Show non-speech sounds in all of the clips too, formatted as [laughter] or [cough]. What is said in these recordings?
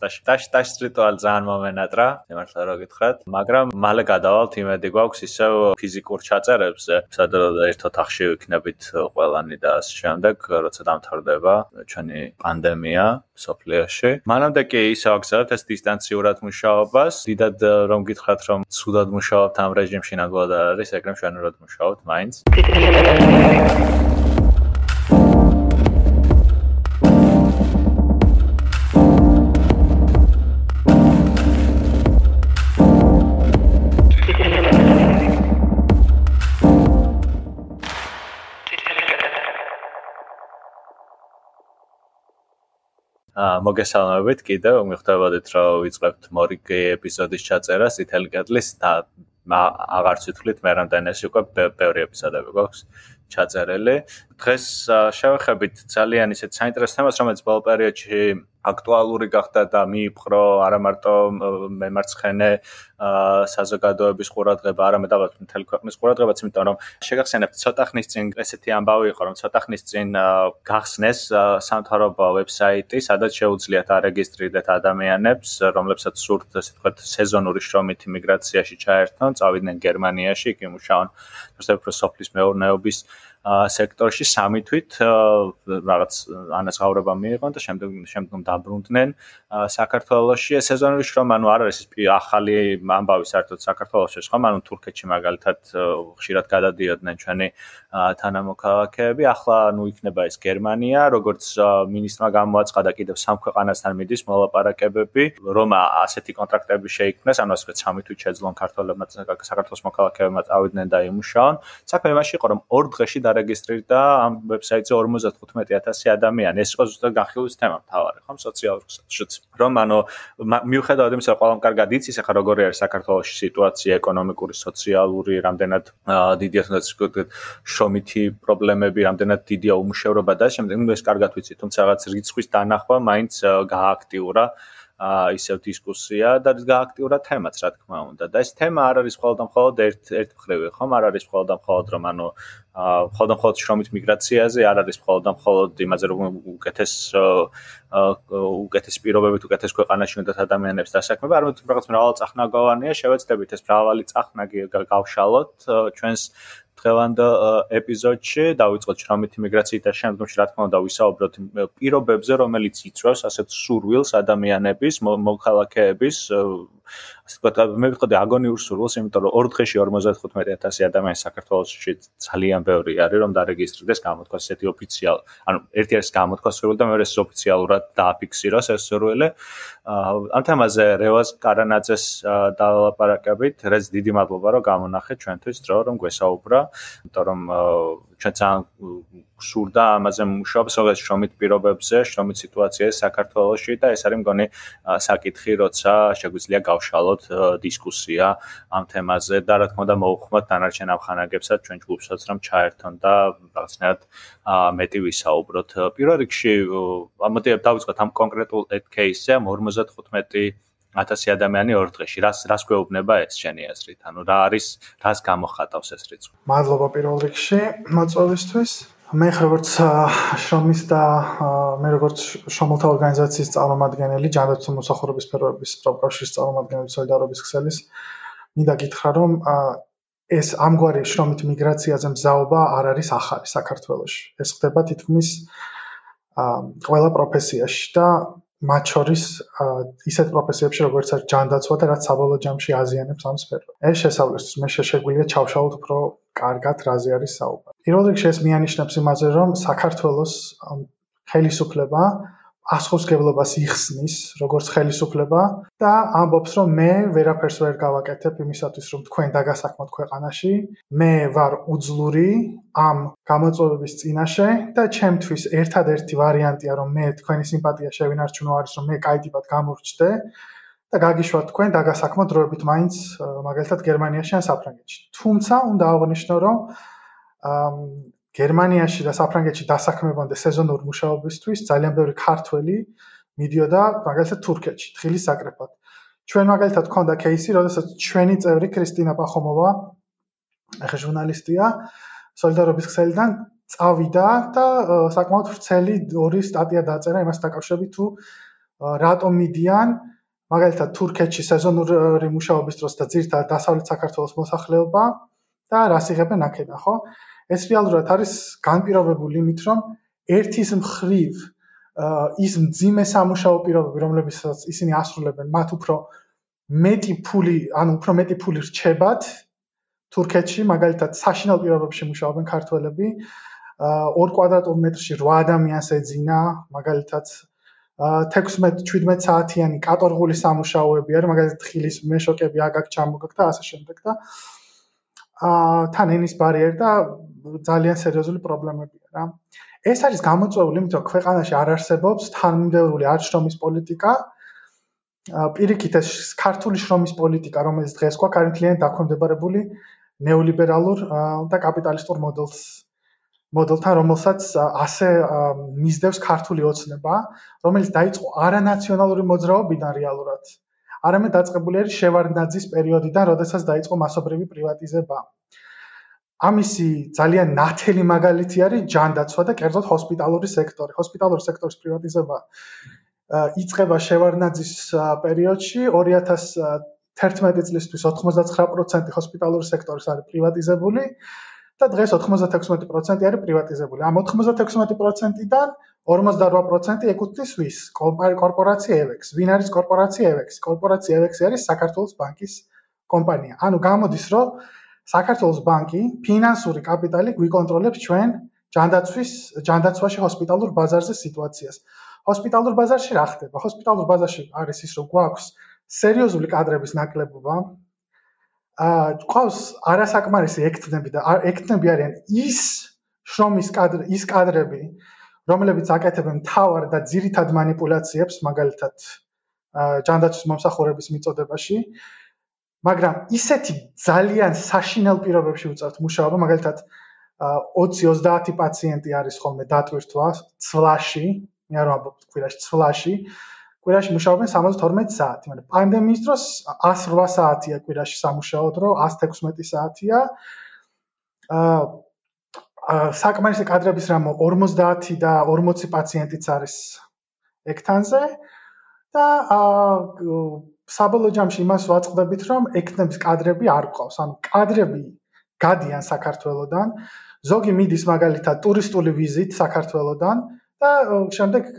ტაშ ტაშ ტაშ რიტუალი ძალიან მომენატრა, იმართლა რა გითხრათ, მაგრამ მალე გადავალთ იმედი გვაქვს ისევ ფიზიკურ ჩაწერებზე, სადაც ერთ ოთახში ვიქნებით ყველანი და ამ შემდეგ, როცა დამთავრდება ჩვენი პანდემია სოფლიოში. მანამდე კი ისე აღგზავნებთ ეს დისტანციურად მუშაობას. დიდად რომ გითხრათ, რომ ცუდად მუშაობთ ამ რეჟიმში ნაგვად არის, ეგრემ შვენურად მუშაობთ მაინც. მოგესალმებით კიდევ. მიხვდებოდით რომ ვიწყებთ მორიგი ეპიზოდის ჩაწერას. ითელი კეტლის და აღარც ვთქვით მე რამდენიც უკვე ბევრი ეპიზოდები გვაქვს ჩაწერილი. დღეს შევეხებით ძალიან ისეთ საინტერესო თემას რომელიც ბოლო პერიოდში აქტუალური გახდა და მიიპყრო არა მარტო მემარცხენე საზოგადოების ყურადღება, არამედ ალბათ მთელი ქვეყნის ყურადღებაც, იმიტომ რომ შეგახსენებთ ცოტა ხნის წინ ესეთი ამბავი იყო, რომ ცოტა ხნის წინ გახსნეს სამთავრობო ვებსაიტი, სადაც შეუძლიათ არეგისტრირდეთ ადამიანებს, რომლებსაც სურთ ესე ვთქვათ სეზონური შრომით იმიგრაციაში ჩაერთონ, წავიდნენ გერმანიაში, იქ იმუშაონ, ასე ვთქვათ, სოფლის მეურნეობის სექტორში სამი თვით რაღაც ანაზღაურება მიიღონ და შემდეგ შემდგომ დაბრუნდნენ. საქართველოში სეზონური შრომა ანუ არ არის ეს ახალი ამბავი საერთოდ საქართველოში ხომ? ანუ თურქეთში მაგალითად ხშირად გადადიოდნენ ჩვენი თანამოქალაქეები. ახლა ნუ იქნება ეს გერმანია როგორც მინისტრმა გამოაცხადა კიდევ სამ ქვეყანასთან მიდის მოლაპარაკებები რომ ასეთი კონტრაქტები შეიქმნეს. ანუ ასე სამი თვით შეძლონ საქართველოს მოქალაქეებმა წავიდნენ და იმუშაონ საქმე იმაში იყო რომ ორ დღეში დარეგისტრირდა ამ ვებსაიტზე 55000 ადამიანი. ეს იყო ზუსტად განხილვის თემა თავარი, ხომ, სოციალურ ქსელშიც. რომ ანუ მიუხედავად იმისა, რომ ყველამ კარგად იცის, ახლა როგორი არის საქართველოს სიტუაცია ეკონომიკური, სოციალური, რამდენად დიდია თუნდაც შრომითი პრობლემები, რამდენად დიდია უმუშევრობა და შემდეგ ეს კარგად ვიცი, თუმცა რაღაც რიცხვის დანახვა მაინც გააქტიურა. აა ისევ დისკუსია და გააქტიურა თემაც რა თქმა უნდა. და ეს თემა არ არის მხოლოდ მხოლოდ ერთ ერთ მხრივი ხომ? არ არის მხოლოდ მხოლოდ რომ ანუ მხოლოდ მხოლოდ შრომით მიგრაციაზე არ არის მხოლოდ მხოლოდ იმაზე რომ უკეთეს უკეთეს პირობებით უკეთეს ქვეყანაში უნდა ადამიანებს დასაქმება. არამედ რაღაც მრავალ წახნაგოვანია შევეცდებით ეს მრავალი წახნაგი გავშალოთ ჩვენს დღევანდელ ეპიზოდში დავიწყოთ შრომით იმიგრაციით და შემდგომში რა თქმა უნდა ვისაუბროთ პირობებზე, რომელიც იწვევს ასეთ სურვილს ადამიანების, მოქალაქეების ასე ვთქვათ, მე ვიტყოდი აგონიურ სურვილს, იმიტომ რომ ორ დღეში 55000 ადამიანი საქართველოსში ძალიან ბევრი არის, რომ დარეგისტრდეს, გამოთქვას ესეთი ოფიციალ, ანუ ერთი არის გამოთქვას სურვილი და მეორე ეს ოფიციალურად დააფიქსიროს ეს სურვილი. ამ თემაზე რევაზ კარანაძეს დაალაპარაკებით, რაც დიდი მადლობა რომ გამონახეთ ჩვენთვის დრო რომ გვესაუბრა, იმიტომ რომ ჩვენ ძალიან გსურდა ამაზე მუშაობს, როგორც შრომით პირობებზე, შრომით სიტუაციაზე საქართველოში და ეს არის მგონი საკითხი, როცა შეგვიძლია გავშალოთ დისკუსია ამ თემაზე და რა თქმა უნდა მოუხმოთ დანარჩენ ამხანაგებსაც ჩვენ ჯგუფსაც რომ ჩაერთონ და რაღაცნაირად მეტი ვისაუბროთ. პირველ რიგში მოდი დავიწყოთ ამ კონკრეტულ case-ზე 55 1000 ადამიანი ორ დღეში. რას რას გვეუბნება ეს შენი აზრით? ანუ რა არის, რას გამოხატავს ეს რიცხვი? მადლობა პირველ რიგში მოწვევისთვის. მე როგორც შრომის და მე როგორც შრომთა ორგანიზაციის წარმომადგენელი, ჯანდაცვის მოსახურების სფეროების პროფკავშირის წარმომადგენელი სოლიდარობის ქსელის, მინდა გითხრა, რომ ეს ამგვარი შრომით მიგრაციაზე მზაობა არ არის ახალი საქართველოში. ეს ხდება თითქმის ყველა პროფესიაში და მათ შორის ისეთ პროფესიებში როგორც არის ჯანდაცვა და რაც საბოლოო ჯამში აზიანებს ამ სფეროს. ეს შესაძლოა მე შეგვიძლია ჩავშალოთ უფრო კარგად რაზე არის საუბარი. პირველ რიგში ეს მიანიშნებს იმაზე, რომ საქართველოს ხელისუფლება ასხუსგებლობას იხსნის, როგორც ხელისუფლება და ამბობს, რომ მე ვერაფერს ვერ გავაკეთებ იმისათვის, რომ თქვენ დაგასაქმოთ ქვეყანაში. მე ვარ უძლური ამ გამოწვევების წინაშე და ჩემთვის ერთადერთი ვარიანტია, რომ მე თქვენი სიმპათია შევინარჩუნო არის, რომ მე კაი ტიპად გამორჩდე და გაგიშვათ თქვენ დაგასაქმოთ დროებით მაინც მაგალითად გერმანიაში ან საფრანგეთში. თუმცა უნდა აღვნიშნო, რომ გერმანიაში და საფრანგეთში დასაქმებამდე სეზონური მუშაობისთვის ძალიან ბევრი ქართველი მიდიოდა მაგალითად თურქეთში თხილის საკრეფად. ჩვენ მაგალითად გქონდა кейსი, როდესაც ჩვენი წევრი კრისტინა პახომოვა ახლა ჟურნალისტია სოლიდარობის ქსელიდან წავიდა და საკმაოდ ვრცელი ორი სტატია დაწერა იმას დაკავშირებით თუ რატომ მიდიან მაგალითად თურქეთში სეზონური მუშაობის დროს და ძირთადად დასავლეთ საქართველოს მოსახლეობა და რას იღებენ აქედან, ხო? ეს რეალურად არის განპირობებული იმით, რომ ერთის მხრივ ის მძიმე სამუშაო პირობები, რომლებსაც ისინი ასრულებენ, მათ უფრო მეტი ფული, ანუ უფრო მეტი ფული რჩებათ თურქეთში, მაგალითად, საშინაო პირობებში მუშაობენ ქართველები. 2 კვადრატულ მეტრში 8 ადამიანს ეძინა, მაგალითად 16-17 საათიანი კატორღული სამუშაოები არის, მაგალითად ხილის მეშოკები აგაკ ჩამოგაკ და ასე შემდეგ და აა თან ენის ბარიერი და ძალიან სერიოზული პრობლემებია რა. ეს არის გამოწვეული, იმიტომ რომ ქვეყანაში არ არსებობს თანმიმდევრული არშრომის პოლიტიკა. პირიქით ეს ქართული შრომის პოლიტიკა, რომელიც დღეს არის ძალიან დაქვემდებარებული ნეოლიბერალურ და კაპიტალისტურ მოდელს მოდელთან, რომელსაც ასე მისდევს ქართული ოცნება, რომელიც დაიწყო არანაციონალური მოძრაობიდან რეალურად. არამედ დაწყებული არის შევარდნაძის პერიოდიდან, როდესაც დაიწყო მასობრივი პრივატიზება. ამისი ძალიან ნათელი მაგალითი არის ჯანდაცვა და კერძოდ ჰოსპიტალური სექტორი. ჰოსპიტალური სექტორის პრივატიზება იწყება შევარდნაძის პერიოდში 2011 წლისთვის 99% ჰოსპიტალური სექტორის არის პრივატიზებული. და დღეს 96% არის პრივატიზებული. ამ 96%-დან 48% ეკუთვნის ვის? კორპორაცია EVEX. ვინ არის კორპორაცია EVEX? კორპორაცია EVEX არის საქართველოს ბანკის კომპანია. ანუ გამოდის, რომ საქართველოს ბანკი ფინანსური კაპიტალი გვიკონტროლებს ჩვენ ჯანდაცვის ჯანდაცვაში ჰოსპიტალურ ბაზარზე სიტუაციას. ჰოსპიტალურ ბაზარში რა ხდება? ჰოსპიტალურ ბაზარში არის ის, რომ გვაქვს სერიოზული კადრების ნაკლებობა. აა ყავს არასაკმარისი ექთნები და ექთნები არიან ის შრომის კადრ ის კადრები, რომლებიც აკეთებენ თავარ და ძირითად манипуляციებს, მაგალითად ჯანდაცვის მომსახურების მიწოდებაში. აა მაგრამ ისეთი ძალიან საშინელ პირობებში უწევთ მუშაობა მაგალითად 20-30 პაციენტი არის ხოლმე დატვირთვა ცვლაში მე არ ვამბობ კვირაში ცვლაში კვირაში მუშაობენ 72 საათი, მაგრამ პანდემიის დროს 108 საათია კვირაში სამუშაო დრო, 116 საათია. აა საკმარისი კადრების რამო 50 და 40 პაციენტიც არის ექთანზე და აა საბოლოო ჯამში იმას ვაწყდებით, რომ ექთნების კადრები არ ყავს, ანუ კადრები გადიან საქართველოსდან, ზოგი მიდის მაგალითად ტურისტული ვიზით საქართველოსდან და შემდეგ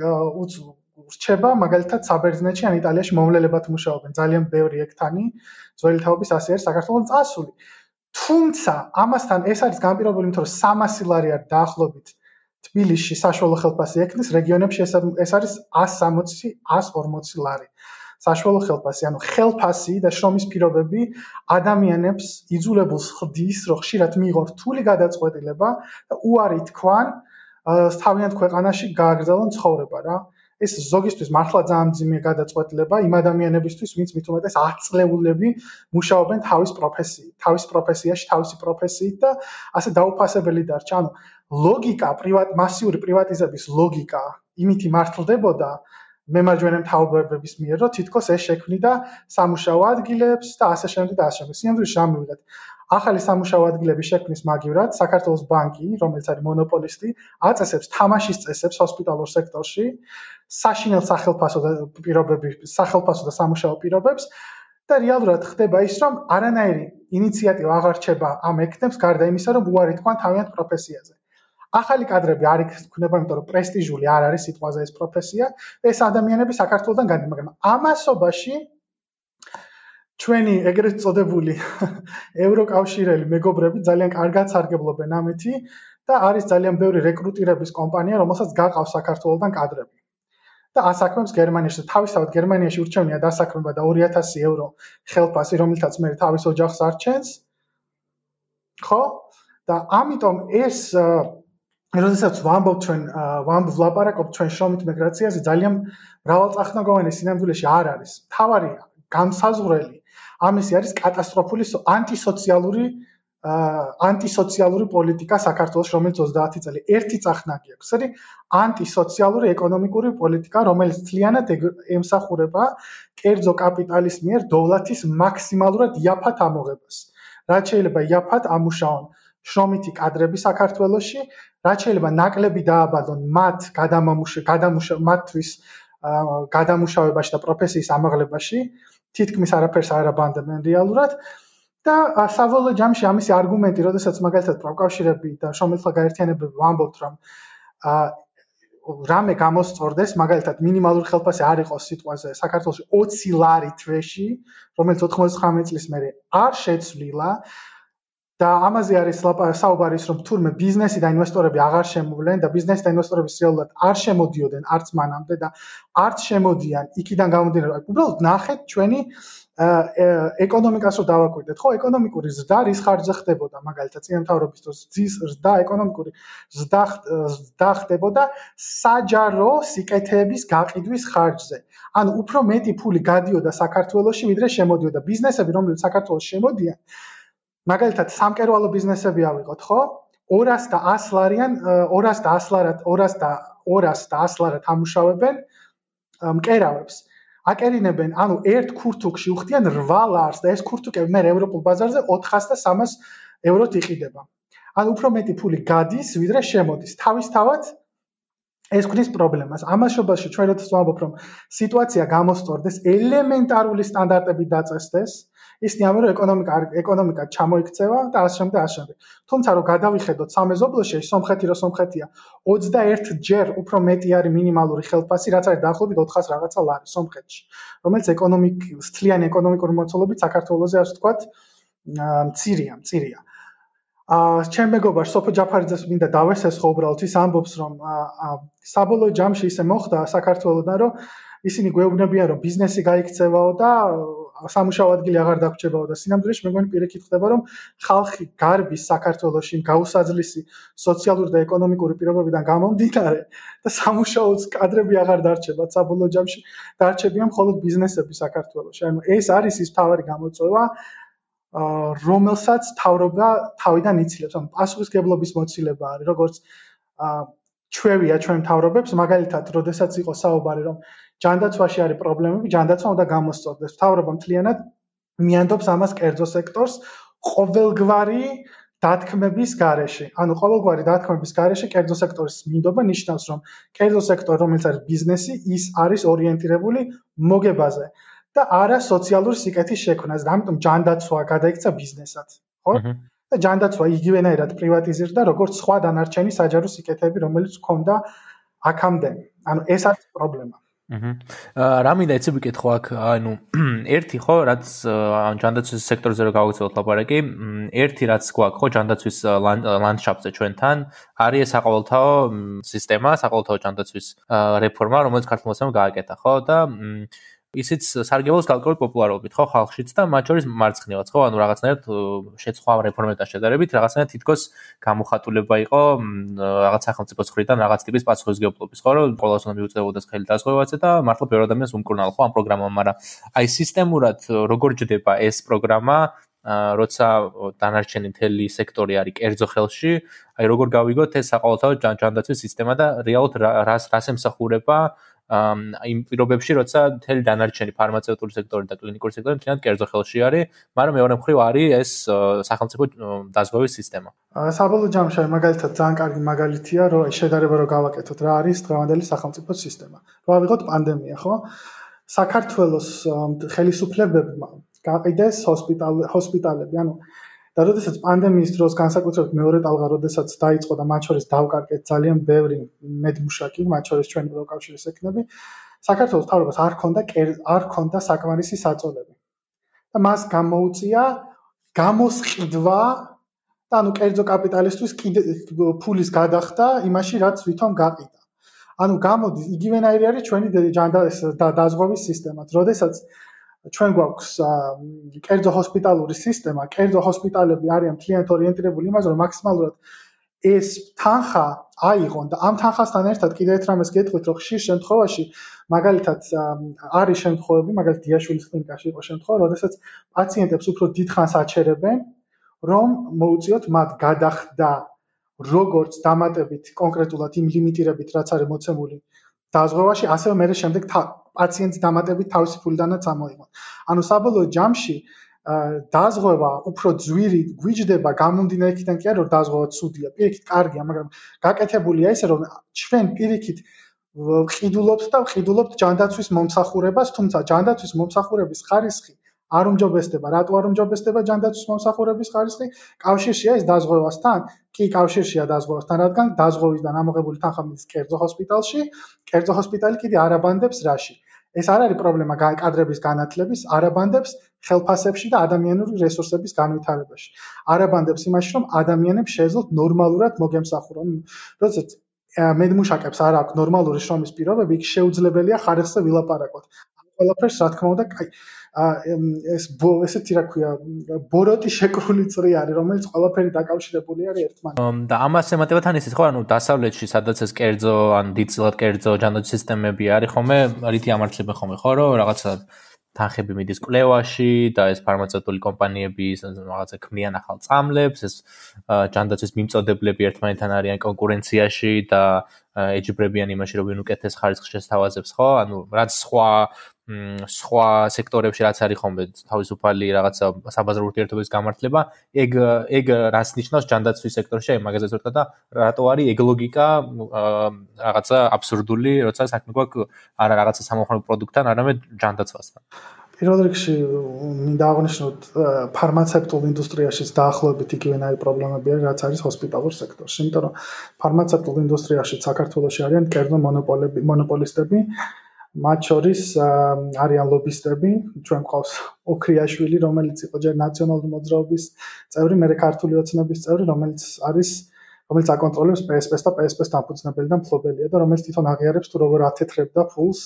რჩება მაგალითად საბერძნეთში ან იტალიაში მომლელებად მუშაობენ. ძალიან ბევრი ექთანი ძველი თაობის ასე არის საქართველოს წასული. თუმცა ამასთან ეს არის განპირობებული იმიტომ რომ 300 ლარი არის დაახლოებით თბილისში საშუალო ხელფასი ექნის რეგიონებში ეს არის 160 140 ლარი საშუალო ხელფასი ანუ ხელფასი და შრომის პირობები ადამიანებს იძულებულს ხდის რომ ხშირად მიიღონ რთული გადაწყვეტილება და უარი თქვან თავიანთ ქვეყანაში გააგრძელონ ცხოვრება რა ეს ზოგისთვის მართლა ძალიან ძიმე გადაწყვეტილება იმ ადამიანებისთვის, ვინც მით უმეტეს 10 წლეულები მუშაობენ თავის პროფესიით, თავის პროფესიაში, თავისი პროფესიით და ასე დაუფასებელი დარჩა. ანუ ლოგიკა, პრივატ მასიური პრივატიზების ლოგიკა იმითი მართლდებოდა მემარჯვენე მთავრობების მიერ, რომ თითქოს ეს შექმნიდა სამუშაო ადგილებს და ასე შემდეგ და ასე შემდეგ. სიამოვნებაში ამივიდეთ. ახალი სამუშაო ადგილების შექმნის მაგივრად საქართველოს ბანკი, რომელიც არის მონოპოლისტი, აწესებს თამაშის წესებს ჰოსპიტალურ სექტორში, საშინელ სახელფასო და პირობები, სახელფასო და სამუშაო პირობებს და რეალურად ხდება ის, რომ არანაირი ინიციატივა აღარ რჩება ამ ექნებს გარდა იმისა, რომ უარი თქვან თავიანთ პროფესიაზე. ახალი კადრები არ იქნება, იმიტომ რომ პრესტიჟული არ არის სიტყვაზე ეს პროფესია და ეს ადამიანები საქართველოსდან გადის, მაგრამ ამასობაში ჩვენი ეგრეთ წოდებული [laughs] ევროკავშირელი მეგობრები ძალიან კარგად სარგებლობენ ამეთი და არის ძალიან ბევრი რეკრუტირების კომპანია, რომელსაც გაყავს საქართველოსდან კადრები. და ასაქმებს გერმანიაში. თავისთავად გერმანიაში ურჩევნია დასაქმება და 2000 ევრო ხელფასი, რომელთაც მე თავის ოჯახს არჩენს. ხო? და ამიტომ ეს როდესაც ვამბობ ჩვენ ვამბობ ვლაპარაკობ ჩვენ შრომით მიგრაციაზე ძალიან მრავალწახნაგოვანი სინამდვილეში არ არის. თავარი განსაზღვრელი ამისი არის კატასტროფული ანტისოციალური ანტისოციალური პოლიტიკა საქართველოს რომელიც 30 წელი ერთი წახნაგი აქვს. ეს არის ანტისოციალური ეკონომიკური პოლიტიკა, რომელიც ძალიანად ემსახურება კერძო კაპიტალის მიერ დოლათის მაქსიმალურად იაფად ამოღებას. რაც შეიძლება იაფად ამუშაონ შრომითი კადრები საქართველოში, რაც შეიძლება ნაკლები დააბადონ მათ გადამამუშავ გადამუშავ მათთვის გადამუშავებაში და პროფესიის ამაღლებაში თითქმის არაფერს არ აბანდებენ რეალურად. და საბოლოო ჯამში ამისი არგუმენტი, როდესაც მაგალითად პროკავშირები და შრომითლა გაერთიანებები ვამბობთ, რომ რამე გამოსწორდეს, მაგალითად მინიმალური ხელფასი არ იყოს სიტყვაზე საქართველოს 20 ლარი თვეში, რომელიც 99 წლის მერე არ შეცვლილა და ამაზე არის საუბარი ის რომ თურმე ბიზნესი და ინვესტორები აღარ შემოვლენ და ბიზნესი და ინვესტორები რეალურად არ შემოდიოდნენ არც მანამდე და არც შემოდიან იქიდან გამომდინარე უბრალოდ ნახეთ ჩვენი ეკონომიკას რო დავაკვირდეთ, ხო, ეკონომიკური ზრდა რის ხარჯზე ხდებოდა, მაგალითად, წინამთავრობის დროს ძის ზრდა, ეკონომიკური ზრდა ზრდა ხდებოდა საჯარო სიკეთეების გაყიდვის ხარჯზე. ანუ უფრო მეტი ფული გადიოდა საქართველოსში, ვიდრე შემოდიოდა ბიზნესები, რომლებიც საქართველოს შემოდიან. მაგალითად, სამკერვალო ბიზნესები ავიღოთ, ხო? 200 და 100 ლარიან, 200 და 100 ლარად, 200 და 200 და 100 ლარად ამუშავებენ მკერავებს. აკერინებენ, ანუ ერთ ქურთუკში უხდიან 8 ლარს და ეს ქურთუკები მე ევროპულ ბაზარზე 400 და 300 ევროთ იყიდება. ანუ უფრო მეტი ფული გადის, ვიდრე შემოდის. თავისთავად ეს ქრის პრობლემას. ამაშობაში ჩვენ როდეს ვამბობ, რომ სიტუაცია გამოსწორდეს, ელემენტარული სტანდარტები დაწესდეს, ამბობენ, რომ ეკონომიკა ეკონომიკა ჩამოიქცევა და ასე შემდეგ და ასე შემდეგ. თუმცა რომ გადავიხედოთ სამეზობლოში, სომხეთი რო სომხეთია, 21 ჯერ უფრო მეტი არის მინიმალური ხელფასი, რაც არის დაახლოებით 400 რაღაცა ლარი სომხეთში, რომელიც ეკონომიკ სთლიანი ეკონომიკური მოცულობით საქართველოსზე ასე ვთქვათ, მცირია, მცირია. აა ჩემ მეგობარს სოფო ჯაფარიძეს მინდა დავესესხო უბრალოდ ის ამბობს რომ საბოლოო ჯამში ისე მოხდა საქართველოსთან რომ ისინი გვეუბნებიან რომ ბიზნესი გაიქცევაო და სამუშაო ადგილი აღარ დაგვრჩებაო და სინამდვილეში მე მგონი პირიქით ხდება რომ ხალხი გარბის საქართველოსში გაუსაძლისი სოციალური და ეკონომიკური პირობებიდან გამომდინარე და სამუშაოც კადრები აღარ დარჩება საბოლოო ჯამში დარჩებიან მხოლოდ ბიზნესები საქართველოსში ანუ ეს არის ის თავარი გამოწვევა რომელსაც თავრობა თავიდან იცილებს. ანუ პასუხისგებლობის მოცილება არის, როგორც ჩვევია ჩვენ თავრობებს, მაგალითად, როდესაც იყო საუბარი, რომ ჯანდაცვაში არის პრობლემები, ჯანდაცვა უნდა გამოსწორდეს. თავრობა მთლიანად მიანდობს ამას კერძო სექტორს ყოველგვარი დათქმების გარეშე. ანუ ყოველგვარი დათქმების გარეშე კერძო სექტორის მინდობა ნიშნავს, რომ კერძო სექტორი, რომელიც არის ბიზნესი, ის არის ორიენტირებული მოგებაზე. და არა სოციალური სიკეთის შექმნას და ამიტომ ჯანდაცვა გადაიქცა ბიზნესად, ხო? და ჯანდაცვა იგივენაირად პრივატიზირდა როგორც სხვა დანარჩენი საჯარო სიკეთეები, რომელიც ჰქონდა აქამდე. ანუ ეს არის პრობლემა. აჰა. აა რა მინდა ეცები კითხო აქ, ანუ [clears throat] ერთი ხო, რაც ჯანდაცვის სექტორზე რო გავაგზავნოთ ლაპარაკი, ერთი რაც გვაქვს ხო ჯანდაცვის ლანდშაფტზე ჩვენთან, არის საყოველთაო სისტემა, საყოველთაო ჯანდაცვის რეფორმა, რომელიც ქართულთანაც გააკეთა, ხო? და ისიც სარგებლობს კალკულით პოპულარობით, ხო, ხალხშიც და მათ შორის მარცხნივაც, ხო, ანუ რაღაცნაირად შეცხვა რეფორმებთან შედარებით, რაღაცნაირად თითქოს გამოხატულება იყო რაღაც სახელმწიფოს მხრიდან რაღაც ტიპის პასუხისგებლობის, ხო, რომ ყოველას უნდა მიუწევოდეს ხელი დაზღვევაზე და მართლა ბევრ ადამიანს უმკურნალ ხო ამ პროგრამამ, მაგრამ აი სისტემურად როგორ ჯდება ეს პროგრამა ა როცა დანარჩენი მთელი სექტორი არის კერძო ხელში, აი როგორ გავიგოთ ეს საყოველთაო ჯანდაცვის სისტემა და რეალურად რას რას ემსახურება იმ პირობებში, როცა მთელი დანარჩენი ფარმაცევტული სექტორი და კლინიკური სექტორი მთლიანად კერძო ხელში არის, მაგრამ მეორე მხრივ არის ეს სახელმწიფო დაზღვევის სისტემა. საბოლოო ჯამში მაგალითად ძალიან კარგი მაგალითია, რომ შედარება რო გავაკეთოთ, რა არის დღევანდელი სახელმწიფო სისტემა. რო ავიღოთ პანდემია, ხო? საქართველოს ხელისუფლებებმა გაყიდეს ჰოსპიტალები, ანუ და როდესაც პანდემიის დროს განსაკუთრებით მეორე ტალღა როდესაც დაიწყო და მათ შორის დავკარგეთ ძალიან ბევრი მედმუშაკი, მათ შორის ჩვენი პროკავშირის ექნები, საქართველოს თავრობას არ ქონდა არ ქონდა საკმარისი საწოლები. და მას გამოუწია გამოსყიდვა და ანუ კერძო კაპიტალისტვის კიდე ფულის გადახდა იმაში, რაც ვითომ გაყიდა. ანუ გამოდის იგივენაირი არის ჩვენი ჯანდა და დაზღვევის სისტემაც. როდესაც ჩვენ გვაქვს კერძო ჰოსპიტალური სისტემა, კერძო ჰოსპიტალები არიან მთლიანად ორიენტირებული იმაზე, რომ მაქსიმალურად ეს თანხა აიღონ და ამ თანხასთან ერთად კიდევ ერთ რამეს გეტყვით, რომ ხშირ შემთხვევაში მაგალითად არის შემთხვევები, მაგალითად დიაშვილის კლინიკაში იყო შემთხვევა, როდესაც პაციენტებს უფრო დიდხანს აჩერებენ, რომ მოუწიოთ მათ გადახდა როგორც დამატებით კონკრეტულად იმ ლიმიტირებით, რაც არის მოცემული დაზღვევაში, ასევე მე შემდეგ პაციენტს დამატებით თავისი ფულიდანაც ამოიღო. ანუ საბოლოო ჯამში დაზღვევა უფრო ძვირი გვიჯდება გამომდინარე იქიდან კი არა რომ დაზღვევა ცუდია, პირიქით კარგია, მაგრამ გაკეთებულია ისე რომ ჩვენ პირიქით ყიდულობთ და ყიდულობთ ჯანდაცვის მომსახურებას, თუმცა ჯანდაცვის მომსახურების ხარისხი არ უმჯობესდება, რატო არ უმჯობესდება ჯანდაცვის მომსახურების ხარისხი? კავშირშია ეს დაზღვევასთან? კი, კავშირშია დაზღვევასთან, რადგან დაზღვევისგან ამოღებული თანხა მიდის კერძო ჰოსპიტალში, კერძო ჰოსპიტალი კიდე არაბანდებს რაში? ეს არ არის პრობლემა კადრების განათლების, არაბანდებს ხელფასებში და ადამიანური რესურსების განვითარებაში. არაბანდებს იმაში, რომ ადამიანებს შეეძლოთ ნორმალურად მოგემსახურონ. როდესაც მედმუშაკებს არ აქვს ნორმალური შრომის პირობები, იქ შეუძლებელია ხარისხზე ვილაპარაკოთ. ამ ყველაფერს რა თქმა უნდა, კაი ეს ესეთი რა ქვია ბოროტი შეკრული წრი არის რომელიც ყველაფერი დაკავშირებული არის ერთმანეთთან. და ამას ემატებათ ან ისიც ხო ანუ დასავლეთში სადაც ეს კერძო ან დიდწილად კერძო ჯანდაცვის სისტემები არის ხომ რითი ამართლება ხომ ხო რომ რაღაცა თანხები მიდის კლევაში და ეს ფარმაცევტული კომპანიები რაღაცა ქმნიან ახალ წამლებს ეს ჯანდაცვის მიმწოდებლები ერთმანეთთან არიან კონკურენციაში და ეჯიბრებიან იმაში რომ ვინ უკეთეს ხარისხს შესთავაზებს ხო ანუ რაც სხვა სხვა სექტორებში რაც არის ხოლმე თავისუფალი რაღაცა საბაზრო ურთიერთობების გამართლება, ეგ ეგ რას ნიშნავს ჯანდაცვის სექტორში, აი მაგაზე ზოგადად და რატო არის ეგ ლოგიკა რაღაცა აბსურდული, როცა საქმე გვაქვს არა რაღაცა სამოხმარო პროდუქტთან, არამედ ჯანდაცვასთან. პირველ რიგში მინდა აღნიშნოთ ფარმაცევტულ ინდუსტრიაშიც დაახლოებით იგივენაირი პრობლემები არის, რაც არის ჰოსპიტალურ სექტორში, იმიტომ რომ ფარმაცევტულ ინდუსტრიაში საქართველოში არიან კერძო მონოპოლები, მონოპოლისტები, მათ შორის არიან ლობისტები, ჩვენ ყავს ოქრიაშვილი, რომელიც იყო ჯერ ნაციონალური მოძრაობის წევრი, მე ქართული ოცნების წევრი, რომელიც არის რომელიც აკონტროლებს PSP-ს და PSP-ს დამფუძნებელი და მფლობელია და რომელიც თვითონ აღიარებს თუ როგორ ათეთრებდა ფულს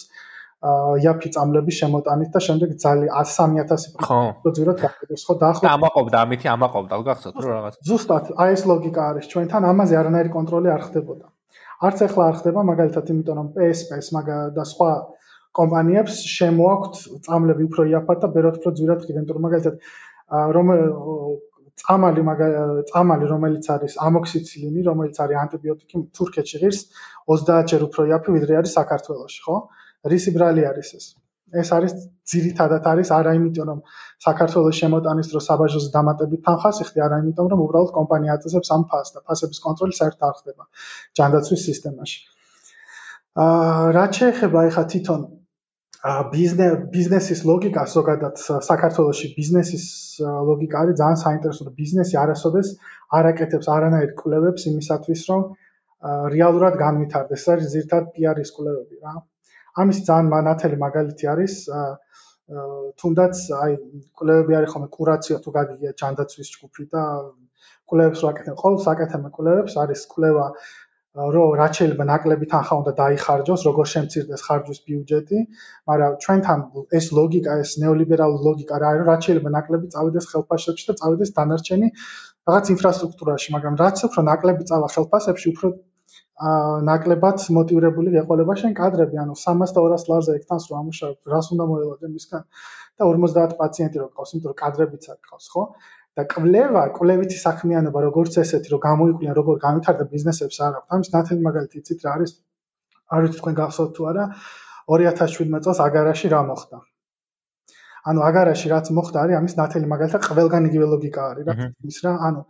იაფი წამლების შემოტანით და შემდეგ ძალი 3000 ხო. ძიროთ გაკეთებს ხო დაახლოებით და ამაყობდა ამითი ამაყობდა გახსოვთ რომ რაღაც. ზუსტად აი ეს ლოგიკა არის. ჩვენთან ამაზე არანაირი კონტროლი არ ხდებოდა არც ახლა არ ხდება მაგალითად იმიტომ რომ PSP-ს მაგა და სხვა კომპანიებს შემოაქვთ წამლები უფრო იაფად და ბეროთ უფრო ძვირად რომ მაგალითად რომ წამალი წამალი რომელიც არის ამოქსიცილინი რომელიც არის ანტიბიოტიკი თურქეთში ღირს 30-ჯერ უფრო იაფი ვიდრე არის საქართველოში ხო? რისი ბრალი არის ეს? ეს არის ძირითადად არის არა იმიტომ რომ საქართველოს შემოტანის დროს საბაჟოს დამატებით თანხას იხდი არა იმიტომ რომ უბრალოდ კომპანია აწესებს ამ ფასს და ფასების კონტროლი საერთოდ არ ხდება ჯანდაცვის სისტემაში. აა რაც შეეხება ეხა თვითონ ბიზნეს ბიზნესის ლოგიკა ზოგადად საქართველოსში ბიზნესის ლოგიკა არის ძალიან საინტერესო და ბიზნესი არასოდეს არაკეთებს არანაირ კვლევებს იმისათვის რომ რეალურად განვითარდეს. ეს არის ზირთად პიარის კვლევები რა. ამის ძალიან მანათელი მაგალითი არის თუნდაც აი კვლევები არის ხოლმე კურაციო თუ გაგიგია ჯანდაცვის ჯგუფი და კვლევებს რა კეთებ ყოველ საკეთებ კვლევებს არის კვლევა რომ რაც შეიძლება ნაკლები თანხა უნდა დაიხარჯოს, როგორ შემცირდეს ხარჯვის ბიუჯეტი, მაგრამ ჩვენთან ეს ლოგიკა, ეს ნეოლიბერალური ლოგიკა რა არის, რაც შეიძლება ნაკლები წავიდეს ხელფასებში და წავიდეს დანარჩენი რაღაც ინფრასტრუქტურაში, მაგრამ რაც უფრო ნაკლები წავა ხელფასებში, უფრო ნაკლებად მოტივირებული ეყოლება შენ კადრები, ანუ 300 და 200 ლარზე ექთანს რომ ამუშავებ, რას უნდა მოელოდე მისგან და 50 პაციენტი რო ყავს, იმიტომ რომ კადრებიც არ ყავს, ხო? და კვლევა, კვლევითი საქმიანობა როგორც ესეთი, რომ გამოიკვლინა როგორ განვითარდა ბიზნესებს არ აქვს. ამის ნათელი მაგალითი იცით რა არის? არ ვიცი თქვენ გახსოვთ თუ არა 2017 წელს აგარაში რა მოხდა. ანუ აგარაში რაც მოხდა არის ამის ნათელი მაგალითი ყველგან იგივე ლოგიკა არის რა ის რა ანუ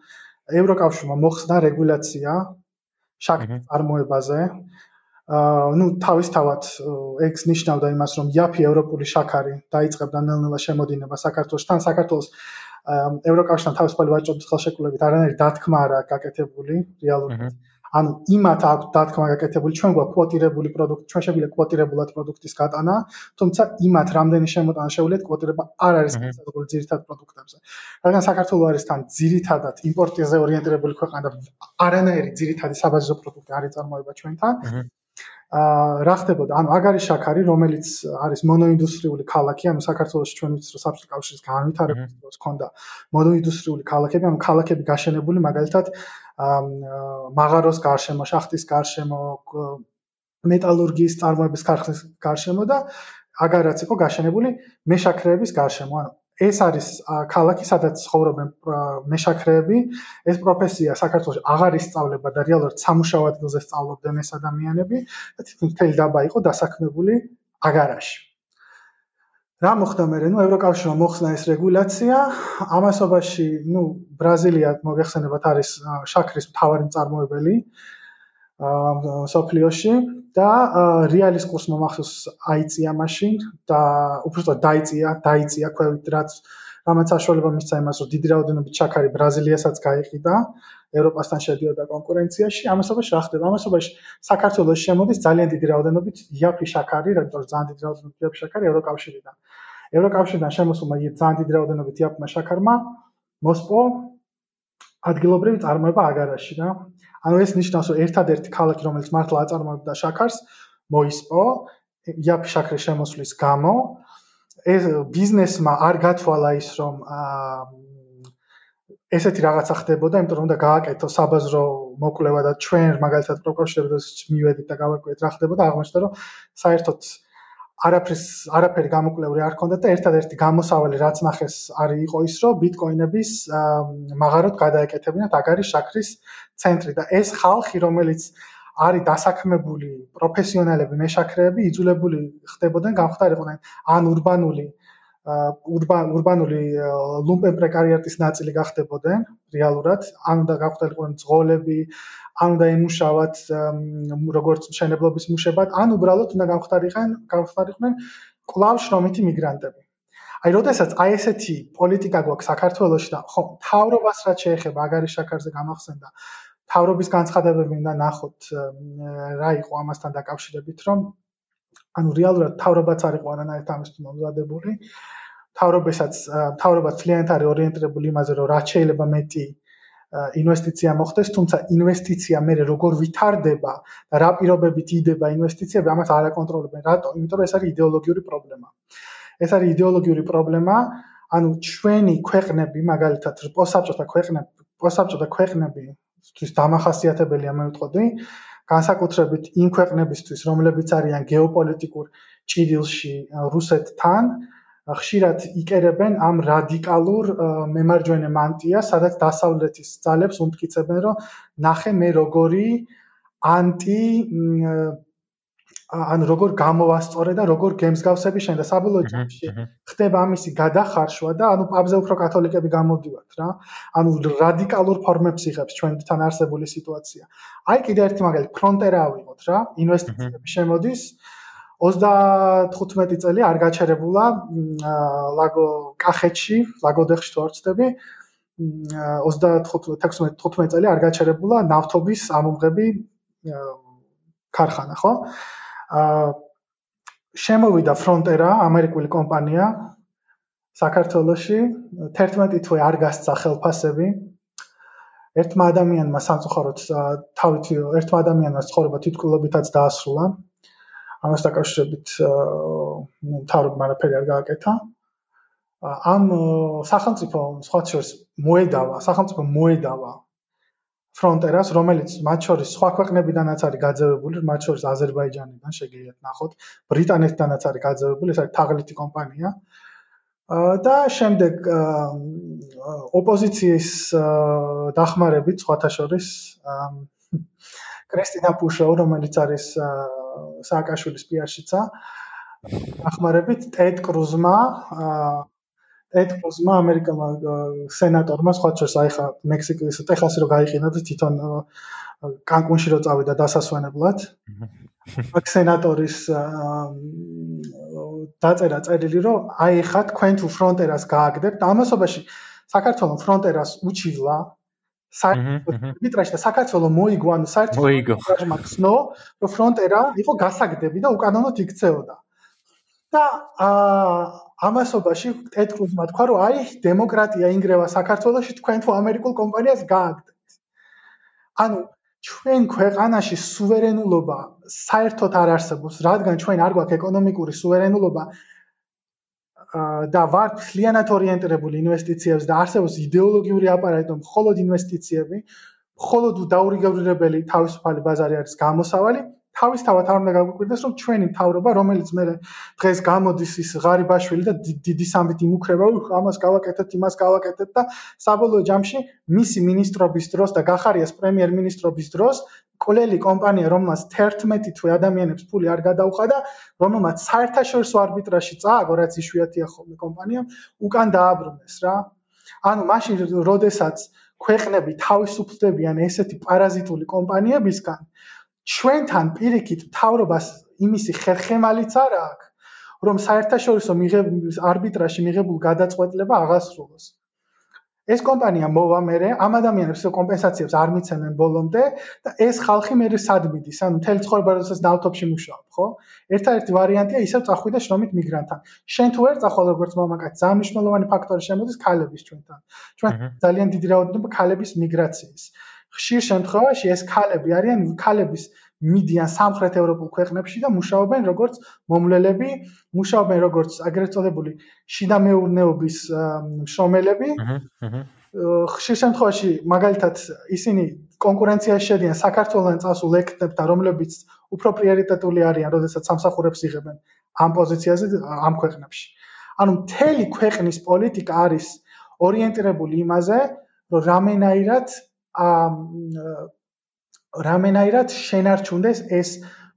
ევროკავშირმა მოხსნა რეგულაცია შაქრის წარმოებაზე. აა ნუ თავისთავად ექს ნიშნავდა იმას რომ იაფი ევროპული შაქარი დაიწყებდა ნელ-ნელა შემოდინება საქართველოსთან საქართველოს ევროკავშირთან თავისუფალი ვაჭრობის ხელშეკრულებით არანაირი დათქმა არა გაკეთებული რეალურად. ანუ იმათ აქვს დათქმა გაკეთებული, ჩვენ გვაქვს კვოტირებული პროდუქტი, ჩვენ შეგვიძლია კვოტირებულად პროდუქტის გატანა, თუმცა იმათ რამდენი შემოტანა შეუძლიათ კვოტირება არ არის განსაზღვრული ძირითად პროდუქტებზე. რადგან საქართველოს არის თან ძირითადად იმპორტზე ორიენტირებული ქვეყანა და არანაირი ძირითადი საბაზო პროდუქტი არის წარმოება ჩვენთან. აა რა ხდებოდა? ანუ აგარი შაქარი, რომელიც არის მონოინდუსტრიული ქალაქი, ანუ საქართველოსში ჩვენ ვიცით, რომ საბჭოთა კავშირის განვითარების დროს ქონდა მონოინდუსტრიული ქალაქები, ანუ ქალაქები გაშენებული მაგალითად მაღაროს გარშემო, შახტის გარშემო, მეტალურგიის წარმოების ქარხნის გარშემო და აგარაც იყო გაშენებული მეშაქრეების გარშემო, ანუ ეს არის ქალაქი, სადაც ცხოვრობენ მეშაქრეები. ეს პროფესია საქართველოს აღარ ისწავლება და რეალურად სამუშაო ადგილზე სწავლობდნენ ეს ადამიანები და თითქმის მთელი დაბა იყო დასაქმებული აგარაში. რა მოხდა მე? ნუ ევროკავშირმა მოხსნა ეს რეგულაცია. ამასობაში, ნუ ბრაზილია მოგეხსენებათ არის შაქრის მთავარი მწარმოებელი. სოფლიოში და რეალის კურსმა მახსოვს აიწია მაშინ და უბრალოდ დაიწია, დაიწია ქვევით რაც რამაც საშუალება მისცა იმას, რომ დიდი რაოდენობით შაქარი ბრაზილიასაც გაიყიდა, ევროპასთან შედიოდა კონკურენციაში. ამასობაში რა ხდება? ამასობაში საქართველოს შემოდის ძალიან დიდი რაოდენობით იაფი შაქარი, რადგან ძალიან დიდი რაოდენობით იაფი შაქარი ევროკავშირიდან. ევროკავშირიდან შემოსულმა ძალიან დიდი რაოდენობით იაფმა შაქარმა მოსპო ადგილობრივი წარმოება აგარაში რა. ანუ ეს ნიშნავს, რომ ერთადერთი ქალაქი, რომელიც მართლა აწარმოებდა შაქარს, მოისპო იაფი შაქრის შემოსვლის გამო. ეს ბიზნესმა არ გათვალა ის რომ ესეთი რაღაცა ხდებოდა, იმიტომ რომ უნდა გააკეთო საბაზრო მოკვლევა და ჩვენ მაგალითად პროკურორებს მივედით და გავაკეთეთ რა ხდებოდა, აღმოჩნდა რომ საერთოდ არაფრის არაფერი გამოკვლეული არ ჰქონდათ და ერთადერთი გამოსავალი რაც ნახეს არის იყო ის რომ ბიტკოინების მაღაროდ გადაეკეთებინათ აგარი შაქრის ცენტრი და ეს ხალხი რომელიც არის დასაქმებული პროფესიონალები მეშაქრეები იძულებული ხდებოდნენ გამختارიყვნენ ან урბანული урბანული ლუმპენ პრეკარიატის ნაწილი გახდებოდნენ რეალურად ან უნდა გამختارიყვნენ ძღოლები ან გაიმუშავათ როგორც მშენებლობის მუშებად, ან უბრალოდ უნდა გამختارიხან გამختارიყვნენ კლავ შრომითი მიგრანტები. აი, როდესაც აი ესეთი პოლიტიკა გვაქვს საქართველოში და ხო, თავრობას რაც შეეხება, აგარი შაქარზე გამახსენდა, თავრობის განცხადებები უნდა ნახოთ რა იყო ამასთან დაკავშირებით, რომ ანუ რეალურად თავრობაც არ იყო არანაირად ამისთვის მომზადებული. თავრობასაც თავრობა ძალიანად არის ორიენტირებული იმაზე, რომ რაც შეიძლება მეტი ინვესტიცია მოხდეს, თუმცა ინვესტიცია მე როგორ ვითარდება და რა პირობებით იდება ინვესტიციები, ამას არ აკონტროლებენ. რატო? იმიტომ რომ ეს არის იდეოლოგიური პრობლემა. ეს არის იდეოლოგიური პრობლემა, ანუ ჩვენი ქვეყნები, მაგალითად, პოსტსაბჭოთა ქვეყნები, პოსტსაბჭოთა ქვეყნები თვის დამახასიათებელია მე ვიტყოდი განსაკუთრებით იმ ქვეყნებისთვის რომლებიც არიან გეოპოლიტიკურ ჭიდილში რუსეთთან ხშირად იკერებენ ამ რადიკალურ მემარჯვენე მანტიას სადაც დასავლეთის ძალებს უმტკიცებენ რომ ნახე მე როგორი ანტი ან როგორ გამოვასწორე და როგორ გემსგავსები შენ და საბოლოო ჯამში ხდება ამისი გადახარშვა და ანუ პაპზე უფრო კათოლიკები გამოდივართ რა. ანუ რადიკალურ ფორმებს იღებს ჩვენთან არსებული სიტუაცია. აი კიდე ერთი მაგალითი ფრონტერა ავიღოთ რა ინვესტიციები. შემოდის 35 წელი არ გაჩერებულა ლაგო კახეთში ლაგოდეხში თუ არ ვწდები 35 16 წელი არ გაჩერებულა ნავთობის ამომღები ქარხანა ხო? შემოვიდა ფრონტერა ამერიკული კომპანია საქართველოში. 11 თვე არ გასცა ხელფასები. ერთმა ადამიანმა სამწუხაროდ თავით ერთმა ადამიანმა ცხოვრება თვითკვლობითაც დაასრულა ამას დაკავშირებით თავრობ მარაფერი არ გააკეთა ამ სახელმწიფო სხვა შორის მოედავა სახელმწიფო მოედავა ფრონტერას, რომელიც მათ შორის სხვა ქვეყნებიდანაც არის გაძევებული, მათ შორის აზერბაიჯანიდან შეგიძლიათ ნახოთ, ბრიტანეთიდანაც არის გაძევებული, ეს არის თაღლითი კომპანია. და შემდეგ ოპოზიციის დახმარებით სხვათა შორის [laughs] კრისტინა პუშოვ, რომელიც არის სააკაშვილის პიარშიცა, დახმარებით ტედ კრუზმა ეთქოსმა ამერიკელმა სენატორმა სხვა შორის აი ხა მექსიკის ტეხასი რო გაიყინა და თვითონ კანკუნში რო წავიდა დასასვენებლად. აქ სენატორის დაწერა წერილი რომ აი ხა თქვენ თუ ფრონტერას გააგდებთ ამასობაში საქართველოს ფრონტერას უჩივლა საერთოდ საქართველოს მოიგო. ანუ საერთოდ მაგსნო რომ ფრონტერა იყო გასაგდები და უკანონოდ იქცეოდა. და ამასობაში ტეტკრუზმა თქვა რომ აი დემოკრატია ინგრევა საქართველოში თქვენ თუ ამერიკულ კომპანიას გააგდებთ. ანუ ჩვენ ქვეყანაში სუვერენულობა საერთოდ არ არსებობს, რადგან ჩვენ არ გვაქვს ეკონომიკური სუვერენულობა და ვართ ფლიანად ორიენტირებული ინვესტიციებს და არსებობს იდეოლოგიური აპარატი, მხოლოდ ინვესტიციები, მხოლოდ დაურიგებლებელი თავისუფალი ბაზარი არის გამოსავალი თავისთავად არ უნდა გაგვიკვირდეს რომ ჩვენი მთავრობა რომელიც მე დღეს გამოდის ის ღარიბაშვილი და დიდი სამით იმუქრება ამას გავაკეთეთ იმას გავაკეთეთ და საბოლოო ჯამში მისი ministrobis დროს და გახარიას პრემიერ-მინისტრობის დროს კოლელი კომპანია რომელსაც 11 თვე ადამიანებს ფული არ გადაუხადა რომელმაც საერთაშორისო არბიტრაჟში წააგო რაც იშვიათია ხოლმე კომპანიამ უკან დააბრუნეს რა ანუ მაშინ როდესაც ქვეყნები თავისუფლდებიან ესეთი პარაზიტული კომპანიებისგან ჩვენთან პირიქით თავრობას იმისი ხერხემალიც არ აქვს, რომ საერთაშორისო მიღებულ არბიტრაჟში მიღებულ გადაწყვეტილება აღასრულოს. ეს კომპანია მოვა მერე ამ ადამიანებს კომპენსაციებს არ მიცემენ ბოლომდე და ეს ხალხი მერე სად მიდის? ანუ მთელი ცხოვრება როდესაც ნავთობში მუშაობ, ხო? ერთადერთი ვარიანტია ისევ წახვიდე შრომით მიგრანტთან. შენ თუ ვერ წახვალ როგორც მამაკაცი, ძალიან მნიშვნელოვანი ფაქტორი შემოდის ქალების ჩვენთან. ჩვენ ძალიან დიდი რაოდენობა ქალების მიგრაციის. ხშირ შემთხვევაში ეს ქალები არიან ქალების მიდიან სამხრეთ ევროპულ ქვეყნებში და მუშაობენ როგორც მომლელები, მუშაობენ როგორც აგრეთ წოდებული შიდა მეურნეობის მშრომელები. ხშირ შემთხვევაში მაგალითად ისინი კონკურენციაში შედიან საქართველოსთან წასულ ექნებთან, რომლებიც უფრო პრიორიტეტული არიან, როდესაც სამსახურებს იღებენ ამ პოზიციაზე ამ ქვეყნებში. ანუ მთელი ქვეყნის პოლიტიკა არის ორიენტირებული იმაზე, რომ რამენაირად რამენაირად შენარჩუნდეს ეს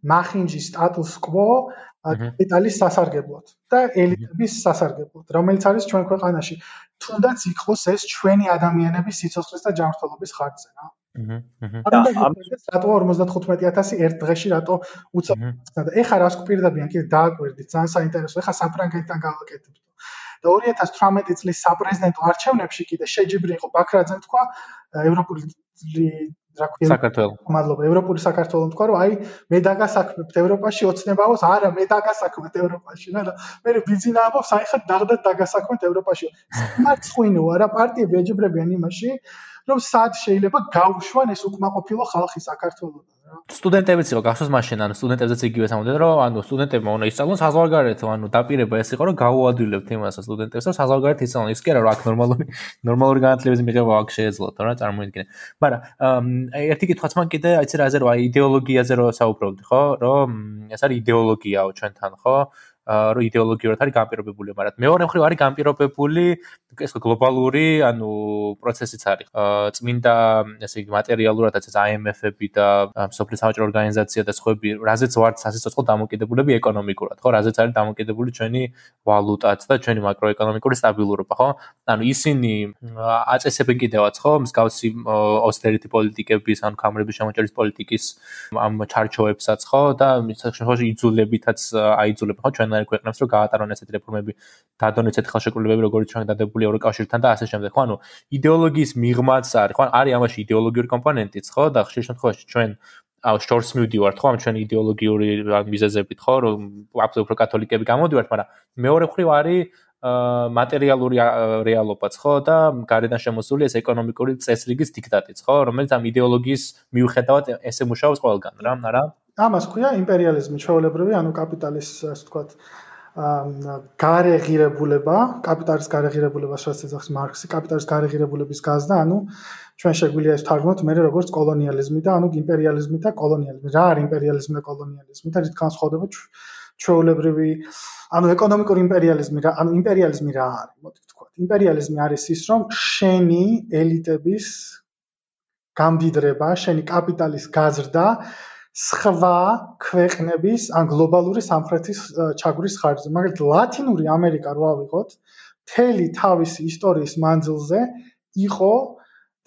მახინჯი სტატუს კვო კაპიტალის სასარგებლოდ და ელიტების სასარგებლოდ, რომელიც არის ჩვენ ქვეყანაში. თუნდაც იყოს ეს ჩვენი ადამიანების სიცოცხლის და ჯანმრთელობის ხარჯზე რა. აჰა. აჰა. რატო 55000 ერთ დღეში რატო უცებ და ეხა რას გვპირდებიან კიდე დააკვირდით ძალიან საინტერესო ეხა საფრანგეთთან გავაკეთებთ. და 2018 წლის საპრეზიდენტო არჩევნებში კიდე შეჯიბრი იყო ბაქრაძემ თქვა ევროპული რა ქვია? საქართველოს მადლობა. ევროპული საქართველოს თქვა რომ აი მე დაგასაქმებთ ევროპაში ოცნებაოს არა მე დაგასაქმებთ ევროპაში რა და მე ბიზინა ამბობს აი ხა დაღდათ დაგასაქმებთ ევროპაში. [laughs] მარცხინოა რა პარტიები ეჯიბრებიან იმაში რომ სად შეიძლება გავშვან ეს უკმაყოფილო ხალხი საქართველოს სტუდენტებიც იყო გახსოვს მაშინ ანუ სტუდენტებზეც იგივე სამოდენ რომ ანუ სტუდენტებმა უნდა ისწავლონ საზღვარგარეთ ანუ დაპირება ეს იყო რომ გაუადვილებთ იმას სტუდენტებს რომ საზღვარგარეთ ისწავლონ. ის კი არა რომ აქ ნორმალური ნორმალური განათლების მიღება აქ შეეძლოთ რა წარმოიდგინე. მაგრამ ერთი კითხვაც მან კიდე აიცი რა ზე აი იდეოლოგიაზე რო საუბრობდი ხო რომ ეს არის იდეოლოგიაო ჩვენთან ხო რომ იდეოლოგიურად არის განპირობებული, მაგრამ მეორე მხრივ არის განპირობებული ეს გლობალური, ანუ პროცესიც არის. წმინდა, ესე იგი, მატერიალურადაც ეს IMF-ები და სოფლის სამეჭრო ორგანიზაცია და სხვები, რაზეც ვართ სასიცოცხლო დამოკიდებულები ეკონომიკურად, ხო? რაზეც არის დამოკიდებული ჩვენი ვალუტაც და ჩვენი მაკროეკონომიკური სტაბილურობა, ხო? ანუ ისინი აწესებენ კიდევაც, ხო? მსგავსი austerity პოლიტიკების, ანუ კამრების შემოჭერის პოლიტიკის ამ ჩარჩოებსაც, ხო? და მის შემთხვევაში იძულებითაც აიძულებენ, ხო? ჩვენ ჩვენნაირ ქვეყნებს რომ გაატარონ ესეთი რეფორმები, დადონ ესეთი ხელშეკრულებები, როგორც ჩვენ დადებული ევროკავშირთან და ასე შემდეგ. ხო, ანუ იდეოლოგიის მიღმაც არის, ხო, არის ამაში იდეოლოგიური კომპონენტიც, ხო, და ხშირ შემთხვევაში ჩვენ აუ შორს მივდივართ ხო ამ ჩვენი იდეოლოგიური მიზეზებით ხო რომ აბსოლუტურად უფრო კათოლიკები გამოდივართ მაგრამ მეორე მხრივ არის მატერიალური რეალობაც ხო და გარედან შემოსული ეს ეკონომიკური წესრიგის დიქტატიც ხო რომელიც ამ იდეოლოგიის მიუხედავად ესე მუშაობს ყველგან რა არა ამას ქვია იმპერიალიზმი ჩვეულებრივი, ანუ კაპიტალის, ასე ვთქვათ, გარეღირებულება, კაპიტალის გარეღირებულება, რაც ეძახს მარქსი, კაპიტალის გარეღირებულების გაზდა, ანუ ჩვენ შეგვიძლია ეს თარგმნოთ მე როგორც კოლონიალიზმი და ანუ იმპერიალიზმი და კოლონიალიზმი. რა არის იმპერიალიზმი და კოლონიალიზმი და რით განსხვავდება ჩვეულებრივი ანუ ეკონომიკური იმპერიალიზმი რა, ანუ იმპერიალიზმი რა არის? მოდი ვთქვათ. იმპერიალიზმი არის ის, რომ შენი ელიტების გამდიდრება, შენი კაპიტალის გაზრდა სხვა ქვეყნების ან გლობალური სამხრეთის ჩაგვრის ხარჯზე. მაგალითად, ლათინური ამერიკა რო ავიღოთ, მთელი თავისი ისტორიის მანძილზე იყო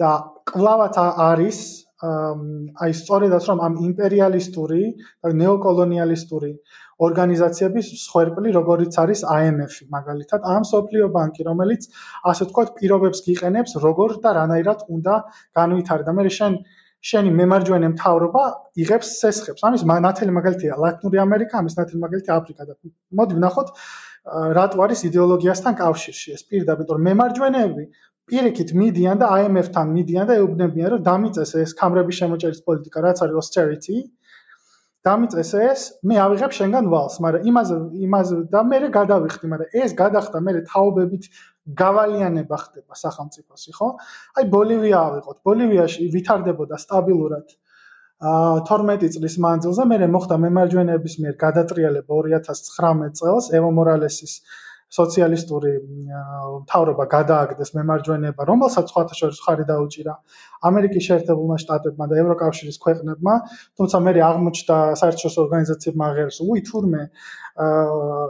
და კლავაც არის აი სწორედაც რომ ამ იმპერიალისტური და ნეოკოლონიალისტური ორგანიზაციების სხვერპლი როგორიც არის IMF მაგალითად ამ სოფლიო ბანკი რომელიც ასე ვთქვათ პირობებს გიყენებს როგორ და რანაირად უნდა განვითარდა მე შენ შენი მემარჯვენე მთავრობა იღებს სესხებს. ამის ნათელი მაგალითია ლათინური ამერიკა, ამის ნათელი მაგალითია აფრიკა და მოდი ვნახოთ რატო არის იდეოლოგიასთან კავშირში ეს პირდაპირ, რომ მემარჯვენეები პირიქით მიდიან და IMF-თან მიდიან და ეუბნებიან, რომ დამიწეს ეს კამრების შემოჭერის პოლიტიკა, რაც არის austerity. დამიწეს ეს, მე ავიღებ შენგან ვალს, მაგრამ იმაზე იმაზე და მე გადავიხდი, მაგრამ ეს გადახდა მე თაობებით გავალიანება ხდება სახელმწიფოსი, ხო? აი ბოლივია ავიღოთ. ბოლივიაში ვითარდებოდა სტაბილურად აა 12 წლის მანძილზე, მე მოხდა მემარჯვენეების მიერ გადატრიალება 2019 წელს ევო მორალესის სოციალისტური მთავრობა გადააგდეს მემარჯვენეება, რომელსაც სხვათა შორის ხარი დაუჭირა ამერიკის შეერთებულმა შტატებმა და ევროკავშირის ქვეყნებმა, თუმცა მე აღმოჩნდა საერთაშორისო ორგანიზაციებმა აღერს, უი თურმე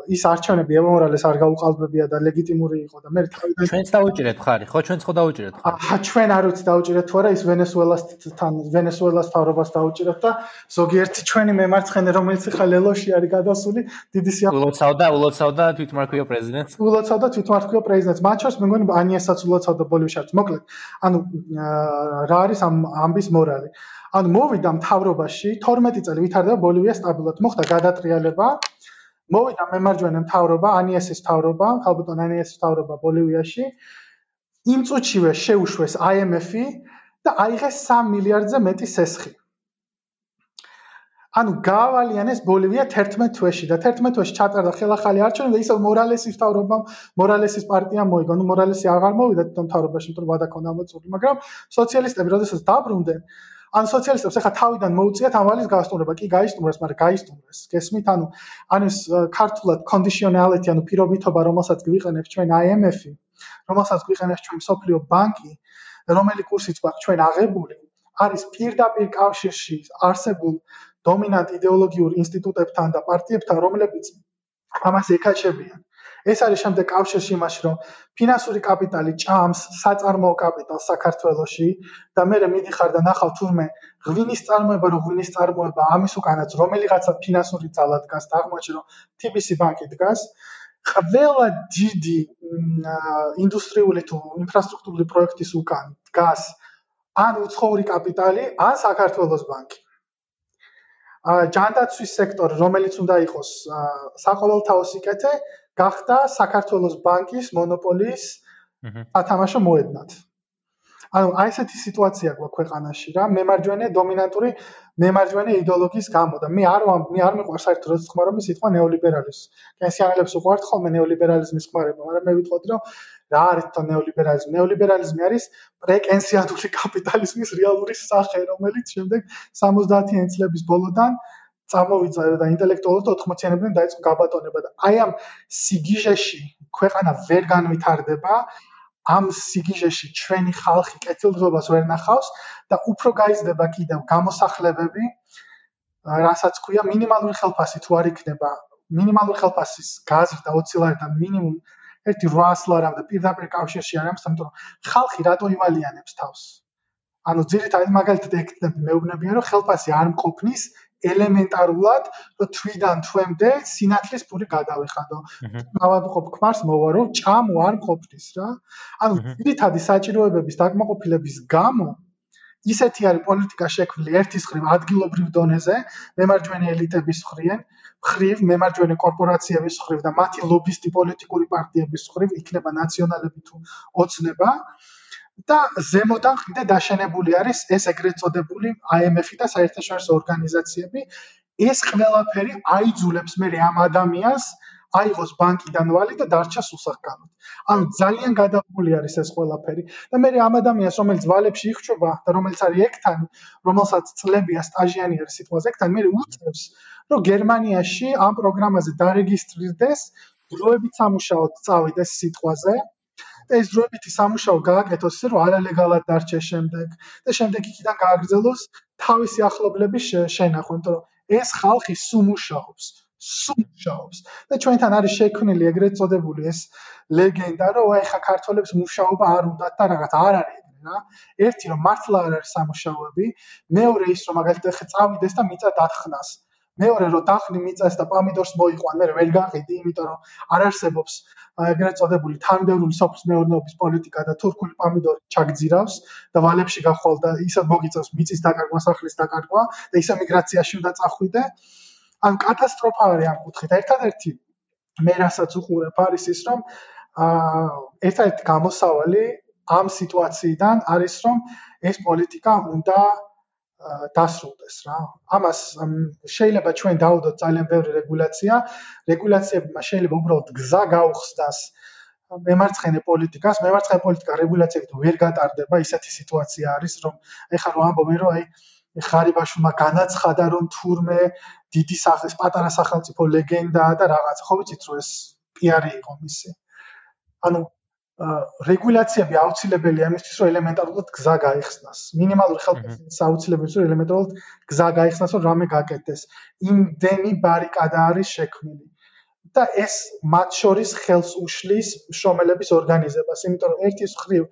ის არჩევნები ევო მორალეს არ გაუყალბებია და ლეგიტიმური იყო და მე თავიდან ჩვენც დაუჭირეთ ხარი, ხო, ჩვენც ხო დაუჭირეთ ხარი. აჰა, ჩვენ არ ვიცი დაუჭირეთ თუ არა, ის ვენესუელასთან, ვენესუელას თავრობას დაუჭირეთ და ზოგიერთი ჩვენი მემარცხენე, რომელიც ხა ლელოში არის გადასული, დიდი სიახლოვე. ულოცავდა, ულოცავდა თვითმარქვია პრეზიდენტს. ულოცავდა თვითმარქვია პრეზიდენტს. მათ შორის მე მგონი ანიასაც ულოცავდა ბოლივიაში. მოკლედ, ანუ რა არის ამ ამბის მორალი? ანუ მოვიდა მთავრობაში 12 წელი ვითარდება ბოლივია სტაბილურად. მოხდა გადატრიალება. მოვიდა მემარჯვენე მთავრობა, ანიესის მთავრობა, ხალბატონ ანიესის მთავრობა ბოლივიაში. იმ წუთშივე შეუშვეს IMF-ი და აიღეს 3 მილიარდზე მეტი სესხი. ანუ გაავალიანეს ბოლივია 11 თვეში და 11 თვეში ჩატარდა ხელახალი არჩევნები და ისევ მორალესის მთავრობამ, მორალესის პარტიამ მოიგო. ნუ მორალესი აღარ მოვიდა თვითონ მთავრობაში, იმიტომ რომ ვადაკონდა მოწული, მაგრამ სოციალისტები როდესაც დაბრუნდნენ, ან სოციალისტებს ახლა თავიდან მოუწიათ ამალის გასტუმრება, კი გაისტუმრეს, მაგრამ გაისტუმრეს. გესმით, ანუ ანუ ეს ქართულად conditionality, ანუ პირობითობა, რომელსაც გვიყენებს ჩვენ IMF-ი, რომელსაც გვიყენებს ჩვენ სოფლიო ბანკი, რომელი კურსიც გვაქვს ჩვენ აღებული, არის პირდაპირ კავშირში არსებულ დომინანტ იდეოლოგიურ ინსტიტუტებთან და პარტიებთან, რომლებიც ამას ეკაჩებიან. ეს არის შემდეგ კავშირში იმაში, რომ ფინანსური კაპიტალი ჭამს საწარმოო კაპიტალს საქართველოში და მე მიდიხარ და ნახავ თურმე ღვინის წარმოება, რომ ღვინის წარმოება ამის უკანაც რომელიღაცა ფინანსური ძალა დგას და აღმოჩნდა, რომ TBC ბანკი დგას. ყველა დიდი ინდუსტრიული თუ ინფრასტრუქტურული პროექტის უკან დგას ან უცხოური კაპიტალი, ან საქართველოს ბანკი. ა ჯანდაცვის სექტორი, რომელიც უნდა იყოს საყოველთაო სიკეთე, გახდა საქართველოს ბანკის მონოპოლიის ათამაშო მოედნად. ანუ აი ესეთი სიტუაცია გვაქვს ქვეყანაში რა, მემარჯვენე დომინანტური მემარჯვენე იდეოლოგიის გამო და მე არ მე არ მიყვარს საერთოდ როცა ხმარ რომ სიტყვა ნეოლიბერალიზმი. კენსიანელებს უყვართ ხოლმე ნეოლიბერალიზმის ხმარება, მაგრამ მე ვიტყოდი რომ რა არის თო ნეოლიბერალიზმი? ნეოლიბერალიზმი არის პრეკენსიანული კაპიტალიზმის რეალური სახე, რომელიც შემდეგ 70-იან წლების ბოლოდან წამოვიდა და ინტელექტუალურად 80-იანებიდან დაიწყო გაბატონება და აი ამ სიგიჟეში ქვეყანა ვერ განვითარდება ამ სიგიჟეში ჩვენი ხალხი კეთილდღეობას ვერ ნახავს და უფრო გაიზრდება კიდევ გამოსახლებები რასაც ქვია მინიმალური ხელფასი თუ არ იქნება მინიმალური ხელფასის გაზრდა 20 ლარიდან მინიმუმ 1.8 ლარამდე პირდაპირ კავშირში არ ამს ამიტომ ხალხი რატო ივალიანებს თავს ანუ ძირითადად მაგალითად ეკითხები მეუბნებიან რომ ხელფასი არ მყოფნის ელემენტარულად თვიდან თვემდე სინათლის პური გადავეხადო. ავადმყოფ ქმარს მოვა რომ ჭამო არ მყოფნის რა. ანუ ძირითადი საჭიროებების დაკმაყოფილების გამო ისეთი არის პოლიტიკა შექმნილი ერთის ხრივ ადგილობრივ დონეზე, მემარჯვენე ელიტების ხრივ, ხრივ მემარჯვენე კორპორაციების ხრივ და მათი ლობისტი პოლიტიკური პარტიების ხრივ იქნება ნაციონალები თუ ოცნება. და ზემოდან ხიდე დაშენებული არის ეს ეგრეთ წოდებული IMF-ი და საერთაშორისო ორგანიზაციები. ეს ყველაფერი აიძულებს მე ამ ადამიანს აიღოს ბანკიდან ვალი და დარჩას უსახკაროდ. ანუ ძალიან გადაყოლი არის ეს ყველაფერი. და მე ამ ადამიანს რომელიც ვალებში იხჩობა და რომელიც არის ექთან, რომელსაც წლებია სტაჟიანი არის სიტყვაზე ექთან, მე უწევს რომ გერმანიაში ამ პროგრამაზე დარეგისტრირდეს, დროებით სამუშაოდ წავიდეს სიტყვაზე. ეს დროებითი სამუშაო გააკეთოს ისე რომ არალეგალად დარჩეს შემდეგ. და შემდეგ იქიდან გააგრძელოს თავისი ახლობლების შენახვა, იმიტომ რომ ეს ხალხი სუმუშაობს, სუმუშაობს და ჩვენთან არის შექმნილი ეგრეთ წოდებული ეს ლეგენდა, რომ აი ხა ქართველებს მუშაობა არ უნდათ და რაღაც არ არის რა. ერთი რომ მართლა არ არის სამუშაოები, მეორე ის რომ მაგალითად ხე წავიდეს და მიწა დათხნას. მეორე რომ დახნი მიწას და პამიდორს მოიყვან, მე ვერ გაყიდი, იმიტომ რომ არ არსებობს ეგრეთ წოდებული თანმიმდევრული სოფლის მეურნეობის პოლიტიკა და თურქული პამიდორი ჩაგძირავს და ვალებში გახვალ და ისე მოგიწევს მიწის დაკარგვა, სახლის დაკარგვა და ისე მიგრაციაში უნდა წახვიდე. ან კატასტროფა არის ამ კუთხით. ერთადერთი მე რასაც უყურებ არის ის, რომ აა ერთადერთი გამოსავალი ამ სიტუაციიდან არის, რომ ეს პოლიტიკა უნდა დასრულდეს რა. ამას შეიძლება ჩვენ დაუდოთ ძალიან ბევრი რეგულაცია. რეგულაციებმა შეიძლება უბრალოდ გზა გაუხსნას მემარცხენე პოლიტიკას. მემარცხენე პოლიტიკა რეგულაციებით ვერ გატარდება. ისეთი სიტუაცია არის, რომ ეხლა რო ამბობენ, რომ აი ხარიბაშვილმა განაცხადა, რომ თურმე დიდი სახის პატარა სახელმწიფო ლეგენდაა და რაღაც. ხო ვიცით, რომ ეს პიარი იყო მისი. ანუ რეგულაციები აუცილებელია ამისთვის, რომ ელემენტარულად გზა გაიხსნას. მინიმალური ხელფასი აუცილებელია, რომ ელემენტარულად გზა გაიხსნას, რომ რამე გაკეთდეს. იმდენი ბარიკადა არის შექმნილი. და ეს მათ შორის ხელს უშლის შრომელების ორგანიზებას, იმიტომ რომ ერთის ხრივ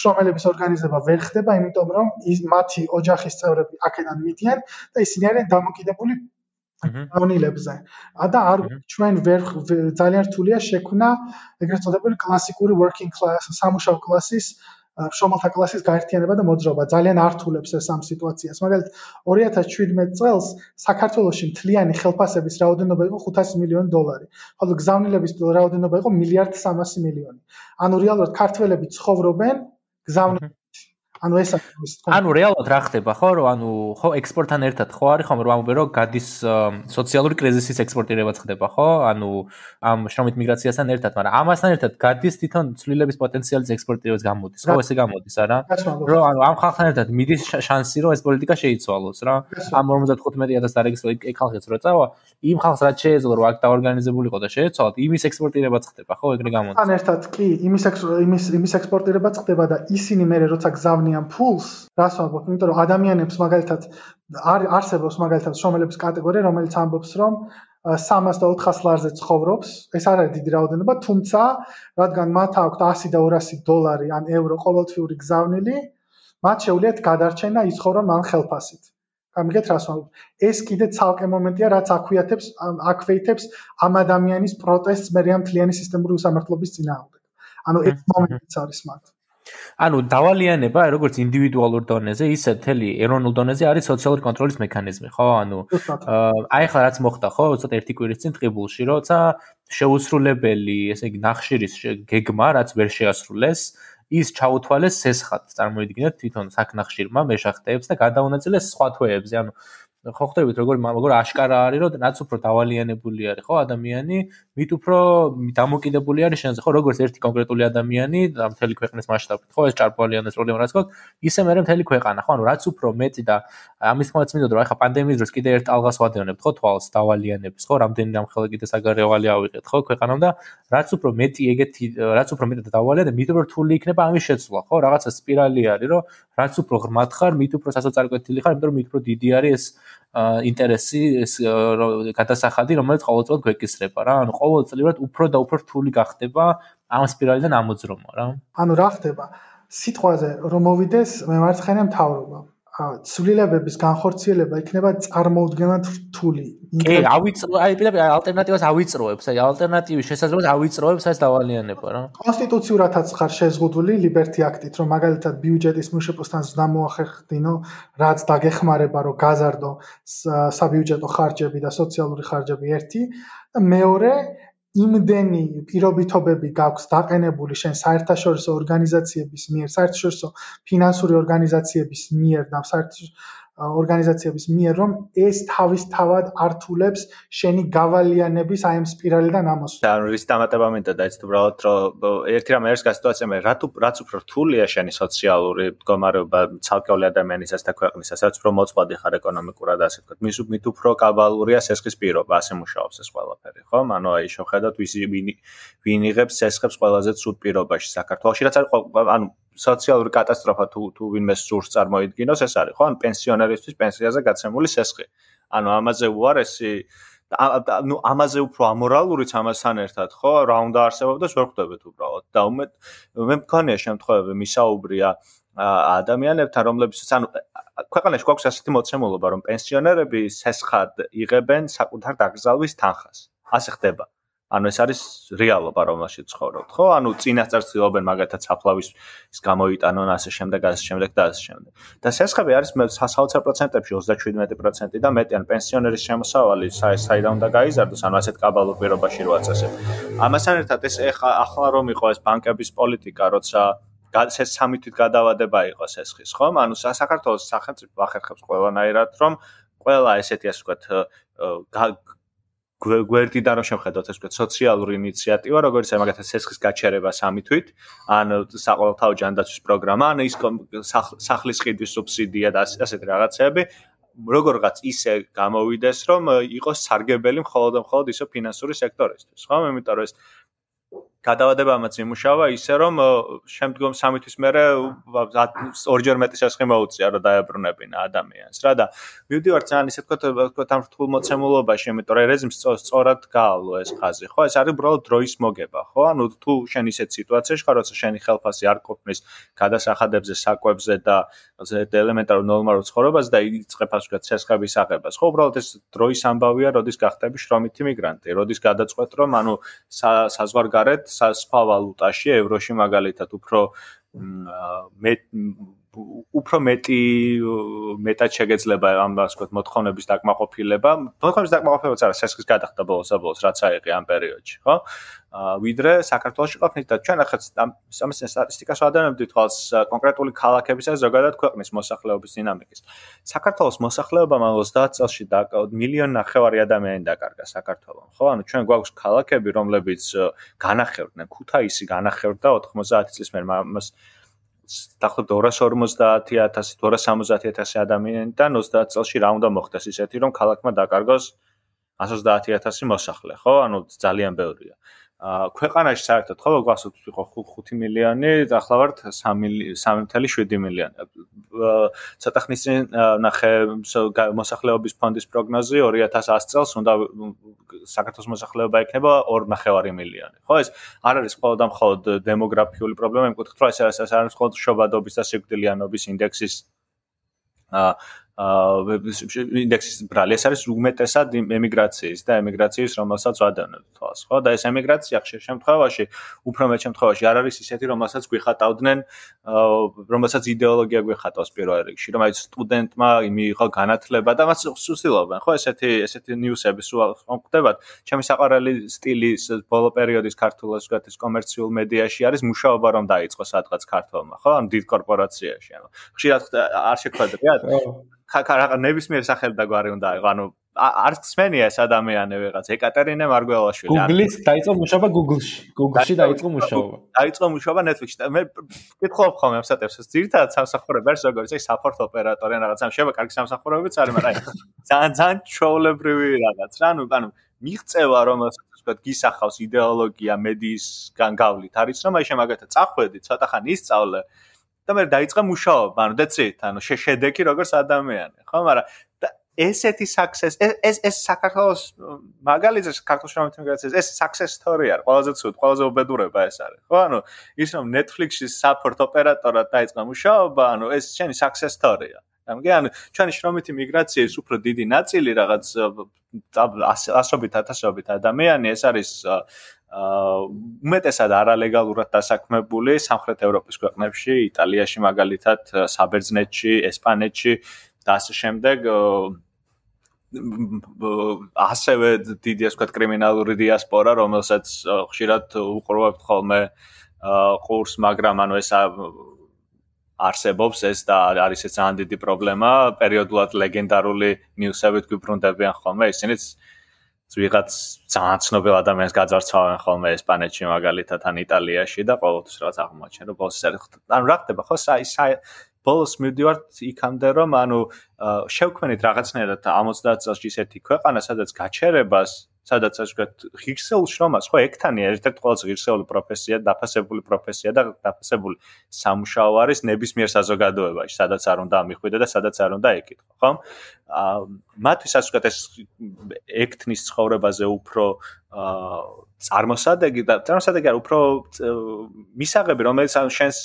შრომელების ორგანიზება ვერ ხდება, იმიტომ რომ მათი ოჯახის წევრები აქედან მიდიან და ისინი არიან დამოკიდებული ავნილებზე. და არ ჩვენ ვერ ძალიან რთულია შექმნა ეგრეთ წოდებული კლასიკური working class სამუშაო კლასის შრომალთა კლასის გაერთიანება და მოძრაობა ძალიან ართულებს ეს ამ სიტუაციას. მაგალითად 2017 წელს საქართველოში მთლიანი ხელფასების რაოდენობა იყო 500 მილიონი დოლარი, ხოლო გზავნილების რაოდენობა იყო 1 მილიარდ 300 მილიონი. ანუ რეალურად ქართველები ცხოვრობენ გზავნილ ანუ ეს ანუ რეალურად რა ხდება ხო რომ ანუ ხო ექსპორტთან ერთად ხო არის ხომ რომ ამბობენ რომ გადის სოციალური კრიზისის ექსპორტირებაც ხდება ხო? ანუ ამ შრომით მიგრაციასთან ერთად მაგრამ ამასთან ერთად გადის თვითონ ცვლილების პოტენციალის ექსპორტირებაც გამოდის ხო ესე გამოდის არა? რომ ანუ ამ ხალხთან ერთად მიდის შანსი რომ ეს პოლიტიკა შეიცვალოს რა? ამ 55000 დარეგისტრირებული ეგ ხალხიც რო წავა იმ ხალხს რაც შეეძლო რომ აქ დაორგანიზებულიყო და შეეცვალოთ იმის ექსპორტირებაც ხდება ხო ეგრე გამოდის. თან ერთად კი იმის იმის იმის ექსპორტირებაც ხდება და ისინი მე როცა გზავნი გაგონიან ფულს, რას ვამბობ, იმიტომ რომ ადამიანებს მაგალითად არ არსებობს მაგალითად შრომელების კატეგორია, რომელიც ამბობს, რომ 300 და 400 ლარზე ცხოვრობს, ეს არ არის დიდი რაოდენობა, თუმცა რადგან მათ აქვთ 100 და 200 დოლარი ან ევრო ყოველთვიური გზავნილი, მათ შეუძლიათ გადარჩენ და იცხოვრონ მან ხელფასით. გამიგეთ რას ვამბობ? ეს კიდე ცალკე მომენტია, რაც აქვეითებს აქვეითებს ამ ადამიანის პროტესტს მე რეამ თლიანი სისტემური უსამართლობის წინააღმდეგ. ანუ ეს მომენტიც არის მათ. ანუ დავალიანება როგორც ინდივიდუალურ დონეზე, ისე მთელი ეროვნულ დონეზე არის სოციალური კონტროლის მექანიზმი, ხო? ანუ აი ახლა რაც მოხდა, ხო, უცოტა ერთი კვირის წინ ტყიბულში, როცა შეუსრულებელი, ესე იგი, ნახშირის გეგმა, რაც ვერ შეასრულეს, ის ჩაუთვალეს სესხად, წარმოიდგინეთ თვითონ საქნახშირმა მეშახტეებს და გადაუნაწილეს სხვა თვეებზე, ანუ ხო ხვდებით როგორ როგორ აშკარა არის რომ რაც უფრო დავალიანებული არის ხო ადამიანი მით უფრო დამოკიდებული არის შენზე ხო როგორც ერთი კონკრეტული ადამიანი და მთელი ქვეყნის მასშტაბით ხო ეს ჭარბვალიანეს პრობლემა რაც გვაქვს ისე მე მთელი ქვეყანა ხო ანუ რაც უფრო მეტი და ამის თქმაც მინდოდა რომ ახლა პანდემიის დროს კიდე ერთ ალღას ვადევნებთ ხო თვალს დავალიანებს ხო რამდენი რამხელა კიდე საგარეოვალი ავიღეთ ხო ქვეყანამ და რაც უფრო მეტი ეგეთი რაც უფრო მეტად დავალიანებ მით უფრო რთული იქნება ამის შეცვლა ხო რაღაცა სპირალი არის რომ რაც უფრო ღრმად ხარ მით უფრო სასოწარკვეთილი ხარ იმიტომ რომ მით უფრო დიდი არის ეს ინტერესი ეს გადასახადი რომელიც ყოველწლიურად გვეკისრება რა. ანუ ყოველწლიურად უფრო და უფრო რთული გახდება ამ სპირალიდან ამოძრომა რა. ანუ რა ხდება? სიტყვაზე რომ მოვიდეს მემარცხენე მთავრობა ცვლილებების განხორციელება იქნება წარმოუდგენლად რთული. კი, ავიწრო, აი პირდაპირ ალტერნატივას ავიწროებს, აი ალტერნატივის შესაძლებლობას ავიწროებს ეს დავალიანება რა. კონსტიტუციურადაც ხარ შეზღუდული ლიბერტი აქტით, რომ მაგალითად ბიუჯეტის მუშებოსთან ზდამოახერხდინო, რაც დაგეხმარება, რომ გაზარდო საბიუჯეტო ხარჯები და სოციალური ხარჯები ერთი და მეორე იმდენი პირობითობები გაქვს დაყენებული შენ საერთაშორისო ორგანიზაციების მიერ, საერთაშორისო ფინანსური ორგანიზაციების მიერ და საერთაშორისო ორგანიზაციების მიერ, რომ ეს თავისთავად ართულებს შენი გავალიანების აი ამ სპირალიდან ამოსვლა. და რის დამატება მინდა და ეცეთ უბრალოდ რომ ერთი რამე არის გასიტუაცია მე რა თუ რაც უფრო რთულია შენი სოციალური მდგომარეობა ცალკეული ადამიანისას და ქვეყნისას, რაც უფრო მოწყობადი ხარ ეკონომიკურად ასე ვთქვათ, მის მით უფრო კაბალურია სესხის პირობა, ასე მუშაობს ეს ყველაფერი, ხო? ანუ აი შევხედოთ ვისი ვინ იღებს სესხებს ყველაზე ცუდ პირობაში საქართველოში, რაც არის ანუ სოციალური კატასტროფა თუ თუ ვინმე სურს წარმოიდგინოს, ეს არის ხო? ან პენსიონერისთვის პენსიაზე გაცემული სესხი. ანუ ამაზე უარესი ანუ ამაზე უფრო ამორალურიც ამასთან ერთად, ხო? რა უნდა არსებობდეს, ვერ ხვდებით უბრალოდ. და მე მე მქონია შემთხვევები მისაუბრია ადამიანებთან, რომლებიც ანუ ქვეყანაში გვაქვს ასეთი მოცემულობა, რომ პენსიონერები სესხად იღებენ საკუთარ დაკრძალვის თანხას. ასე ხდება. ანუ ეს არის რეალობა, რომელშიც ცხოვრობთ, ხო? ანუ წინასწარ ცდილობენ მაგათაც საფლავის ის გამოიტანონ ასე შემდეგ, ასე შემდეგ და ასე შემდეგ. და სესხები არის საოცარ პროცენტებში 37% და მეტი ან პენსიონერის შემოსავალი საიდან უნდა გაიზარდოს, ანუ ასეთ კაბალურ პირობაში რო აწესებ. ამასთან ერთად ეს ახლა რომ იყო ეს ბანკების პოლიტიკა, როცა ეს სამი თვით გადავადება იყო სესხის, ხო? ანუ საქართველოს სახელმწიფო ახერხებს ყველანაირად, რომ ყველა ესეთი ასე ვთქვათ გვერდიდან რომ შევხედოთ ეს ვთქვათ სოციალური ინიციატივა, როგორც მაგათა სესხის გაჩერება სამი თვით, ან საყოველთაო ჯანდაცვის პროგრამა, ან ის სახლის ყიდვის სუბსიდია და ასეთ რაღაცები, როგორღაც ისე გამოვიდეს, რომ იყოს სარგებელი მხოლოდ მხოლოდ ისო ფინანსური სექტორისთვის, ხო? მე რომ ეს გადავადებამაც იმუშავა ისე რომ შემდგომ სამი თვის მერე ორჯერ მეტი სასხი მოუწია რომ დაებრუნებინა ადამიანს რა და მივდივარ ძალიან ისე თქვა თქვა ამ რთულ მოცემულობაში იმიტომ რომ რეზიმს სწორად გაავლო ეს ხაზი ხო? ეს არის უბრალოდ დროის მოგება ხო? ანუ თუ შენ ისეთ სიტუაციაში ხარ როცა შენი ხელფასი არ ყოფნის გადასახადებზე საკვებზე და ელემენტარულ ნორმალურ ცხოვრებას და იწყებ ასე ვთქვათ ცესხების აღებას ხო? უბრალოდ ეს დროის ამბავია როდის გახდები შრომითი მიგრანტი როდის გადაწყვეტ რომ ანუ საზღვარგარეთ სხვა ვალუტაში, ევროში მაგალითად უფრო მე უფრო მეტი მეტად შეგეძლება ამ ასე ვთქვათ მოთხოვნების დაკმაყოფილება. მოთხოვნების დაკმაყოფილებაც არა, სესხის გადახდა ბოლოს-ბოლოს რაც აიყი ამ პერიოდში, ხო? აა ვიდრე საქართველოსში ყოფნით და ჩვენ ახაც ამ სამის სტატისტიკას ვადანებდით თვალს კონკრეტული ქალაქებისა ზოგადად ქვეყნის მოსახლეობის დინამიკის. საქართველოს მოსახლეობამ 30 წელში და მილიონი ნახევარი ადამიანი დაკარგა საქართველოს, ხო? ანუ ჩვენ გვაქვს ქალაქები, რომლებიც განახევრდნენ, ქუთაისი განახევრდა 90 წლის მერ მას დაახლოებით 250000 230000 ადამიანიდან 30 წელში რა უნდა მოხდეს ისეთი რომ ქალაქმა დაკარგოს 130000 მოსახლე, ხო? ანუ ძალიან ბევრია. ქვეყანაში საერთოდ ხო გვასოთ იყო 5 მილიონი, ახლა ვართ 3.7 მილიონი. ცოტა ხნის წინ ნახე მოსახლეობის ფონდის პროგნოზი 2100 წელს უნდა საქართველოს მოსახლეობა იქნება 2.5 მილიონი. ხო ეს არ არის ამ მხოლოდ დემოგრაფიული პრობლემა, იმ კუთხით რომ ეს არის მხოლოდ შობადობის და სიკვდილიანობის ინდექსის აა ინდექსის ბრალი ეს არის უმეტესად ემიგრაციის და ემიგრაციის რომელსაც ვადევნებთ თვალს ხო? და ეს ემიგრაცია ხშირ შემთხვევაში უფრო მეტ შემთხვევაში არ არის ისეთი რომელსაც გვიხატავდნენ რომელსაც იდეოლოგია გვიხატავს პირველ რიგში რომ აი სტუდენტმა მიიღო განათლება და მას სუსილობენ ხო? ესეთი ესეთი ნიუსები სულ ხდებათ ჩემი საყვარელი სტილი ბოლო პერიოდის ქართულას ვგათ ეს კომერციულ მედიაში არის მუშაობა რომ დაიწყო სადღაც ქართულმა ხო? ამ დიდ კორპორაციაში ანუ ხშირად არ შეხვედრიათ ხა ნებისმიერ სახელს და გვარი უნდა აიღო. ანუ არც ხსმენია ეს ადამიანი ვიღაც. ეკატერინე მარგველაშვილი. Google-ის დაიწყო მუშაობა Google-ში. Google-ში დაიწყო მუშაობა. დაიწყო მუშაობა Netflix-ში. და მე ვკითხულობ ხოლმე ამ სატევსს ძირითადად სამსახურები არის როგორც ეს support operator ან რაღაც ამ შევა კარგი სამსახურებიც არის მაგრამ ძალიან ძალიან ჩოვლებრივი რაღაც რა. ნუ ანუ მიღწევა რომელსაც ვთქვათ გისახავს იდეოლოგია მედიისგან გავლით არის რომ აი შემაგათა წახვედი ცოტა ხანი ისწავლე და მე დაიწყე მუშაობა, ანუ that's it, ანუ შეშედეგი როგორც ადამიანი, ხო, მაგრამ ესეთი success ეს ეს ეს საქართველოს მაგალითად საქართველოს შემოთმიგაციას ეს success story არის ყველაზე ცუდ ყველაზე უბედურება ეს არის ხო ანუ ის რომ Netflix-ის support operator-ად დაიწყო მუშაობა ანუ ეს შენი success story-ა ამგე ანუ ჩვენი შრომითი მიგრაციის უფრო დიდი ნაწილი რაღაც ასობით ათასობით ადამიანი ეს არის უმეტესად არალეგალურად დასაქმებული სამხრეთ ევროპის ქვეყნებში, იტალიაში მაგალითად, საბერძნეთში, ესპანეთში. და ასე შემდეგ ასევე დიდი ასე ვთქვათ კრიმინალური დიასპორა, რომელსაც ხშირად უყურებთ ხოლმე ყურს, მაგრამ ანუ ეს არსებობს ეს და არის ეს ძალიან დიდი პრობლემა, პერიოდულად ლეგენდარული ნიუსებით გვიბრუნდებიან ხოლმე, ისინიც ვიღაც ძალიან ცნობილ ადამიანს გაძარცვავენ ხოლმე ესპანეთში მაგალითად ან იტალიაში და ყოველთვის რაღაც აღმოჩენ რომ ბოლოს არის ანუ რა ხდება ხო? საი საი ბოლოს მივდივართ იქამდე რომ ანუ შევქმნით რაღაცნაირად 70 წელს ისეთი ქვეყანა სადაც გაჩერებას სადაც ასე ვქოთ, ღირსეულ შრომას, ხო, ექთანი ერთ-ერთი ყველაზე ღირსეული პროფესია, დაფასებული პროფესია და დაფასებული სამუშაო არის ნებისმიერ საზოგადოებაში, სადაც არ უნდა ამიხვიდე და სადაც არ უნდა ეკითხო, ხო? აა მათთვის ასე ვქოთ, ეს ექთნის ცხოვრებაზე უფრო აა წარმოსადეგი და წარმოსადეგი არის უფრო მისაღები, რომელიც შენს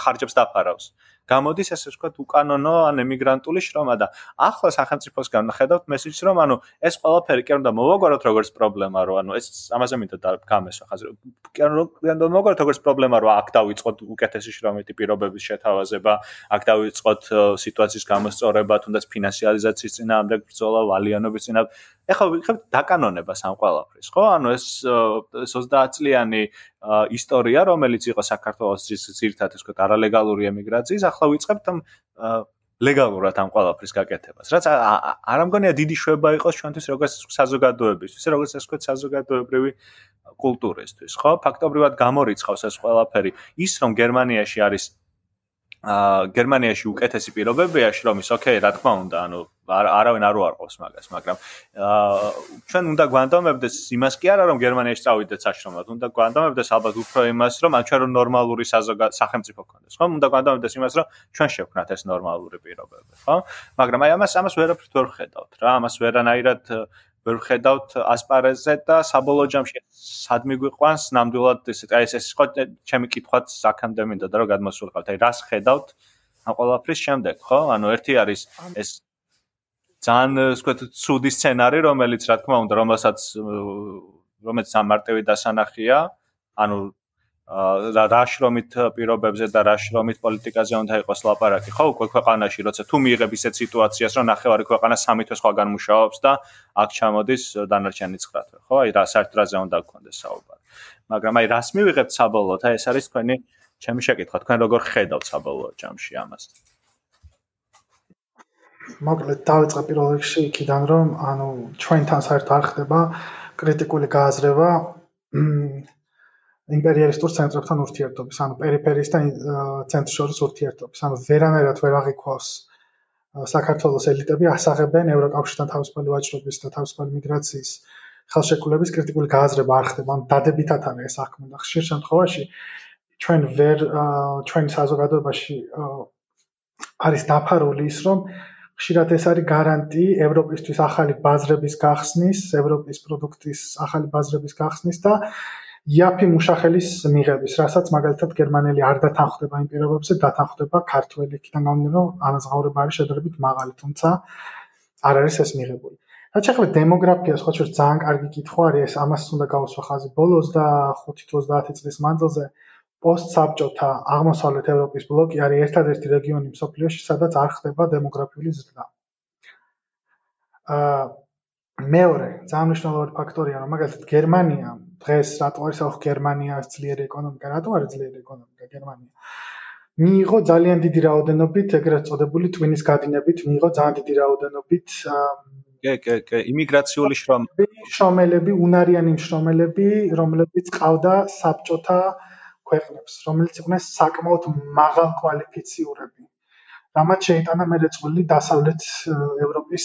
ხარჯებს დაფარავს. გამოდის ესე ვთქვათ უკანონო ან ემიგრანტული შრომა და ახლა სახელმწიფოს განხედავთ მესიჯს რომ ანუ ეს ყველაფერი კი უნდა მოვაგვაროთ როგორც პრობლემა რომ ანუ ეს ამაზე მინდა გამესვა ხაზი კი უნდა მოვაგვაროთ როგორც პრობლემა რომ აქ დავიწყოთ უკეთესი შრომითი პირობების შეთავაზება აქ დავიწყოთ სიტუაციის გამოსწორება თუნდაც ფინანსიალიზაციის წინააღმდეგ ბრძოლა ვალიანობის წინააღმდეგ ეხლა ვიქნებ დაკანონებას ამ ყველაფრის, ხო? ანუ ეს 30 წლიანი ისტორია, რომელიც იყო საქართველოს ძირთად ეს ვთქვათ არალეგალური ემიგრაციის, ახლა ვიწყებთ ამ ლეგალურად ამ ყველაფრის გაკეთებას. რაც არ ამგონია დიდი შვება იყოს ჩვენთვის როგორც საზოგადოებისთვის, როგორც ეს ვთქვათ საზოგადოებრივი კულტურისთვის, ხო? ფაქტობრივად გამორიცხავს ეს ყველაფერი ის, რომ გერმანიაში არის აა გერმანიაში უკეთესი პირობებია შრომის, ოკეი, რა თქმა უნდა, ანუ არავინ არ უარყოფს მაგას, მაგრამ აა ჩვენ უნდა გვანდომებდეს იმას კი არა რომ გერმანიაში წავიდეთ საშრომად, უნდა გვანდომებდეს ალბათ უფრო იმას რომ ან ჩვენ რომ ნორმალური საზოგადო სახელმწიფო გქონდეს, ხო? უნდა გვანდომებდეს იმას რომ ჩვენ შევქნათ ეს ნორმალური პირობები, ხო? მაგრამ აი ამას ამას ვერაფრით ვერ ხედავთ რა, ამას ვერანაირად ვერ ხედავთ ასპარეზზე და საბოლოო ჯამში სად მიგვიყვანს ნამდვილად ეს აი ეს ეს ხო ჩემი კითხვაც აქამდე მინდა და რომ გადმოსულიყავთ, აი რას ხედავთ ამ ყველაფრის შემდეგ, ხო? ანუ ერთი არის ეს ძალიან ვთქვათ ცუდი სცენარი, რომელიც რა თქმა უნდა, რომელსაც რომელიც ამარტივი დასანახია, ანუ რა რაშრომით პირობებზე და რაშრომით პოლიტიკაზე უნდა იყოს ლაპარაკი, ხო, უკვე ქვეყანაში, როცა თუ მიიღებ ისეთ სიტუაციას, რომ ნახევარი ქვეყანა სამი თვის ხოლგან მუშაობს და აქ ჩამოდის დანარჩენი ცხრა თვე, ხო? აი რა საერთოდ უნდა გქონდეს საუბარი. მაგრამ აი რას მივიღებთ საბოლოოდ? აი ეს არის თქვენი ჩემი შეკითხვა, თქვენ როგორ ხედავთ საბოლოო ჯამში ამას? მოკლედ დავიწყე პირველ რიგში იქიდან რომ ანუ ჩვენთან საერთოდ არ ხდება კრიტიკული გააზრება იმპერიალისტურ ცენტრებთან ურთიერთობის, ანუ პერიფერიის და ცენტრის შორის ურთიერთობის. ანუ ვერანაირად ვერ აღიქვავს საქართველოს ელიტები ასაღებენ ევროკავშირთან თავისუფალი ვაჭრობის და თავისუფალი მიგრაციის ხელშეკრულების კრიტიკული გააზრება არ ხდება. ანუ დადებითად არის ეს საქმე და ხშირ შემთხვევაში ჩვენ ვერ ჩვენ საზოგადოებაში არის დაფარული ის რომ ხშირად ეს არის გარანტი ევროპისთვის ახალი ბაზრების გახსნის, ევროპის პროდუქტის ახალი ბაზრების გახსნის და იაფი მუშახელის მიღების, რასაც მაგალითად გერმანელი არ დათანხმდება იმ პირობებზე, დათანხმდება ქართველი. იქიდან გამომდინარე, რომ ანაზღაურება არის შედარებით მაღალი, თუმცა არ არის ეს მიღებული. რაც შეეხება დემოგრაფიას, ხო შეიძლება ძალიან კარგი კითხვა არის, ამას უნდა გავუსვა ხაზი ბოლოს და 5-30 წლის მანძილზე. პოსტსაბჭოთა აღმოსავლეთ ევროპის ბლოკი არის ერთადერთი რეგიონი მსოფლიოში, სადაც არ ხდება დემოგრაფიული ზრდა. აა მეორე, ძალიან ფაქტორია, რომ მაგალითად გერმანია დღეს რატო არის ახ გერმანია ძლიერი ეკონომიკა, რატო არის ძლიერი ეკონომიკა გერმანია? მიიღო ძალიან დიდი რაოდენობით ეგრეთ წოდებული ტვინის გადინებით, მიიღო ძალიან დიდი რაოდენობით კე კე კე იმიგრაციული შრომები, შრომელები, უნარიანი შრომელები, რომლებიც ყავდა საბჭოთა ქვეყნებს, რომელიც იყვნენ საკმაოდ მაღალ კვალიფიციურები. რამაც შეიტანა მე რეწვილი დასავლეთ ევროპის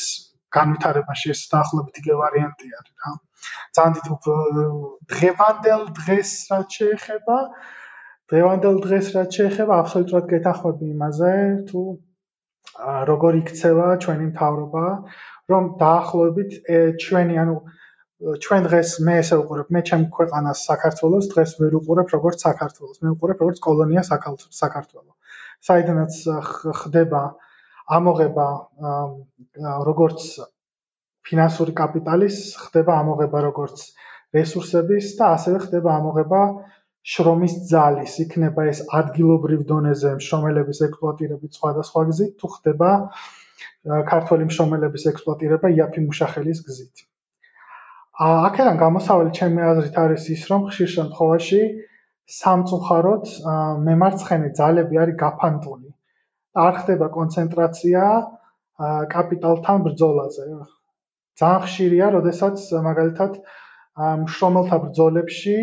განვითარებაში ეს დაახლოებით იგივე ვარიანტი არის რა. ძალიან დიდი დღევანდელ დღეს რაც შეეხება დღევანდელ დღეს რაც შეეხება აბსოლუტურად გეთახმები იმაზე თუ როგორ იქცევა ჩვენი მთავრობა რომ დაახლოებით ჩვენი ანუ ჩვენ დღეს მე ესე ვუყურებ, მე ჩემ ქვეყანას საქართველოს დღეს ვერ ვუყურებ როგორც საქართველოს, მე ვუყურებ როგორც კოლონია საქართველოს. საიდანაც ხდება ამოღება როგორც ფინანსური კაპიტალის, ხდება ამოღება როგორც რესურსების და ასევე ხდება ამოღება შრომის ძალის, იქნება ეს ადგილობრივ დონეზე შრომელების ექსპლუატირებით სხვადასხვა გზით, თუ ხდება ქართული შრომელების ექსპლუატირება იაფი მუშახელის გზით. აქედან გამოსავალი ჩემი აზრით არის ის, რომ ხშირ შემთხვევაში სამწუხაროდ მემარცხენე ძალები არის გაფანტული. არ ხდება კონცენტრაცია კაპიტალთან ბრძოლაზე. ძალიან ხშირია, როდესაც მაგალითად მშრომელთა ბრძოლებში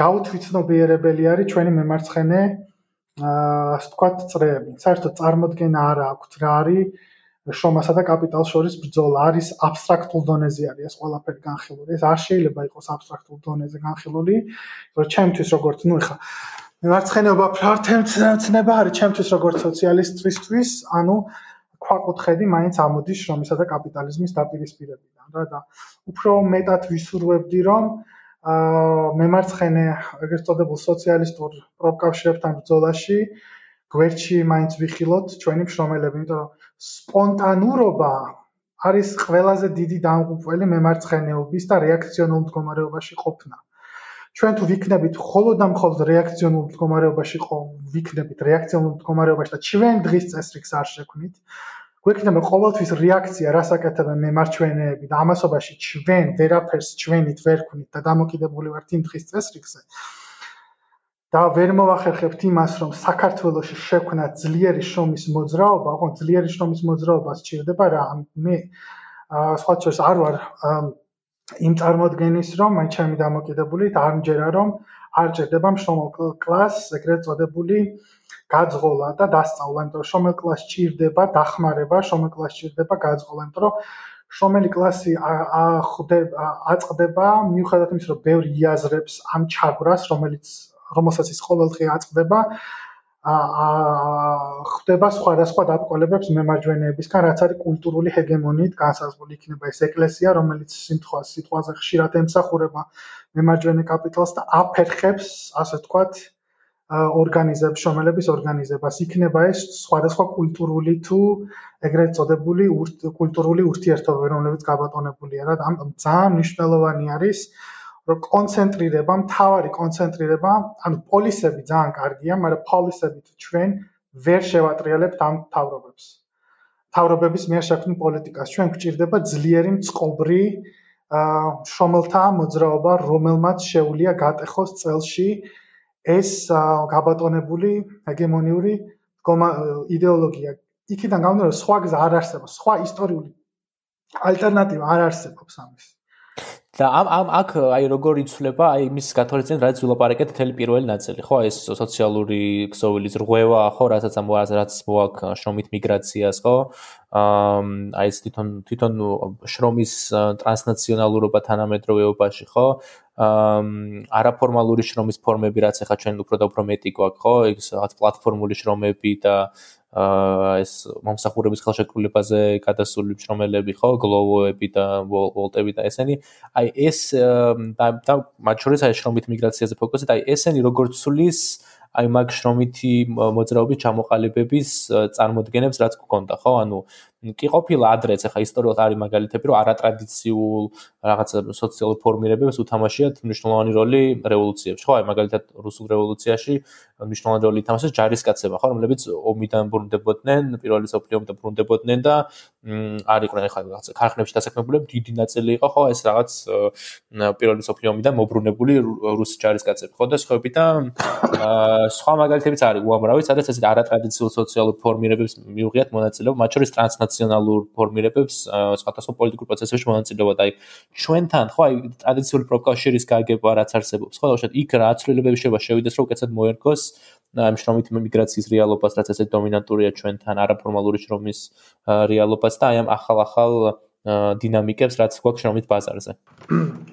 გაუთვითნობიერებელი არის ჩვენი მემარცხენე ასე ვთქვათ წრეები. საერთოდ წარმოქმნა არა აქვს რა არის შრომასა და კაპიტალს შორის ბრძოლა არის აბსტრაქტულ დონეზე არის ეს ყველაფერი განხილული. ეს არ შეიძლება იყოს აბსტრაქტულ დონეზე განხილული, რომ ჩემთვის როგორც, ну, ეხა მარცხენობა ფრართემცნება არის ჩემთვის როგორც სოციალისტისთვის, ანუ ქვაკუთხედი მაინც ამოდის შრომისა და კაპიტალიზმის დაპირისპირებიდან, რა და უფრო მეტად ვისურვებდი, რომ აა მემარცხენე ეგრეთ წოდებულ სოციალისტურ პროპკავშირებთან ბრძოლაში გვერდში მაინც ვიხილოთ ჩვენი მშრომელები, იმიტომ რომ სპონტანურობა არის ყველაზე დიდი დამღუპველი მემარცხენეობის და რეაქციონულ მდგომარეობაში ყოფნა. ჩვენ თუ ვიქნებით მხოლოდ და მხოლოდ რეაქციონულ მდგომარეობაში ყო, ვიქნებით რეაქციონულ მდგომარეობაში და ჩვენ დღის წესრიგს არ შექმნით, გვექნება ყოველთვის რეაქცია, რასაკეთებენ მემარცხენეები და ამასობაში ჩვენ ვერაფერს ჩვენით ვერ ქმნით და დამოკიდებული ვართ იმ დღის წესრიგზე. და ვერ მოახერხებთ იმას, რომ საქართველოს შექმნა ძლიერი შრომის მოძრაობა, ხო, ძლიერი შრომის მოძრაობა სჭირდება რა. მე სხვა შეიძლება არ ვარ იმ წარმოადგენის, რომ მე ჩემი დამოკიდებული არ მჯერა, რომ არ ჭირდება შრომელ კლასს ეგრეთ წოდებული გაძღოლა და დასწავლა, იმიტომ რომ შრომელ კლასს ჭირდება დახმარება, შრომელ კლასს ჭირდება გაძღოლა, იმიტომ რომ შრომელი კლასი ახვდება აწყდება მიუხედავად იმისა, რომ ბევრი იაზრებს ამ ჩაგვრას, რომელიც რომელსაც ის ყოველდღე აწყდება, აა ხდება სხვადასხვა დატყოლებებს მემარჯვენეებისგან, რაც არის კულტურული ჰეგემონიით განსაზღვრული იქნება ეს ეკლესია, რომელიც სიმთხვას სიტყვაზე ხშირად ემსახურება მემარჯვენე კაპიტალს და აფერხებს, ასე ვთქვათ, ორგანიზებს, შრომელების ორგანიზებას. იქნება ეს სხვადასხვა კულტურული თუ ეგრეთ წოდებული კულტურული ურთიერთობები, რომლებიც გაბატონებულია რა. ამ ძალიან მნიშვნელოვანი არის რომ კონცენტრირება, მთავარი კონცენტრირება, ანუ პოლისები ძალიან კარგია, მაგრამ პოლისებით ჩვენ ვერ შევატრიალებთ ამ თავრობებს. თავრობების მიერ შექმნილ პოლიტიკას ჩვენ გვჭირდება ძლიერი მწყობრი აა შრომელთა მოძრაობა, რომელმაც შეუძლია გატეხოს წელში ეს გაბატონებული ჰეგემონიური იდეოლოგია. იქიდან გამომდინარე, სხვა გზა არ არსებობს, სხვა ისტორიული ალტერნატივა არ არსებობს ამის. და ამ ამ აქ აი როგორ იცვლება აი იმის გათვალისწინებით რაც ვილაპარაკეთ თელი პირველი ნაწილი ხო? ეს სოციალური ქსოვილის რღვევა ხო? რასაც ამ რაც მოაქ შრომით მიგრაციას ხო? აი ეს თვითონ თვითონ შრომის ტრანსნაციონალურობა თანამედროვეობაში ხო? არაფორმალური შრომის ფორმები რაც ახლა ჩვენ უფრო და უფრო მეტი გვაქვს ხო? ეს რაღაც პლატფორმული შრომები და ეს მომსახურების ხელშეკრულებაზე გადასული მშრომელები ხო გლოვოები და ვოლტები და ესენი. აი ეს და მათ შორის აი შრომით მიგრაციაზე ფოკუსი და აი ესენი როგორც სulis აი მაგ შრომითი მოძრაობის ჩამოყალიბების წარმოადგენებს რაც გქონდა ხო? ანუ კი ყოფილა ადრეც ახლა ისტორიულად არის მაგალითები რომ არატრადიციულ რაღაც სოციალურ ფორმირებებს უთამაშიათ მნიშვნელოვანი როლი რევოლუციებში. ხო აი მაგალითად რუსულ რევოლუციაში მნიშვნელოვანი როლი ითამაშეს ჯარისკაცება ხო რომლებიც ომიდან ბრუნდებოდნენ პირველი სოფლიო ომიდან ბრუნდებოდნენ და არ იყვნენ ახლა რაღაც ქარხნებში დასაქმებულები დიდი ნაწილი იყო ხო ეს რაღაც პირველი სოფლიო ომიდან მობრუნებული რუსი ჯარისკაცები. ხო და სხვაები და სხვა მაგალითებიც არის. უამრავი სადაც ეს არატრადიციულ სოციალურ ფორმირებებს მიუღიათ მონაწილეობა მათ შორის ტრანს ნაციონალურ ფორმირებებს სხვადასხვა პოლიტიკურ პროცესებში მონაწილეობა და აი ჩვენთან ხო აი ტრადიციული პროკავშირის გაგება რაც არსებობს ხო და იქ რა აცვლილებები შეიძლება შევიდეს რომ უკეთესად მოერგოს ამ შრომით მიგრაციის რეალობას რაც ესე დომინანტურია ჩვენთან არაფორმალური შრომის რეალობას და აი ამ ახალ-ახალ დინამიკებს რაც გვაქვს შრომით ბაზარზე.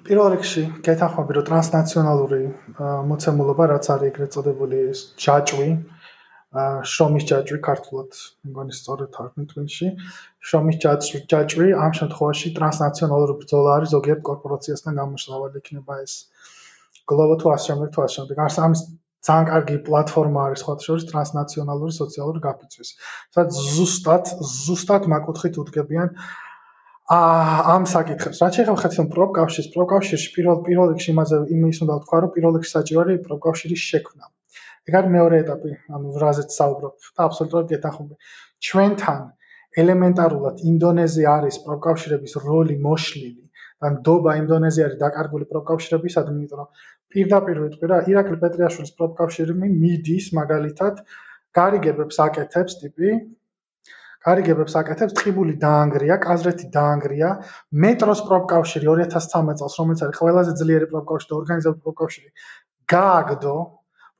პირველ რიგში გეთანხმები რომ ტრანსნაციონალური მოცემულობა რაც არის ეგრეთ წოდებული ჯაჭვი შრომის ჯაჭვი ქართულად მგონი სწორედ არის თვითონში შრომის ჯაჭვი ჯაჭვი ამ შემთხვევაში ტრანსნაციონალური ბრძოლა არის ზოგიერთ კორპორაციასთან გამოშლავალი იქნება ეს. გლობალ თუ ასრამერ თუ ასრამერ გარს ამის ძალიან კარგი პლატფორმა არის სხვა შორის ტრანსნაციონალური სოციალური გაფიცვის. სადაც ზუსტად ზუსტად მაკუთხით უდგებიან ა ამ საკითხებს. რაც შეიძლება ხეთ რომ პროპკავშირის პროპკავშირში პირველ პირველ რიგში იმაზე იმის უნდა ვთქვა რომ პირველ რიგში საჭირო არის პროპკავშირის შექმნა ეგ არის მეორე ეტაპი, ანუ რაზეც საუბრობ და აბსოლუტურად გეთანხმები. ჩვენთან ელემენტარულად ინდონეზია არის პროკავშირების როლი მოშლილი და ნდობა ინდონეზია არის დაკარგული პროკავშირებისადმი, იმიტომ რომ პირდაპირ ვიტყვი რა, ირაკლი პეტრიაშვილის პროკავშირი მიდის მაგალითად გარიგებებს აკეთებს ტიპი გარიგებებს აკეთებს ტყიბული დაანგრია, კაზრეთი დაანგრია, მეტროს პროკავშირი 2013 წელს, რომელიც არის ყველაზე ძლიერი პროკავშირი და ორგანიზებული პროკავშირი, გააგდო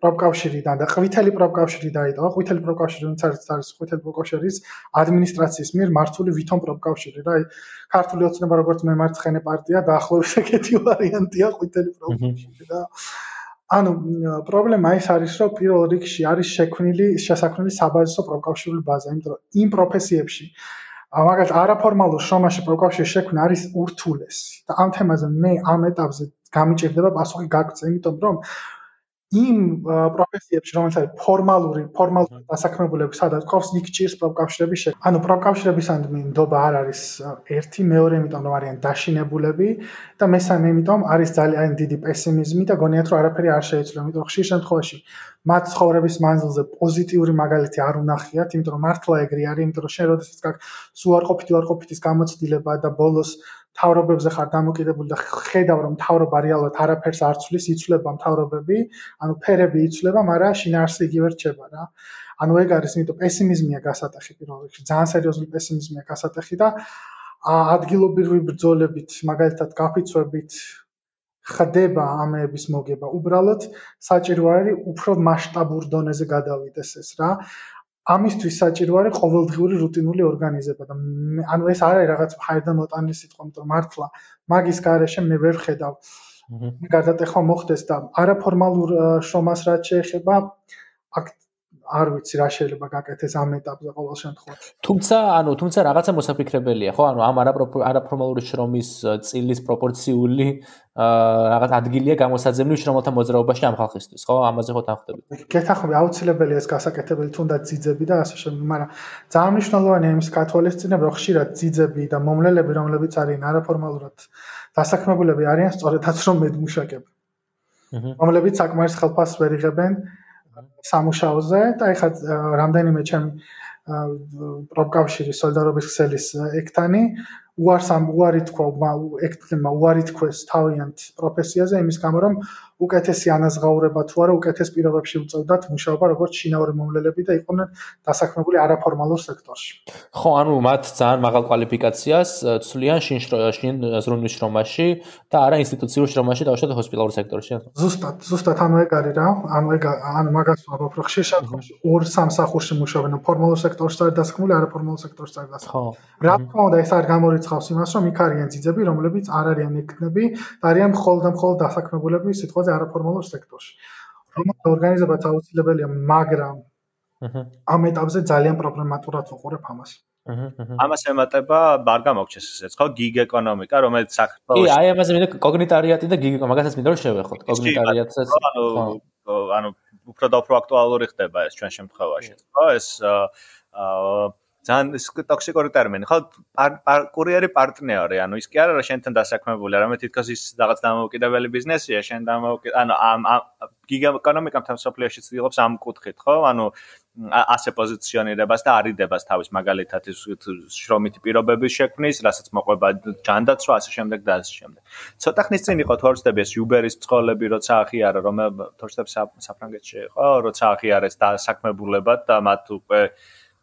პროფკავშირიდან და ყვითელი პროფკავშირი დაიწყო. ყვითელი პროფკავშირი ვინც არის არის ყვითელი პროფკავშირის ადმინისტრაციის მიერ მართული ვითომ პროფკავშირი რა. აი ქართული ოცნება როგორც მემარცხენე პარტია დაახლოებით [laughs] ეგეთი ვარიანტია ყვითელი პროფკავშირი და ანუ პრობლემა ის არის რომ პირველ რიგში არის შექმნილი შესაქმნელი საბაზისო პროფკავშირული ბაზა, იმიტომ რომ იმ პროფესიებში მაგალითად არაფორმალურ შრომაში პროფკავშირი შექმნა არის ურთულესი და ამ თემაზე მე ამ ეტაპზე გამიჭირდება პასუხი გაგწე, იმიტომ რომ იმ პროფესიებში, რომელიც არის ფორმალური, ფორმალური დასაქმებულები, სადაც ყავს იქ ჭირს პროფკავშირების შეკ. ანუ პროფკავშირების ანდმინდობა არ არის ერთი, მეორე, იმიტომ რომ არიან დაშინებულები და მესამე, იმიტომ არის ძალიან დიდი პესიმიზმი და გონიათ რომ არაფერი არ შეიცვლება, იმიტომ ხშირ შემთხვევაში მათ ცხოვრების მანძილზე პოზიტიური მაგალითი არ უნახიათ, იმიტომ რომ მართლა ეგრე არის, იმიტომ რომ შენ როდესაც გაქვს სუარყოფითი ვარყოფითის გამოცდილება და ბოლოს თავრობებზე ხარ დამოკიდებული და ხედავ რომ თავრობა რეალურად არაფერს არ ცვლის, იცვლება თავრობები, ანუ ფერები იცვლება, მაგრამ შინაარსი იგივე რჩება რა. ანუ ეგ არის, იმიტომ პესიმიზმია გასატეხი პირველ რიგში, ძალიან სერიოზული პესიმიზმია გასატეხი და ადგილობრივი ბრძოლებით, მაგალითად, გაფიცვებით ხდება ამეების მოგება. უბრალოდ საჭირო არის უფრო მასშტაბურ დონეზე გადავიდეს ეს რა. ამისთვის საჭირო არის ყოველდღიური რუტინული ორგანიზება და ანუ ეს არ არის რაღაც ჰაერდან მოტანილი სიტყვა, იმიტომ რომ მართლა მაგის garaშე მე ვერ ხედავ. მე გადატეხვა მოხდეს და არაფორმალურ შრომას რაც შეეხება აქ არ ვიცი რა შეიძლება გაკეთდეს ამ ეტაპზე ყოველ შემთხვევაში. თუმცა, ანუ თუმცა რაღაცა მოსაფიქრებელია, ხო? ანუ ამ არაფორმალური შრომის წილის პროპორციული რაღაც ადგილია გამოსაძებნი შრომათა მოძრაობაში ამ ხალხისთვის, ხო? ამაზე ხო თანხდები? გეთახმები აუცილებელია ეს გასაკეთებელი თუნდაც ძიძები და ასე შემდეგ, მაგრამ ძალიან მნიშვნელოვანია იმის კათოლიციზმი, რომ ხშირად ძიძები და მომლელები, რომლებიც არიან არაფორმალურად დასაქმებულები არიან სწორედაც რომ მედმუშაკები. რომლებიც საკმარის ხელფასს ვერ იღებენ სამუშაოზე და ეხლა რამდენიმე ჩემი პროფკავშირი სოლიდარობის ქსელის ექტანი უარს ამ უარი თქვა ექტმა უარი თქვეს თავიანთ პროფესიაზე იმის გამო რომ უკეთესი ანაზღაურება თუ არა უკეთეს პირობებში უწევდათ მუშაობა როგორც შინაური მომლელები და იყვნენ დასაქმებული არაფორმალურ სექტორში. ხო, ანუ მათ ძალიან მაღალ კვალიფიკაციას ცვლიან შინ ზრუნვის შრომაში და არა ინსტიტუციურ შრომაში დაუშვათ ჰოსპიტალურ სექტორში. ზუსტად, ზუსტად ანუ ეგ არის რა, ანუ ეგ ანუ მაგას ვაბობ რომ ხშირ შემთხვევაში ორ სამსახურში მუშაობენ ფორმალურ სექტორში და დასაქმებული არაფორმალურ სექტორში და დასაქმებული. ხო. რა თქმა უნდა ეს არ გამორიცხავს იმას რომ იქ არიან ძიძები რომლებიც არ არიან ეკნები და არიან მხოლოდ და მხოლოდ დასაქმებულები სიტყვა ყველაზე არაფორმალურ სექტორში. რომელთა ორგანიზებაც აუცილებელია, მაგრამ ამ ეტაპზე ძალიან პრობლემატურად ვუყურებ ამას. ამას ემატება არ გამოგჩეს ესეც ხო? გიგ ეკონომიკა რომელიც საქართველოს კი აი ამაზე მინდა კოგნიტარიატი და გიგ მაგასაც მინდა რომ შევეხოთ კოგნიტარიატსაც ხო. ანუ უფრო და უფრო აქტუალური ხდება ეს ჩვენ შემთხვევაში ხო? ეს აა ძალიან ტოქსიკური ტერმინი ხო კურიერი პარტნიორი ანუ ის კი არა რომ შენთან დასაქმებული არა მე თვითონ ის რაღაც დამოუკიდებელი ბიზნესია შენ დამოუკი ანუ ამ გიგა ეკონომიკამ თან სოფლიოში ცდილობს ამ კუთხით ხო ანუ ასე პოზიციონირებას და არიდებას თავის მაგალითად ის შრომითი პირობების შექმნის, რასაც მოყვება ჯანდაცვა ასე შემდეგ და ასე შემდეგ. ცოტა ხნის წინ იყო თორშტები ეს Uber-ის ცხოლები, როცა აღიარა რომ თორშტებს საფრანგეთში იყო, როცა აღიარეს და საქმებულებად და მათ უკვე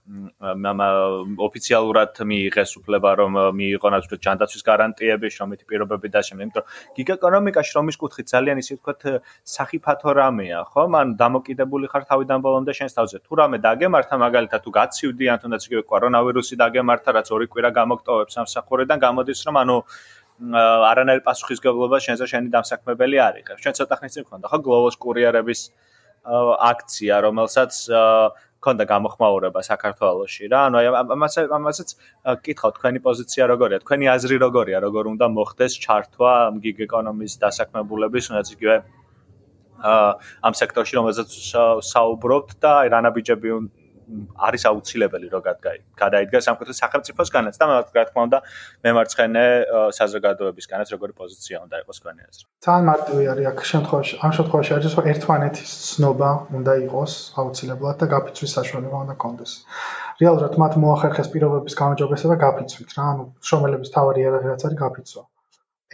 ოფიციალურად მიიღეს უფლება რომ მიიღონათ უფრო ჯანდაცვის გარანტიები, შრომითი პირობები და შემდეგ, იმიტომ რომ გიგაეკონომიკა შრომის კუთხით ძალიან ისე ვთქვათ საფათო რამეა, ხო? მან დამოკიდებული ხარ თავიდან ბოლომდე შენს თავზე. თუ რამე დაგემართა, მაგალითად თუ გაცივდი ან თუნდაც იგივე კორონავირუსი დაგემართა, რაც ორი კვირა გამოგტოვებს სამსახურიდან, გამოდის რომ ანუ არანაირი პასუხისგებლობა შენზე შენი დამსაქმებელი არ იღებს. ჩვენ ცოტა ხნის წინ გქონდა ხო გლოვოს კურიერების აქცია, რომელსაც ქონდა გამოხმაურება საქართველოსში რა. ანუ აი ამას ამასაც კითხავ თქვენი პოზიცია როგორია? თქვენი აზრი როგორია? როგორ უნდა მოხდეს ჩართვა გიგ ეკონომის დასაქმებულების, თუნდაც იგივე აა ამ სექტორში რომელზეც საუბრობთ და რანაბიჯები არის აუცილებელი რომ გადაიდგა სამხედრო სახელმწიფოსგანაც და რა თქმა უნდა მემარცხენე საზოგადოებისგანაც როგორი პოზიცია უნდა იყოს აზრი. ძალიან მარტივი არის აქ შემთხვევაში, ამ შემთხვევაში არის რომ ერთმანეთის ცნობა უნდა იყოს აუცილებლად და გაფიცვის საშუალება უნდა კონდეს. რეალურად მათ მოახერხეს პირობების გამოჯობესება გაფიცვით რა, ანუ შრომელების თავი იარაღიც არის გაფიცვა.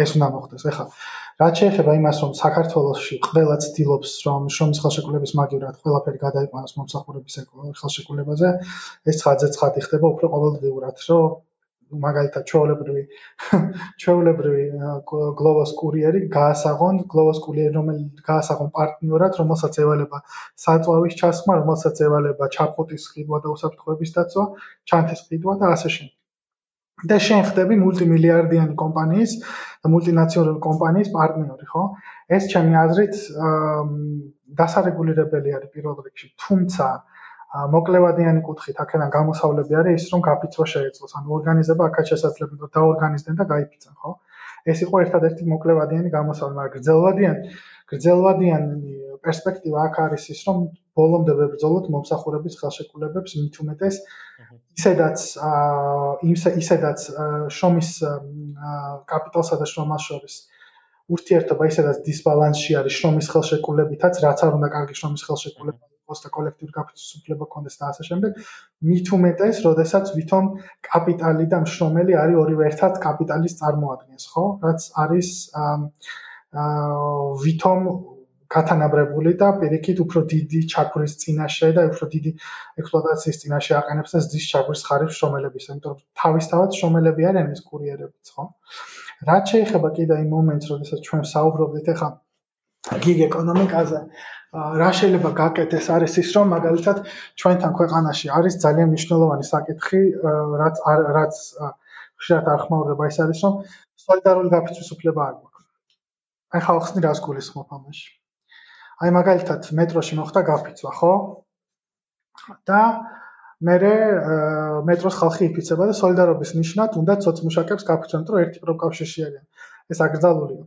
ეს უნდა მოხდეს. ეხლა რაც შეეხება იმას, რომ საქართველოსში ყველა ცდილობს, რომ შრომის ხელშეკრულების მაგივრად ყველაფერი გადაიყვანოს მომსახურების ხელშეკრულებაზე, ეს ცხადზე ცხადი ხდება უფრო ყოველდღიურად, რომ მაგალითად ჩვეულებრივი ჩვეულებრივი გლოვოს კურიერი გაასაღონ გლოვოს კურიერი რომელიც გაასაღონ პარტნიორად რომელსაც ევალება საწვავის ჩასხმა რომელსაც ევალება ჩაფხუტის ყიდვა და უსაფრთხოების დაცვა ჩანთის ყიდვა და ასე შემდეგ და შენ ხდები მულტიმილიარდიანი კომპანიის და მულტინაციონალური კომპანიის პარტნიორი, ხო? ეს ჩემი აზრით დასარეგულირებელი არის პირველ რიგში, თუმცა მოკლევადიანი კუთხით აქედან გამოსავლები არის ის, რომ გაფიცვა შეეძლოს, ანუ ორგანიზება აქაც შესაძლებელი რომ დაორგანიზდნენ და გაიფიცან, ხო? ეს იყო ერთადერთი მოკლევადიანი გამოსავალი, მაგრამ გრძელვადიანი გრძელვადიანი პერსპექტივა აქ არის ის, რომ ბოლომდე ვებრძოლოთ მომსახურების ხელშეკრულებებს მით უმეტეს ისედაც აა ისედაც შრომის კაპიტალსა და შრომას შორის ურთიერთობა ისედაც დისბალანსში არის შრომის ხელშეკრულებითაც, რაც არ უნდა კარგი შრომის ხელშეკრულება იყოს და კოლექტიური გაფიცვის უფლება კონდეს და ასე შემდეგ. მით უმეტეს, როდესაც ვითომ კაპიტალი და მშრომელი არის ორივე ერთად კაპიტალის წარმოადგენს, ხო? რაც არის აა ვითომ გათანაბრებული და პირიქით უფრო დიდი ჩაქვრის წინაშე და უფრო დიდი ექსპლუატაციის წინაშე აყენებს და ზის ჩაქვრის ხარებს შრომელების, იმიტომ რომ თავისთავად შრომელები არიან ეს კურიერებიც, ხო? რაც შეიძლება კიდე იმ მომენტს, როდესაც ჩვენ საუბრობდით ახლა გიგ ეკონომიკაზე, რა შეიძლება გაკეთდეს არის ის, რომ მაგალითად ჩვენთან ქვეყანაში არის ძალიან მნიშვნელოვანი საკითხი, რაც რაც ხშირად არ ხმაურდება, ის არის, რომ სოლიდარული გაფიცვის უფლება არ გვაქვს. აი ხალხსნი რას გულისხმობ ამაში? აი მაგალითად მეტროში მოხდა გაფიცვა, ხო? და მე მეტროს ხალხი იფიცება და სოლიდარობის ნიშნად უნდა სოციმუშაკებს გაფიცვენ, რომ ერთი პროკავშირში არიან. ეს აკრძალულია.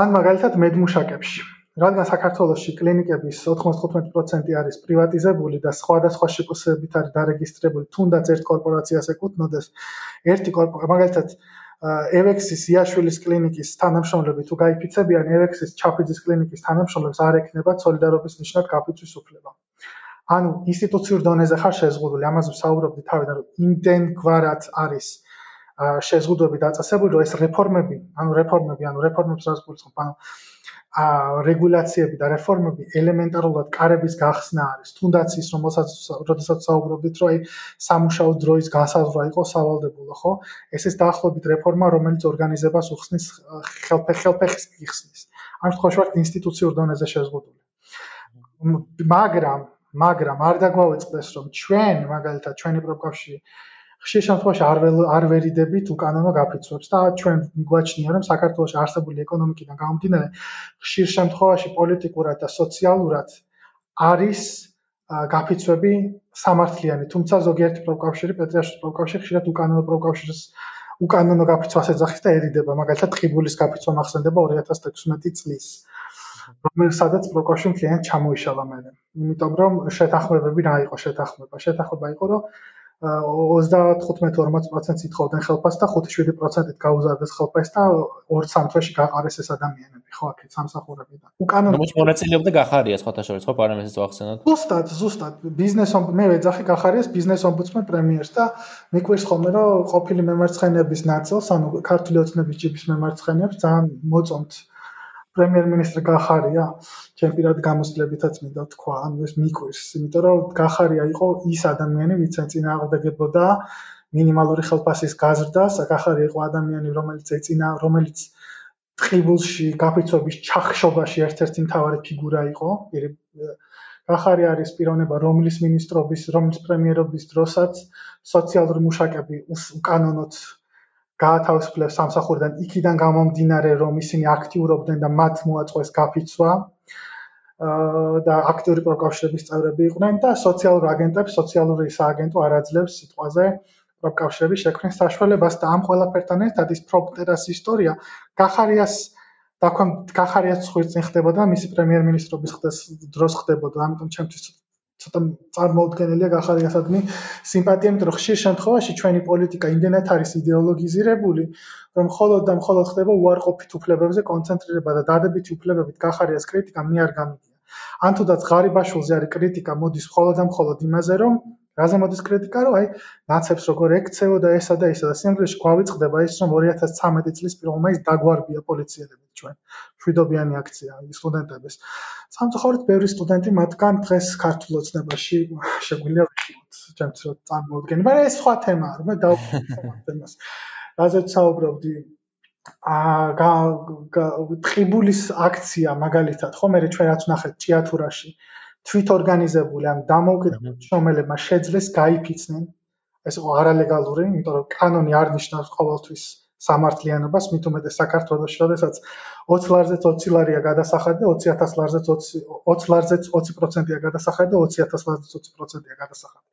ან მაგალითად მედმუშაკებში. რადგან საქართველოსში კლინიკების 95% არის პრივატიზებული და სხვადასხვა შეფასებით არის დარეგისტრირებული, თუნდაც ერთ კორპორაციას ეკუთვნოდეს, ერთი მაგალითად ევექსის იაშვილის კლინიკის თანამშრომლები თუ გაიფიცებიან ევექსის ჩაფიძის კლინიკის თანამშრომლებს არ ექნებათ სოლიდარობის ნიშნად გაფიცვის უფლება. ანუ ინსტიტუციურ დონეზე ხარ შეზღუდული, ამაზე ვსაუბრობდი თავიდან, რომ იმდენ გვარად არის შეზღუდვები დაწესებული, რომ ეს რეფორმები, ანუ რეფორმები, ანუ რეფორმებს რას გულისხმობ, ანუ რეგულაციები და რეფორმები ელემენტარულად კარების გახსნა არის. თუნდაც ის, რომელსაც როდესაც საუბრობდით, რომ აი სამუშაო დროის განსაზღვრა იყო სავალდებულო, ხო? ეს ეს დაახლოებით რეფორმა, რომელიც ორგანიზებას უხსნის ხელფეხელფეხის გიხსნის. ამ შემთხვევაში ვართ ინსტიტუციურ დონეზე შეზღუდული. მაგრამ მაგრამ არ დაგვაუწყდეს რომ ჩვენ მაგალითად ჩვენი პროფკავშირი ხშირ შემთხვევაში არ არ ვერიდებით უკანონო გაფიცვებს და ჩვენ გვაჩნია რომ საქართველოს არსებული ეკონომიკიდან გამომდინარე ხშირ შემთხვევაში პოლიტიკურად და სოციალურად არის გაფიცვები სამართლიანი თუმცა ზოგიერთი პროფკავშირი პეტრიაშვილის პროფკავშირი ხშირად უკანონო პროფკავშირის უკანონო გაფიცვას ეძახის და ერიდება მაგალითად ტყიბულის გაფიცვა მახსენდება 2016 წლის რომელსაც პროკოშინ ძალიან ჩამოიშალა მე. იმიტომ რომ შეთანხმებები რა იყო შეთანხმება? შეთანხმება იყო რომ 35-40%-ით ითხოვდნენ ხელფასს და 5-7%-ით გაუზარდეს ხელფასს და 2-3 თვეში გაყარეს ეს ადამიანები, ხო, აქეთ სამსახურებიდან. უკანონო მოც მონაწილეობდა გახარიას ხოთა შორის, ხო, პარლამენტის ვახსენოთ. ზუსტად, ზუსტად, ბიზნეს მე ვეძახი გახარიას ბიზნეს ომბუდსმენ პრემიერს და მიყვირს ხოლმე რომ ყოფილი მემარცხენეების ნაწილს, ანუ ქართული ოცნების ჯიბის მემარცხენეებს ძალიან მოწონთ პრემიერ-მინისტრი გახარია, ჩემ პირად გამოსვლებითაც მინდა თქვა, ანუ ეს მიყვირს, იმიტომ რომ გახარია იყო ის ადამიანი, ვინც ეწინააღმდეგებოდა მინიმალური ხელფასის გაზრდას, გახარია იყო ადამიანი, რომელიც ეწინა, რომელიც ტყიბულში გაფიცვების ჩახშობაში ერთ-ერთი მთავარი ფიგურა იყო. გახარია არის პიროვნება, რომლის მინისტრობის, რომლის პრემიერობის დროსაც სოციალური მუშაკები უკანონოდ გაათავისუფლებს სამსახურიდან იქიდან გამომდინარე რომ ისინი აქტიურობდნენ და მათ მოაწყვეს გაფიცვა და აქტიური პროკავშირების წევრები იყვნენ და სოციალურ აგენტებს სოციალური სააგენტო არაძლევს სიტყვაზე პროკავშირების შექმნის საშუალებას და ამ ყველაფერთან ერთად ის პროპტერას ისტორია გახარიას დაქვემ გახარიას ხვირწინ ხდებოდა მისი პრემიერ-მინისტრობის დროს ხდებოდა. ამიტომ ჩემთვის ცოტა წარმოუდგენელია გახარიასადმი სიმპათია, იმიტომ რომ ხშირ შემთხვევაში ჩვენი პოლიტიკა იმდენად არის იდეოლოგიზირებული, რომ მხოლოდ და მხოლოდ ხდება უარყოფით უფლებებზე კონცენტრირება და დადებითი უფლებებით გახარიას კრიტიკა მე არ გამიგია. ან თუდაც ღარიბაშვილზე არის კრიტიკა მოდის მხოლოდ და მხოლოდ იმაზე, რომ რაზე მოდის კრიტიკა, რომ აი ნაცებს როგორ ექცეო და ესა და ისა და სიმღერაში გვავიწყდება ის, რომ 2013 წლის 1 მაისს დაგვარბია პოლიციელები ჩვენ. შვიდობიანი აქცია სტუდენტების. სამწუხაროდ ბევრი სტუდენტი მათგან დღეს ქართულ ოცნებაში შეგვიძლია ვიხილოთ, ჩემთვის რომ წარმოუდგენი, მაგრამ ეს სხვა თემაა, რომ დავხსოვთ თემას. რაზეც საუბრობდი აა ტყიბულის აქცია მაგალითად, ხო მე ჩვენ რაც ნახეთ ჭიათურაში თვითორგანიზებული ან დამოუკიდებელი შრომელებმა შეძლეს გაიფიცნენ ეს იყო არალეგალური, იმიტომ რომ კანონი არ ნიშნავს ყოველთვის სამართლიანობას, მით უმეტეს საქართველოს, შესაძაც 20 ლარზეც 20 ლარია გადასახადი და 20000 ლარზეც 20 20 ლარზეც 20%-ია გადასახადი და 20000 ლარზეც 20%-ია გადასახადი.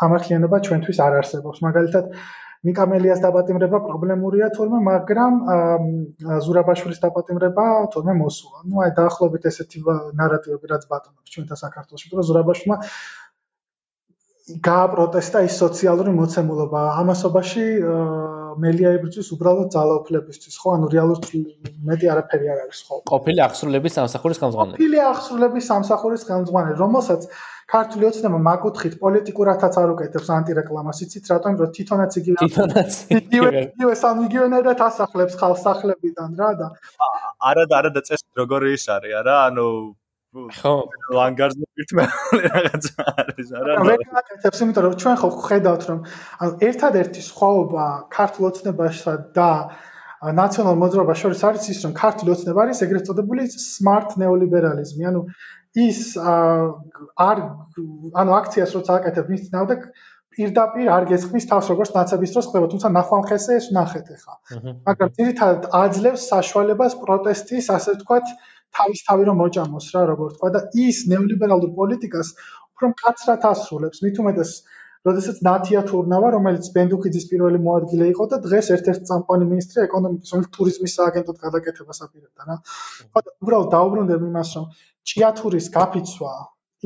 სამართლიანობა ჩვენთვის არ არსებობს. მაგალითად, მიკამელიას დაპატიმრება პრობლემურია თორემ მაგრამ ზურაბაშვილის დაპატიმრება თორემ მოსულა. ნუ აი დაახლოებით ესეთი ნარატივები რაც ბატონობს ჩვენთან საქართველოს, რომ ზურაბაშვილმა გააპროტესტა ის სოციალური მოცემულობა. ამასობაში მელია იბრძვის უბრალოდ ძალაუფლებისთვის, ხო? ანუ რეალურად მეტი არაფერი არ არის, ხო? ყოფილი აღსრულების სამსახურის ხელმძღვანელი. ყოფილი აღსრულების სამსახურის ხელმძღვანელი, რომელსაც ქართული ოცნება მაგუთხით პოლიტიკურათაც არ უკეთებს ანტირეკლამას, იცით რატომ? რომ თვითონაც იგივე თვითონაც იგივე იგივე სამ იგივენაირად ასახლებს ხალხს სახლებიდან რა და არა და არა და წეს როგორი ის არის არა? ანუ ხო ლანგარზე ერთმანეთს [laughs] რაღაცა არის არა? მე ვაკეთებს, იმიტომ რომ ჩვენ ხო ხედავთ რომ ანუ ერთადერთი სხვაობა ქართულ ოცნებასა და ნაციონალურ მოძრაობას შორის არის ის, რომ ქართული ოცნება არის ეგრეთ წოდებული smart neoliberalism, ანუ ის არ ანუ აქციას როცა აკეთებ მის წინააღმდეგ პირდაპირ არ გესხმის თავს როგორც ნაცების დროს ხდება, თუმცა ნახვამხესე ეს ნახეთ ახლა. მაგრამ ძირითადად აძლევს საშუალებას პროტესტის, ასე ვთქვათ, თავისთავი რომ მოჭამოს რა, როგორ ვთქვა და ის ნეოლიბერალურ პოლიტიკას უფრო მკაცრად ასრულებს. მით უმეტეს, როდესაც ნათია თურნავა, რომელიც ბენდუქიძის პირველი მოადგილე იყო და დღეს ერთ-ერთი წამყვანი მინისტრი ეკონომიკის, რომელიც ტურიზმის სააგენტოდ გადაკეთებას აპირებდა რა. ხო და უბრალოდ დაუბრუნდები იმას, რომ ჭიათურის გაფიცვა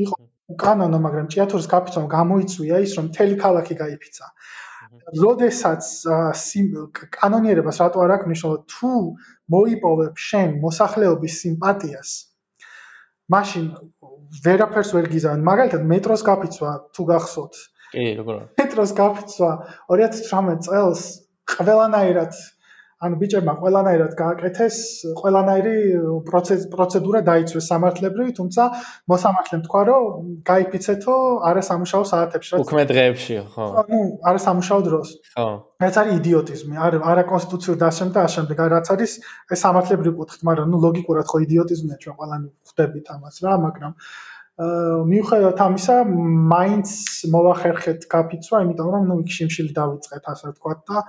იყო უკანონო, მაგრამ ჭიათურის გაფიცვამ გამოიწვია ის, რომ მთელი ქალაქი გაიფიცა. როდესაც კანონიერებას რატო არ აქვს მნიშვნელობა თუ მოიპოვებ შენ მოსახლეობის სიმპათიას მაშინ ვერაფერს ვერ გიზავენ. მაგალითად მეტროს გაფიცვა თუ გახსოვთ. კი როგორ? მეტროს გაფიცვა 2018 წელს ყველანაირად ანუ ბიჭებმა ყველანაირად გააკეთეს, ყველანაირი პროცედურა დაიცვეს სამართლებრივი, თუმცა მოსამართლემ თქვა, რომ გაიფიცეთო არასამუშაო საათებში, რაც უქმე დღეებში, ხო. ანუ არასამუშაო დროს. ხო. ეს არის იდიოტიზმი, არა არა კონსტიტუციური დასემ და აშემ, რაც არის ეს სამართლებრივი კუთხით, მაგრამ ნუ ლოგიკურად ხო იდიოტიზმია ჩვენ ყველანი ხვდებით ამას რა, მაგრამ მიუხედავად ამისა, მაინც მოახერხეთ გაფიცვა, იმიტომ რომ ნუ იქ შიმშილი დავიწყეთ, ასე ვთქვათ და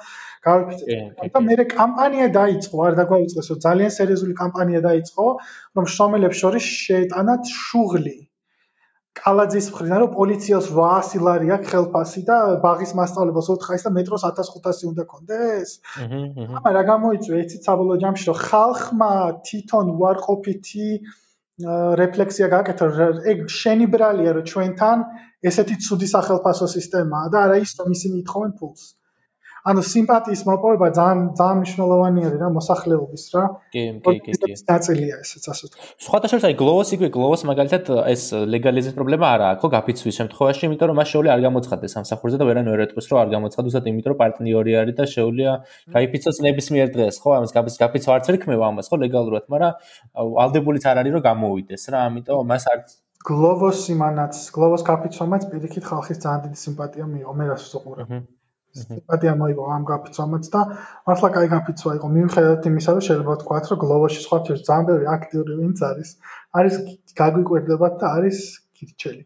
გავიფიცეთ. და მე კამპანია დაიწყო, არ დაგვაიწყესო, ძალიან სერიოზული კამპანია დაიწყო, რომ შრომელებს შორის შეეტანათ შუღლი. კალაძის მხრიდან რომ პოლიციას 800 ლარი აქვს ხელფასი და ბაღის მასწავლებლებს 4 ხაის და მეტროს 1500 უნდა კონდეს. აჰა, აჰა. რა გამოიწვია იცით საბოლოო ჯამში რომ ხალხმა თვითონ უარყოფითი რეფლექსია გააკეთა ეგ შენი ბრალია რომ ჩვენთან ესეთი ცუდი სახელფასო სისტემაა და არა ის რომ ისინი ითხოვენ ფულს. ანუ სიმპათიის მოპოვება ძალიან ძალიან მნიშვნელოვანია რა მოსახლეობის რა. კი, კი, კი, კი. ნაწილია ესეც ასე ვთქვი. სხვათა შორის აი გლოვოს იქვე გლოვოს მაგალითად ეს ლეგალიზმის პრობლემა არაა, ხო, გაფიცვის შემთხვევაში, იმიტომ რომ მას შეუძლია არ გამოცხადდეს სამსახურზე და ვერან ვერ ეტყვის რომ არ გამოცხადოს და იმიტომ რომ პარტნიორი არის და შეუძლია გაიფიცოს ნებისმიერ დღეს, ხო, ამას გაფიცვა არც ერქმევა ამას, ხო, ლეგალურად, მაგრამ ალდებულიც არ არის რომ გამოუვიდეს რა, ამიტომ მას არც გლოვოს იმანაც, გლოვოს გაფიცვამაც პირიქით ხალხის ძალიან დიდი სიმპათია მიიღო, მე რას ვსუყურებ. სიტუაცია მოიგო ამ გაფიცვამაც და მართლა კაი გაფიცვა იყო? მიუხედავად იმისა რომ შეიძლება თქვა რომ გლოვოში სხვა ფერს ძალიან ბევრი აქტიური ვინც არის. არის გაგვიკვირდებათ და არის კირჩელი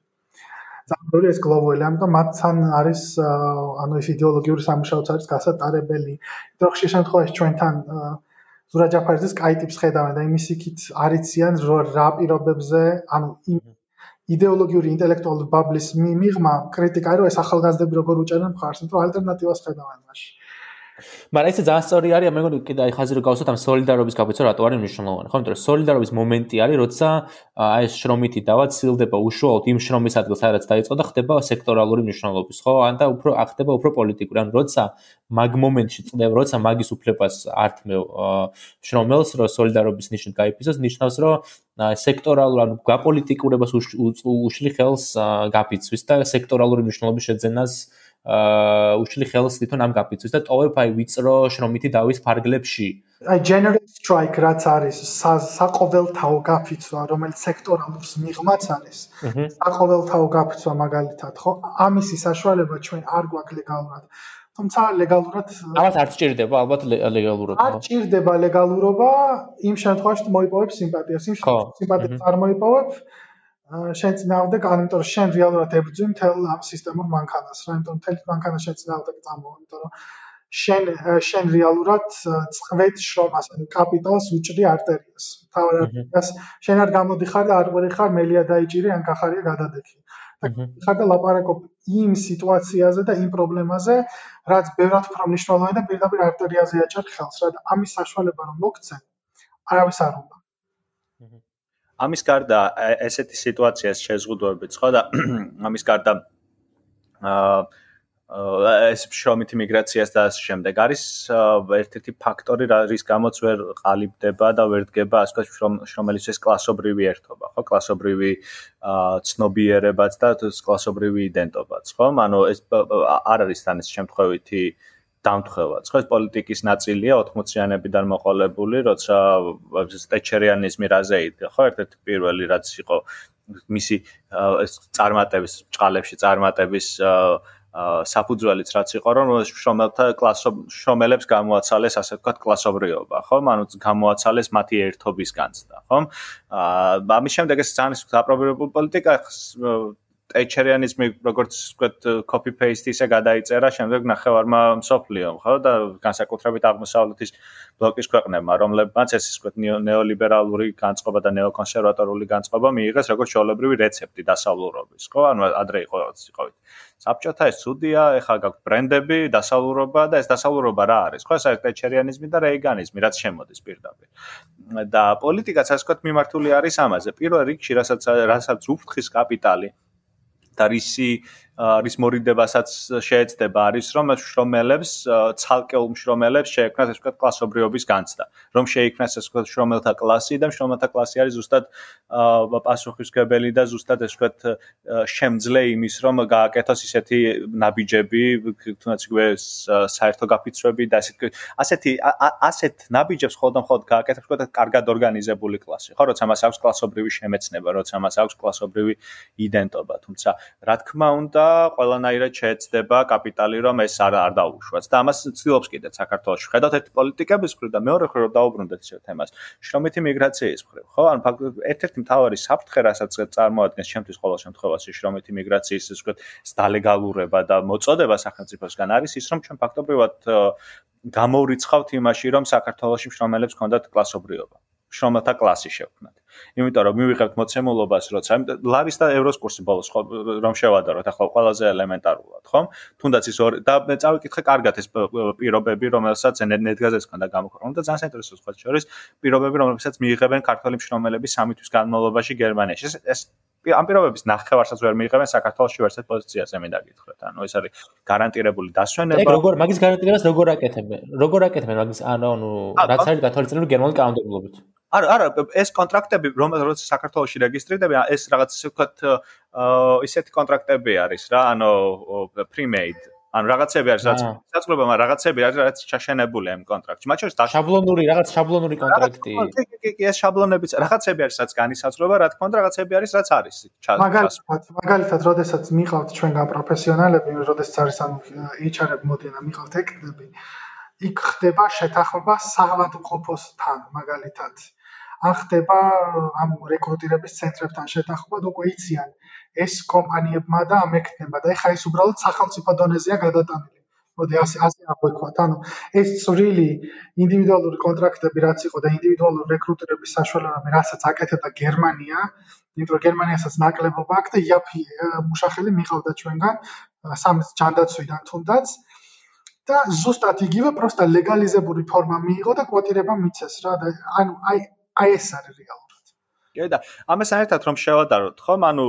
ბევრი ეს გლოველი ამიტომ მათთან არის ანუ ეს იდეოლოგიური სამუშაოც არის გასატარებელი. იმიტომ რომ ხშირ შემთხვევაში ჩვენთან ზურა ჯაფარიძის კაი ტიპს ხედავენ და იმის იქით არიციან რა პირობებზე ანუ იმ იდეოლოგიური ინტელექტუალური ბაბლის მიღმა კრიტიკა რომ ეს ახალგაზრდები როგორ უჭერენ მხარს, იმიტომ რომ ალტერნატივას ხედავენ მაშინ. მაგრამ ესე ძალიან სწორი არის, მე მგონი კიდე აი ხაზი რო გავსვათ ამ სოლიდარობის გაფიცო რატო არის მნიშვნელოვანი, ხო? იმიტომ რომ სოლიდარობის მომენტი არის, როცა აი ეს შრომითი დავა ცილდება უშუალოდ იმ შრომის ადგილს, სადაც დაიწყო და ხდება სექტორალური მნიშვნელობის, ხო? ან და უფრო ხდება უფრო პოლიტიკური, ან როცა მაგ მომენტში წდება, როცა მაგის უფლებას ართმევ შრომელს რო სოლიდარობის ნიშნით გაიფიცოს, ნიშნავს რომ სექტორალურ ანუ გაპოლიტიკურებას უშლი ხელს გაფიცვის და სექტორალური მნიშვნელობის შეძენას აა უშლი ხელს თვითონ ამ გაფიცვის და ტოვებ აი ვიწრო შრომითი დავის ფარგლებში. აი general strike რაც არის საყოველთაო გაფიცვა, რომელიც სექტორალურს მიღმაც არის. საყოველთაო გაფიცვა მაგალითად, ხო? ამისი საშუალება ჩვენ არ გვაქვს ლეგალურად. თუმცა ლეგალურად ალბათ არ ჭირდება ალბათ ლეგალურობა. არ ჭირდება ლეგალურობა იმ შემთხვევაში მოიპოვებ სიმპათიას, იმ შემთხვევაში სიმპათიას არ მოიპოვებ. შენ წინააღმდეგ, იმიტომ რომ შენ რეალურად ებრძვი მთელ ამ სისტემურ მანქანას, რა, იმიტომ მთელ მანქანას შენ წინააღმდეგ წამოვა, იმიტომ რომ შენ შენ რეალურად წვეთ შრომას, ანუ კაპიტალს უჭრი არტერიას. თავად არტერიას შენ არ გამოდიხარ და არ ვერი ხარ მელია დაიჭირი, ან გახარია გადადექი. ხარ და ლაპარაკობ იმ სიტუაციაზე და იმ პრობლემაზე, რაც ბევრად უფრო მნიშვნელოვანია და პირდაპირ არტერიაზე აჭარ ხელს, რა და ამის საშუალება რომ მოგცენ, არავის არ უნდა. ამის გარდა ესეთი სიტუაციას შეზღუდვებით ხო და [clears throat] ამის გარდა აა ეს შრომითი მიგრაციას და ასე შემდეგ არის ერთ-ერთი ფაქტორი რის გამოც ვერ ყალიბდება და ვერ დგება ასე ვთქვათ შრომელის ეს კლასობრივი ერთობა ხო კლასობრივი ცნობიერებაც და კლასობრივი იდენტობაც ხო ანუ ეს არ არის თან ეს შემთხვევითი დამთხევაც. ხო ეს პოლიტიკის ნაწილია 80-იანებიდან მოყოლებული, როცა ტეჩერიანიზმი რაზე იდგა, ხო? ერთ-ერთი პირველი რაც იყო მისი წარმატების, ჭყალებში წარმატების საფუძველიც რაც იყო რომ შრომელთა კლასო შრომელებს გამოაცალეს ასე ვთქვათ კლასობრიობა ხო? ანუ გამოაცალეს მათი ერთობის განცდა ხო აა ამის შემდეგ ეს ძალიან საპრობლემო პოლიტიკა ტეჩერიანიზმი როგორც ვთქვათ copy paste ისე გადაიწერა შემდეგ ნახევარმა მსოფლიომ ხო და განსაკუთრებით აღმოსავლეთის ბლოკის ქვეყნებმა რომლებმაც ეს ვთქვათ ნეოლიბერალური განწყობა და ნეოკონსერვატორული განწყობა მიიღეს როგორც შეოლებრივი რეცეპტი დასავლურობის ხო? ანუ ადრე იყო იყავით საბჭოთა ეს ცუდია ეხლა გაქვთ ბრენდები დასავლურობა და ეს დასავლურობა რა არის ხო? ეს არის ტეჩერიანიზმი და რეიგანიზმი რაც შემოდის პირდაპირ. და პოლიტიკაც ასე ვთქვათ მიმართული არის ამაზე. პირველ რიგში რასაც რასაც უფრთხის კაპიტალი და რისი რის მორიდებასაც შეეცდება არის რომ შრომელებს ცალკეულ შრომელებს შეექმნათ ასე ვთქვათ კლასობრიობის განცდა. რომ შეექმნას ასე ვთქვათ შრომელთა კლასი და შრომელთა კლასი არის ზუსტად პასუხისგებელი და ზუსტად ასე ვთქვათ შემძლე იმის რომ გააკეთოს ისეთი ნაბიჯები თუნდაც იგივე საერთო გაფიცრები და ასეთ ასეთი ასეთ ნაბიჯებს ხოლმე ხოლმე გააკეთებს ვთქვათ კარგად ორგანიზებული კლასი. ხო როცა მას აქვს კლასობრივი შემეცნება როცა მას აქვს კლასობრივი იდენტობა. თუმცა რა თქმა უნდა ყველანაირად შეეცდება კაპიტალი რომ ეს არ არ დაუშვას. და ამას ცდილობს კიდე საქართველოს. ხედავთ ერთ პოლიტიკების მხრივ და მეორე მხრივ რომ დაუბრუნდეთ ეს თემას შრომითი მიგრაციის მხრივ ხო? ან ერთ-ერთი მთავარი საფრთხე რასაც წარმოადგენს ჩემთვის ყოველ შემთხვევაში შრომითი მიგრაციის ის ვთქვათ დალეგალურება და მოწოდება სახელმწიფოსგან არის ის რომ ჩვენ ფაქტობრივად გამოვრიცხავთ იმაში რომ საქართველოს შრომელებს ჰქონდათ კლასობრიობა შრომათა კლასი შევქმნათ. იმიტომ რომ მივიღებთ მოცემულობას, როცა ლარის და ევროს კურსი ბოლოს ხო რომ შევადაროთ, ახლა ყველაზე ელემენტარულად, ხო? თუნდაც ის და მე წავიკითხე კარგად ეს პირობები, რომელსაც ნეტგაზეს ქონდა გამოქვეყნებული და ძალიან საინტერესო სხვა შორის პირობები, რომელსაც მიიღებენ ქართველი მშრომელები სამი თვის განმავლობაში გერმანიაში. ეს ეს ამ პირობების ნახევარსაც ვერ მიიღებენ საქართველოს შევერცეთ პოზიციაზე მე დაგითხრათ. ანუ ეს არის გარანტირებული დასვენება. ეგ როგორ მაგის გარანტირებას როგორ აკეთებენ? როგორ აკეთებენ მაგის ანუ რაც არის გათვალისწინებული გერმანული კანონმდებლობით? არა არა ეს კონტრაქტები რომელსაც საქართველოსში რეგისტრირდება ეს რაღაც ისე ვქოთ ისეთი კონტრაქტები არის რა ანუ pre-made. ანუ რაღაცები არის რაც საწყობა მაგრამ რაღაცები არის რაც ჩაშენებული ამ კონტრაქტში. მათ შორის შაბლონური რაღაც შაბლონური კონტრაქტი. კი კი კი ეს შაბლონებიც რაღაცები არის რაც განისაზღვრება რა თქმა უნდა რაღაცები არის რაც არის. მაგალითად მაგალითად როდესაც მიყავთ ჩვენგან პროფესიონალები როდესაც არის ანუ HR-ები მოდიან და მიყავთ ეკნები იქ ხდება შეთანხმება საავადმყოფოსთან მაგალითად ან ხდება ამ რეკრუტირების ცენტრებთან შეთანხმება, უკვე იციან ეს კომპანიებმა და ამ ექნებმა და ეხა ეს უბრალოდ სახელმწიფო დონეზეა გადატანილი. მოდი ასე ასე აღვიქვათ. ანუ ეს წვრილი ინდივიდუალური კონტრაქტები რაც იყო და ინდივიდუალური რეკრუტირების საშუალებები, რასაც აკეთებდა გერმანია, იმიტომ რომ გერმანიასაც ნაკლებობა აქვს და იაფი მუშახელი მიყავდა ჩვენგან სამის ჯანდაცვიდან თუნდაც და ზუსტად იგივე პროსტა ლეგალიზებული ფორმა მიიღო და კვოტირება მიცეს რა და ანუ აი აი ეს არის რეალურად. კი და ამასთან ერთად რომ შევადაროთ, ხომ, ანუ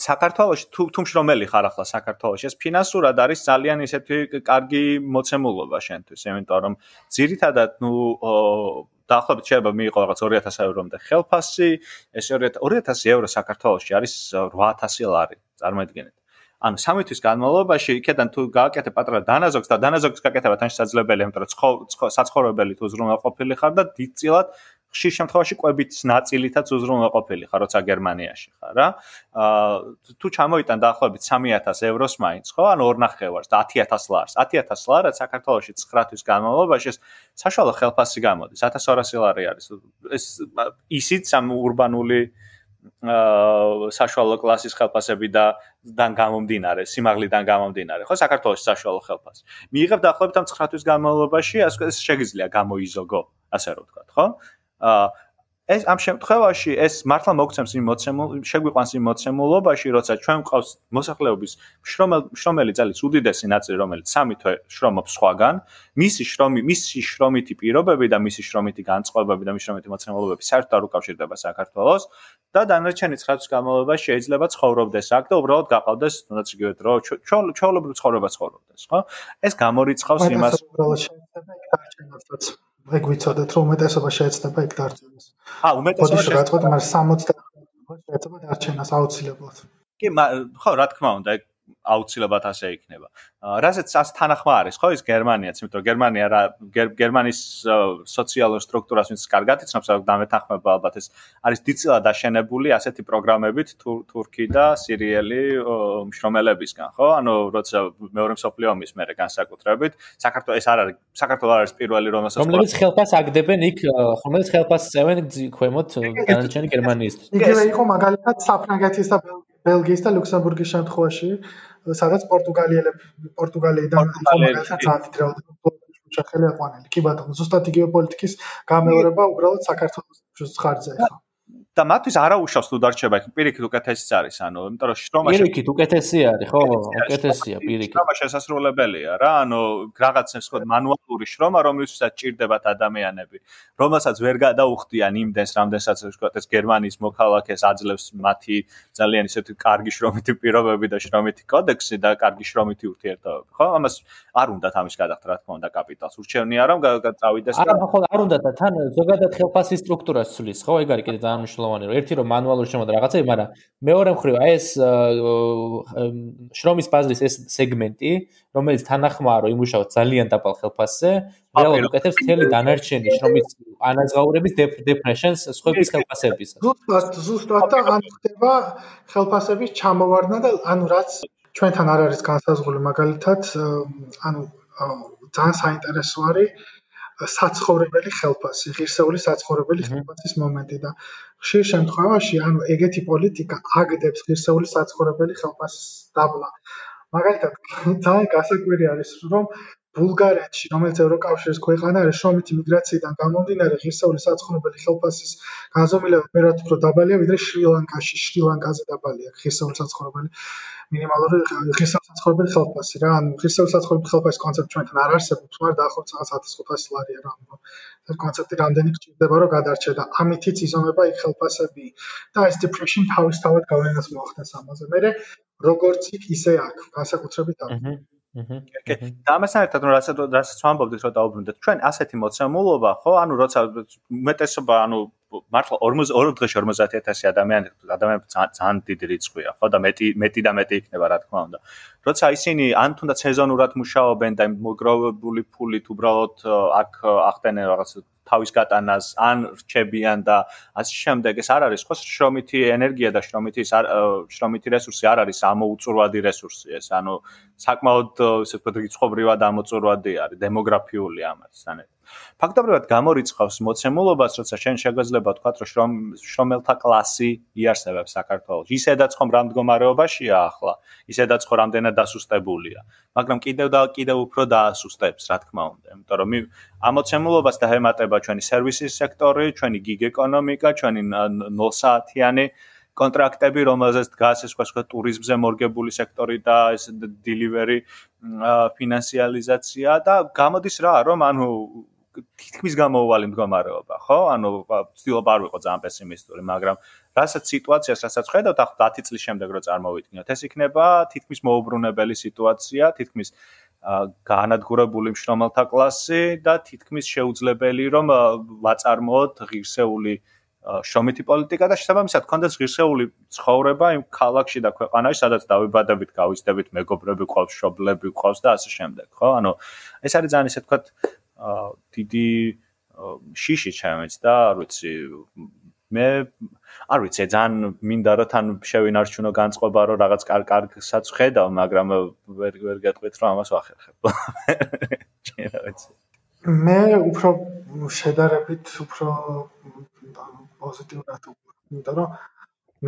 საქართველოში თუ თუ მშრომელი ხარ ახლა საქართველოში ეს ფინანსურად არის ძალიან ისეთი კარგი მოცემულობა შენთვის, იმიტომ რომ ძირითადად ნუ დაახლოებით შეიძლება მიიღო რაღაც 2000 ევრომდე ხელფასი, ეს 2000 2000 ევრო საქართველოში არის 8000 ლარი, წარმოიდგინეთ. ანუ სამი თვის განმავლობაში იქიდან თუ გააკეთე პატრა დანაზოგს და დანაზოგს გაკეთება თან შესაძლებელი, იმიტომ რომ საცხოვრებელი თუ ზრუნველყოფილი ხარ და დიდწილად ხშირ შემთხვევაში ყვებით ნაწილითაც უზრუნველყოფილი ხარ, როცა გერმანიაში ხარ რა. აა თუ ჩამოიტან დაახლოებით 3000 ევროს მაინც, ხო? ანუ ორ ნახევარს და 10000 ლარს. 10000 ლარად საქართველოში 9 თვის განმავლობაში საშუალო ხელფასი გამოდის. 1200 ლარი არის. ეს ისიც ამ урბანული აა საშუალო კლასის ხელფასები და დან გამომდინარე, სიმაღლიდან გამომდინარე, ხო, საქართველოს საშუალო ხელფასი. მიიღებ დაახლოებით ამ 9 თვის განმავლობაში, ასე შეგიძლია გამოიზოგო, ასე რომ ვთქვა, ხო? აა ეს ამ შემთხვევაში ეს მართლა მოგცემს იმ მოცემულ შეგვიყვანს იმ მოცემულობაში, როცა ჩვენ ყავს მოსახლეობის შრომელ შრომელი ძალის უდიდესი ნაწილი, რომელიც სამი თვე შრომობს სხვაგან, მისი შრომი, მისი შრომითი პირობები და მისი შრომითი განწყობები და მისი შრომითი მოცემულობები საერთოდ არ უკავშირდება საქართველოს და დანარჩენი 9 თვის განმავლობაში შეიძლება ცხოვრობდეს აქ და უბრალოდ გაყავდეს თუნდაც იგივე დრო ჩაოლობრივ ცხოვრება ცხოვრობდეს, ხო? ეს გამორიცხავს იმას, რომ უბრალოდ შეიძლება იქ დარჩენოს ეგ ვიცოდეთ რომ უმეტესობა შეეცდება იქ დარჩენას. ა უმეტესობა შეიძლება მაგრამ 60 შეიძლება დარჩენას აუცილებლად. კი, ხო, რა თქმა უნდა, ეგ აუცილებლად ასე იქნება. რასაც ას თანახმა არის, ხო ის გერმანიაც, იმიტომ რომ გერმანია რა გერმანიის სოციალურ სტრუქტურას ვინც კარგად იცნობს, აქ დამეთანხმება ალბათ ეს არის დიდწილად აშენებული ასეთი პროგრამებით თურქი და სირიელი მშრომელებისგან, ხო? ანუ როცა მეორე მსოფლიო ომის მერე განსაკუთრებით, საქართველოს ეს არ არის საქართველოს არის პირველი რომელსაც რომელიც ხელფას აგდებენ იქ, რომელიც ხელფას წევენ ქვემოთ განაჩენი გერმანიის. იგივე იყო მაგალითად საფრანგეთის და ბელგიის და ლუქსემბურგის შემთხვევაში, სადაც პორტუგალიელები პორტუგალიიდან იყო მაგალითად რაოდენობით შეხელი აყვანილი. კი ბატონო, ზუსტად იგივე პოლიტიკის გამეორება უბრალოდ საქართველოს ხარჯზე ხა. და მათთვის არაუშავს თუ დარჩება იქ პირიქით უკეთესიც არის ანუ იმიტომ რომ შრომა პირიქით უკეთესი არის ხო უკეთესია პირიქით. შრომა შესაძლებელია რა ანუ რაღაც ეს ხო მანუალური შრომა რომლისთვისაც ჭირდებათ ადამიანები რომელსაც ვერ გადაუხდიან იმდენს რამდენსაც ვთქვათ ეს გერმანიის მოქალაქეს აძლევს მათი ძალიან ისეთი კარგი შრომითი პირობები და შრომითი კოდექსი და კარგი შრომითი ურთიერთობები ხო? ამას არ უნდათ ამის გადახდა რა თქმა უნდა კაპიტალს. ურჩევნია რომ წავიდეს არა ხო არ უნდა და თან ზოგადად ხელფასის სტრუქტურას ცulis ხო? ეგ არის კიდე ძალიან მნიშვნელოვანი რომ ერთი რომ მანუალური შემოდა რაღაცები, მაგრამ მეორე მხრივ აი ეს შრომის ბაზრის ეს სეგმენტი, რომელიც თანახმაა რომ იმუშაოს ძალიან დაბალ ხელფასზე, რეალურად უკეთებს მთელი დანარჩენი შრომის ანაზღაურების დეპრეშენს სხვების ხელფასების. ზუსტად, ზუსტად და ან ხდება ხელფასების ჩამოვარდნა და ანუ რაც ჩვენთან არ არის განსაზღვრული მაგალითად, ანუ ძალიან საინტერესო არის საცხოვრებელი ხელფასი, ღირსეული საცხოვრებელი ხელფასის მომენტი და ხშირ შემთხვევაში, ანუ ეგეთი პოლიტიკა აგდებს ღირსეული საცხოვრებელი ხელფასის დაბლა. მაგალითად, ძალიან გასაკვირი არის, რომ ბულგარეთში, რომელიც ევროკავშირის ქვეყანა არის, შრომითი მიგრაციიდან გამომდინარე ღირსეული საცხოვრებელი ხელფასის განზომილება მეტად უფრო დაბალია, ვიდრე შრი-ლანკაში, შრი-ლანკაზე დაბალია ღირსეული საცხოვრებელი მინიმალური ღირსეული საცხოვრებელი ხელფასი. რა ანუ ღირსეული საცხოვრებელი ხელფასის კონცეფტი ჩვენთან არ არსებობს მაგრამ დაახლოებით 1500 ლარია რა ეს კონცეფტი რამდენი გჭირდება რომ გადარჩე და ამითიც იზომება იქ ხელფასები და ეს depression თავისთავად გავლენას მოახდენს ამაზე. მე როგორც იქ ისე აქ განსაკუთრებით აქ კი და ამასთან ერთად რომ რასაც რასაც ვამბობდით რომ დაუბრუნდეთ. ჩვენ ასეთი მოცემულობა ხო? ანუ როცა უმეტესობა ანუ მართლა 40 დღეში 50000 ადამიანი ადამიანები ძალიან დიდი რიცხვია ხო? და მეტი მეტი და მეტი იქნება რა თქმა უნდა. როცა ისინი ან თუნდაც სეზონურად მუშაობენ და მოგროვებული ფულით უბრალოდ აქ ახდენენ რაღაც თავის გატანას ან რჩებიან და ასე შემდეგ ეს არ არის ხო შრომითი ენერგია და შრომითი შრომითი რესურსი არ არის ამოუწურვადი რესურსი ეს ანუ საკმაოდ ესე ვთქვათ რიცხობრივად ამოწურვადი არის დემოგრაფიული ამასთან ერთად ფაქტობრივად გამორიცხავს მოცემულობას, როცა შენ შეგვეძლება თქვა, რომ შრომ შრომელთა კლასი იარსებებს საქართველოს. ისედაც ხომ რა მდგომარეობაშია ახლა, ისედაც ხო რამდენად დასუსტებულია, მაგრამ კიდევ და კიდევ უფრო დაასუსტებს, რა თქმა უნდა, იმიტომ რომ ამ მოცემულობას დაემატება ჩვენი სერვისის სექტორი, ჩვენი გიგ ეკონომიკა, ჩვენი 0 საათიანი კონტრაქტები, რომელზეც დგას ეს სხვა ტურიზმზე მორგებული სექტორი და ეს delivery ფინანსიალიზაცია და გამოდის რა, რომ ანუ თითქმის გამოუვალი მდგომარეობა, ხო? ანუ ვცდილობ არ ვიყო ძალიან პესიმისტური, მაგრამ რასაც სიტუაციას, რასაც ხედავთ, ახლა 10 წლის შემდეგ რო წარმოვიდგინოთ, ეს იქნება თითქმის მოუბრუნებელი სიტუაცია, თითქმის განადგურებული მშრომელთა კლასი და თითქმის შეუძლებელი რომ ვაწარმოოთ ღირსეული შრომითი პოლიტიკა და შესაბამისად კონდეს ღირსეული ცხოვრება იმ ქალაქში და ქვეყანაში, სადაც დავიბადებით, გავიზრდებით, მეგობრები ყავს, შობლები ყავს და ასე შემდეგ, ხო? ანუ ეს არის ძალიან ისე თქვა დიდი შიში ჩემს და არ ვიცი მე არ ვიცი ძალიან მინდა რომ თან შევინარჩუნო განწყობა რომ რაღაც კარგ კარგსაც ხედავ მაგრამ ვერ ვერ გეტყვით რომ ამას ვახერხებ. [laughs] მე უფრო შედარებით უფრო პოზიტიურად იმიტომ რომ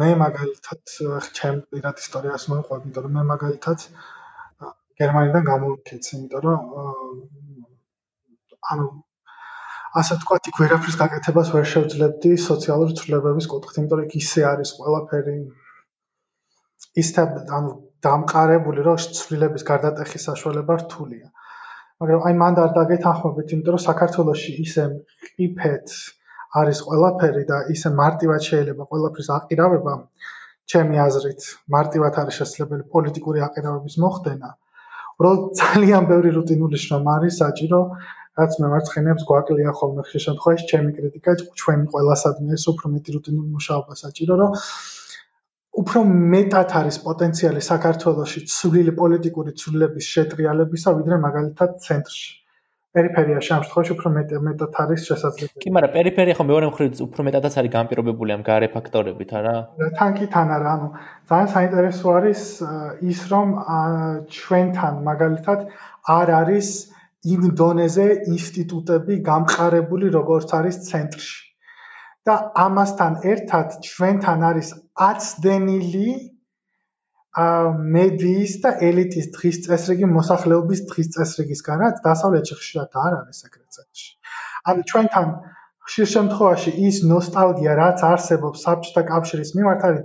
მე მაგალითად ჩემ პირად ისტორიას მოყვები იმიტომ რომ მე მაგალითად გერმანიდან გამოვიქეცი იმიტომ რომ ანუ ასე თქვა, იქ ვერაფრის გაკეთებას ვერ შევძლებდი სოციალური ცვლილებების კუთხით, იმიტომ რომ იქ ისე არის ყველაფერი ისე ანუ დამყარებული, რომ ცვლილების გარდატეხის საშუალება რთულია. მაგრამ აი მანდ არ დაგეთანხმებით, იმიტომ რომ საქართველოსში ისე ყიფეთ არის ყველაფერი და ისე მარტივად შეიძლება ყველაფრის აყირავება, ჩემი აზრით, მარტივად არის შესაძლებელი პოლიტიკური აყირავების მოხდენა. უბრალოდ ძალიან ბევრი რუტინული შრომა არის საჭირო რაც მემარცხენეებს გვაკლია ხოლმე ხშირ შემთხვევაში ჩემი კრიტიკა ჩვენი ყველასადმი ეს უფრო მეტი რუტინული მუშაობა საჭირო რომ უფრო მეტად არის პოტენციალი საქართველოსში ცვლილი პოლიტიკური ცვლილების შეტრიალებისა, ვიდრე მაგალითად ცენტრში. პერიფერიაში ამ შემთხვევაში უფრო მეტად არის შესაძლებელი. კი, მაგრამ პერიფერია ხო მეორე მხრივ უფრო მეტადაც არის განპირობებული ამ გარე ფაქტორებით, არა? თან კი თან არა, ანუ ძალიან საინტერესო არის ის, რომ ჩვენთან მაგალითად არ არის იმ დონეზე ინსტიტუტები გამყარებული, როგორც არის ცენტრში. და ამასთან ერთად ჩვენთან არის აცდენილი ა მედიის და ელიტის დღის წესრიგი მოსახლეობის დღის წესრიგისგან, რაც დასავლეთში ხშირად არ არის სეკრეტარში. ანუ ჩვენთან ხშირ შემთხვევაში ის ნოსტალგია, რაც არსებობს საბჭოთა კავშირის მიმართ, არის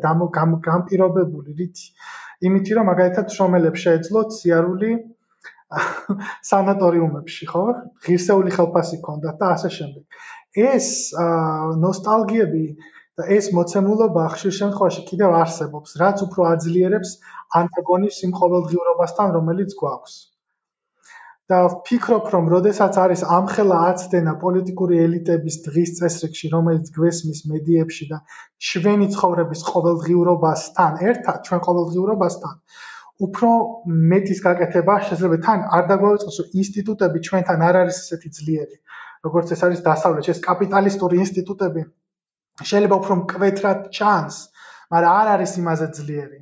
გამპირობებული რითი? იმითი, რომ მაგალითად შრომელებს შეეძლოთ სიარული სანატორიუმებში, ხო? ღირსეული ხელფასი ქონდათ და ასე შემდეგ. ეს ნოსტალგიები და ეს მოცემულობა ხშირ შემთხვევაში კიდევ არსებობს, რაც უფრო აძლიერებს ანტაგონის იმ ყოველდღიურობასთან, რომელიც გვაქვს. და ვფიქრობ, რომ როდესაც არის ამხელა აცდენა პოლიტიკური ელიტების დღის წესრიგში, რომელიც გვესმის მედიებში და ჩვენი ცხოვრების ყოველდღიურობასთან ერთად, ჩვენ ყოველდღიურობასთან, უფრო მეტის გაკეთება შეიძლება თან არ დაგვაუწყოს, ინსტიტუტები ჩვენთან არ არის ესეთი ძლიერი. როგორც ეს არის დასავლეთში, ეს კაპიტალისტური ინსტიტუტები შეიძლება უფრო მკვეთრად ჩანს, მაგრამ არ არის იმაზე ძლიერი.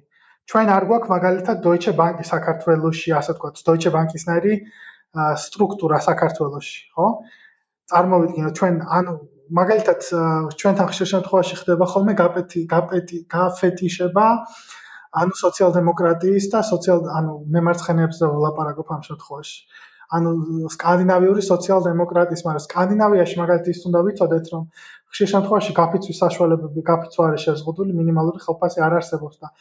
ჩვენ არ გვაქვს მაგალითად Deutsche Bank საქართველოსში, ასე ვთქვათ, Deutsche Bank-ისნაირი სტრუქტურა საქართველოსში, ხო? წარმოვიდგინოთ ჩვენ ანუ მაგალითად ჩვენთან ხშირ შემთხვევაში ხდება ხოლმე გაპეტი გაპეტი გაფეტიშება ანუ სოციალ-დემოკრატიის და სოციალ ანუ მემარცხენეებზე ვლაპარაკობ ამ შემთხვევაში. ანუ სკანდინავიური სოციალ-დემოკრატიის, მაგრამ სკანდინავიაში მაგალითად ის უნდა ვიცოდეთ, რომ ხშირ შემთხვევაში გაფიცვის საშუალებები, გაფიცვა არის შეზღუდული, მინიმალური ხელფასი არ არსებობს და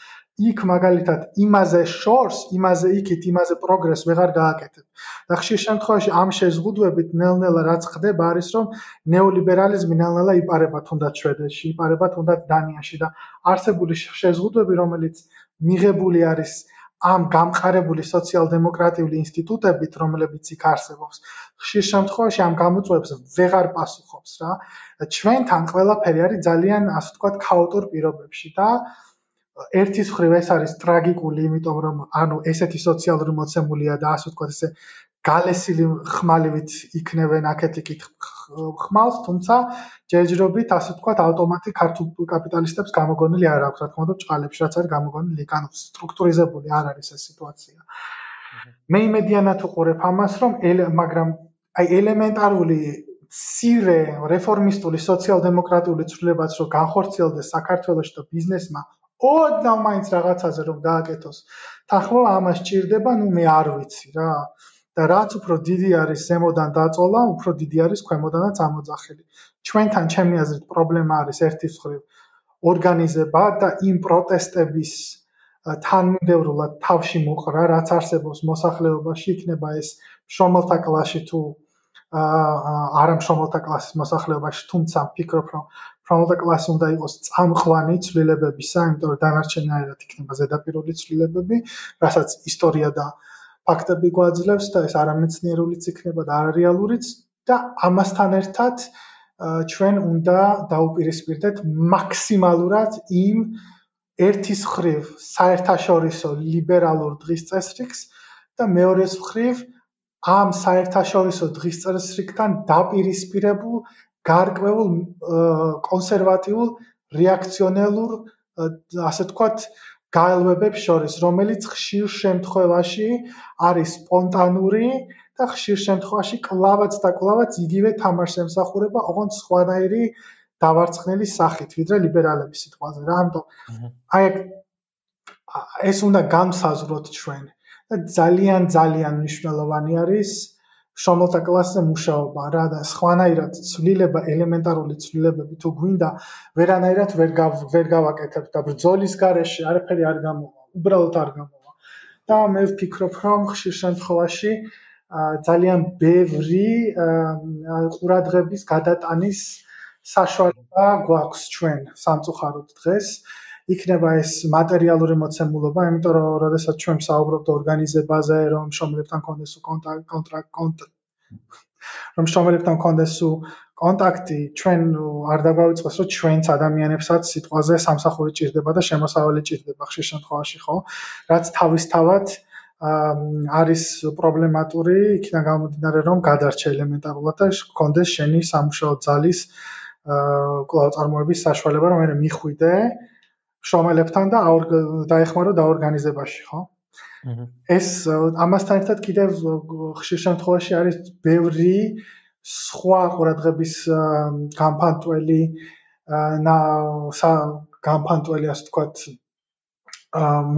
იქ მაგალითად იმაზე შორს, იმაზე იქით, იმაზე პროგრესს ვეღარ გააკეთებ. და ხშირ შემთხვევაში ამ შეზღუდვებით ნელ-ნელა რაც ხდება არის, რომ ნეოლიბერალიზმი ნელ-ნელა იპარება თუნდაც შვედეთში, იპარება თუნდაც დანიაში და არსებული შეზღუდვები, რომელიც მიღებული არის ამ გამყარებული სოციალ-დემოკრატიული ინსტიტუტებით, რომლებიც იქ არსებობს, ხშირ შემთხვევაში ამ გამოწვევებს ვეღარ პასუხობს რა. ჩვენთან ყველაფერი არის ძალიან, ასე ვთქვათ, ქაოტურ პირობებში და ერთის ხრივ ეს არის ტრაგიკული, იმიტომ რომ ანუ ესეთი სოციალური მოცემულია და ასე ვთქვათ, ესე გალესილი ხმალივით იქნებენ აქეთ-იქით ხმალს, თუმცა ჯერჯერობით ასე ვთქვათ, ავტომატი ქართულ კაპიტალისტებს გამოგონილი არ აქვს, რა თქმა უნდა, ჭყალებში რაც არის გამოგონილი, ანუ სტრუქტურიზებული არ არის ეს სიტუაცია. მე იმედიანად უყურებ ამას, რომ მაგრამ აი ელემენტარული სირე რეფორმისტული სოციალ-დემოკრატიული ცვლილებაც რო განხორციელდეს საქართველოს და ბიზნესმა ოდნავ მაინც რაღაცაზე რომ დააკეთოს. თანხმო ამას ჭირდება, ну მე არ ვიცი რა. და რაც უფრო დიდი არის ზემოდან დაწოლა, უფრო დიდი არის ქვემოდანაც ამოძახილი. ჩვენთან ჩემი აზრით პრობლემა არის ერთის მხრივ ორგანიზება და იმ პროტესტების თანმიმდევრულად თავში მოყრა, რაც არსებობს მოსახლეობაში, იქნება ეს შრომელთა კლასში თუ არამშრომელთა კლასის მოსახლეობაში, თუმცა ვფიქრობ, რომ ფრონტა კლასი უნდა იყოს წამყვანი ცვლილებებისა, იმიტომ რომ დანარჩენაერად იქნება ზედაპირული ცვლილებები, რასაც ისტორია და ფაქტები გვაძლევს და ეს არამეცნიერულიც იქნება და არარეალურიც და ამასთან ერთად ჩვენ უნდა დაუპირისპირდეთ მაქსიმალურად იმ ერთის ხრივ საერთაშორისო ლიბერალურ დღის წესრიგს და მეორეს ხრივ ამ საერთაშორისო დღის წესრიგთან დაპირისპირებულ გარკვეულ კონსერვატიულ რეაქციონელურ ასე თქვათ გაელვებებს შორის, რომელიც ხშირ შემთხვევაში არის სპონტანური და ხშირ შემთხვევაში კლავაც და კლავაც იგივე თამაშს ემსახურება, ოღონდ სხვანაირი დავარცხნელი სახით, ვიდრე ლიბერალების სიტყვაზე რა, ამიტომ აი ეს უნდა გამსაზროთ ჩვენ. და ძალიან ძალიან მნიშვნელოვანი არის შრომელთა კლასზე მუშაობა რა და სხვანაირად ცვლილება ელემენტარული ცვლილებები თუ გვინდა ვერანაირად ვერ ვერ გავაკეთებ და ბრძოლის გარეშე არაფერი არ გამოვა უბრალოდ არ გამოვა. და მე ვფიქრობ რომ ხშირ შემთხვევაში ძალიან ბევრი ყურადღების გადატანის საშუალება გვაქვს ჩვენ სამწუხაროდ დღეს იქნება ეს მატერიალური მოცემულობა, იმიტომ რომ როდესაც ჩვენ საუბრობთ ორგანიზებაზე, რომ შრომელებთან კონდეს კონტრაქტ კონტრაქტ რომ შრომელებთან კონდეს უ კონტაქტი ჩვენ არ დაგვაიწყოს რომ ჩვენც ადამიანებსაც სიტყვაზე სამსახური ჭირდება და შემოსავალი ჭირდება ხშირ შემთხვევაში ხო? რაც თავისთავად არის პრობლემატური იქიდან გამომდინარე რომ გადარჩე ელემენტარულად და კონდეს შენი სამშო ძალის კვლავ წარმოების საშუალება რომ მე მიხვიდე შრომელებთან და დაეხმარო დაორგანიზებაში ხო? ეს ამასთან ერთად კიდევ ხშირ შემთხვევაში არის ბევრი სხვა ყურადღების გამფანტველი და გამფანტველი ასე ვთქვათ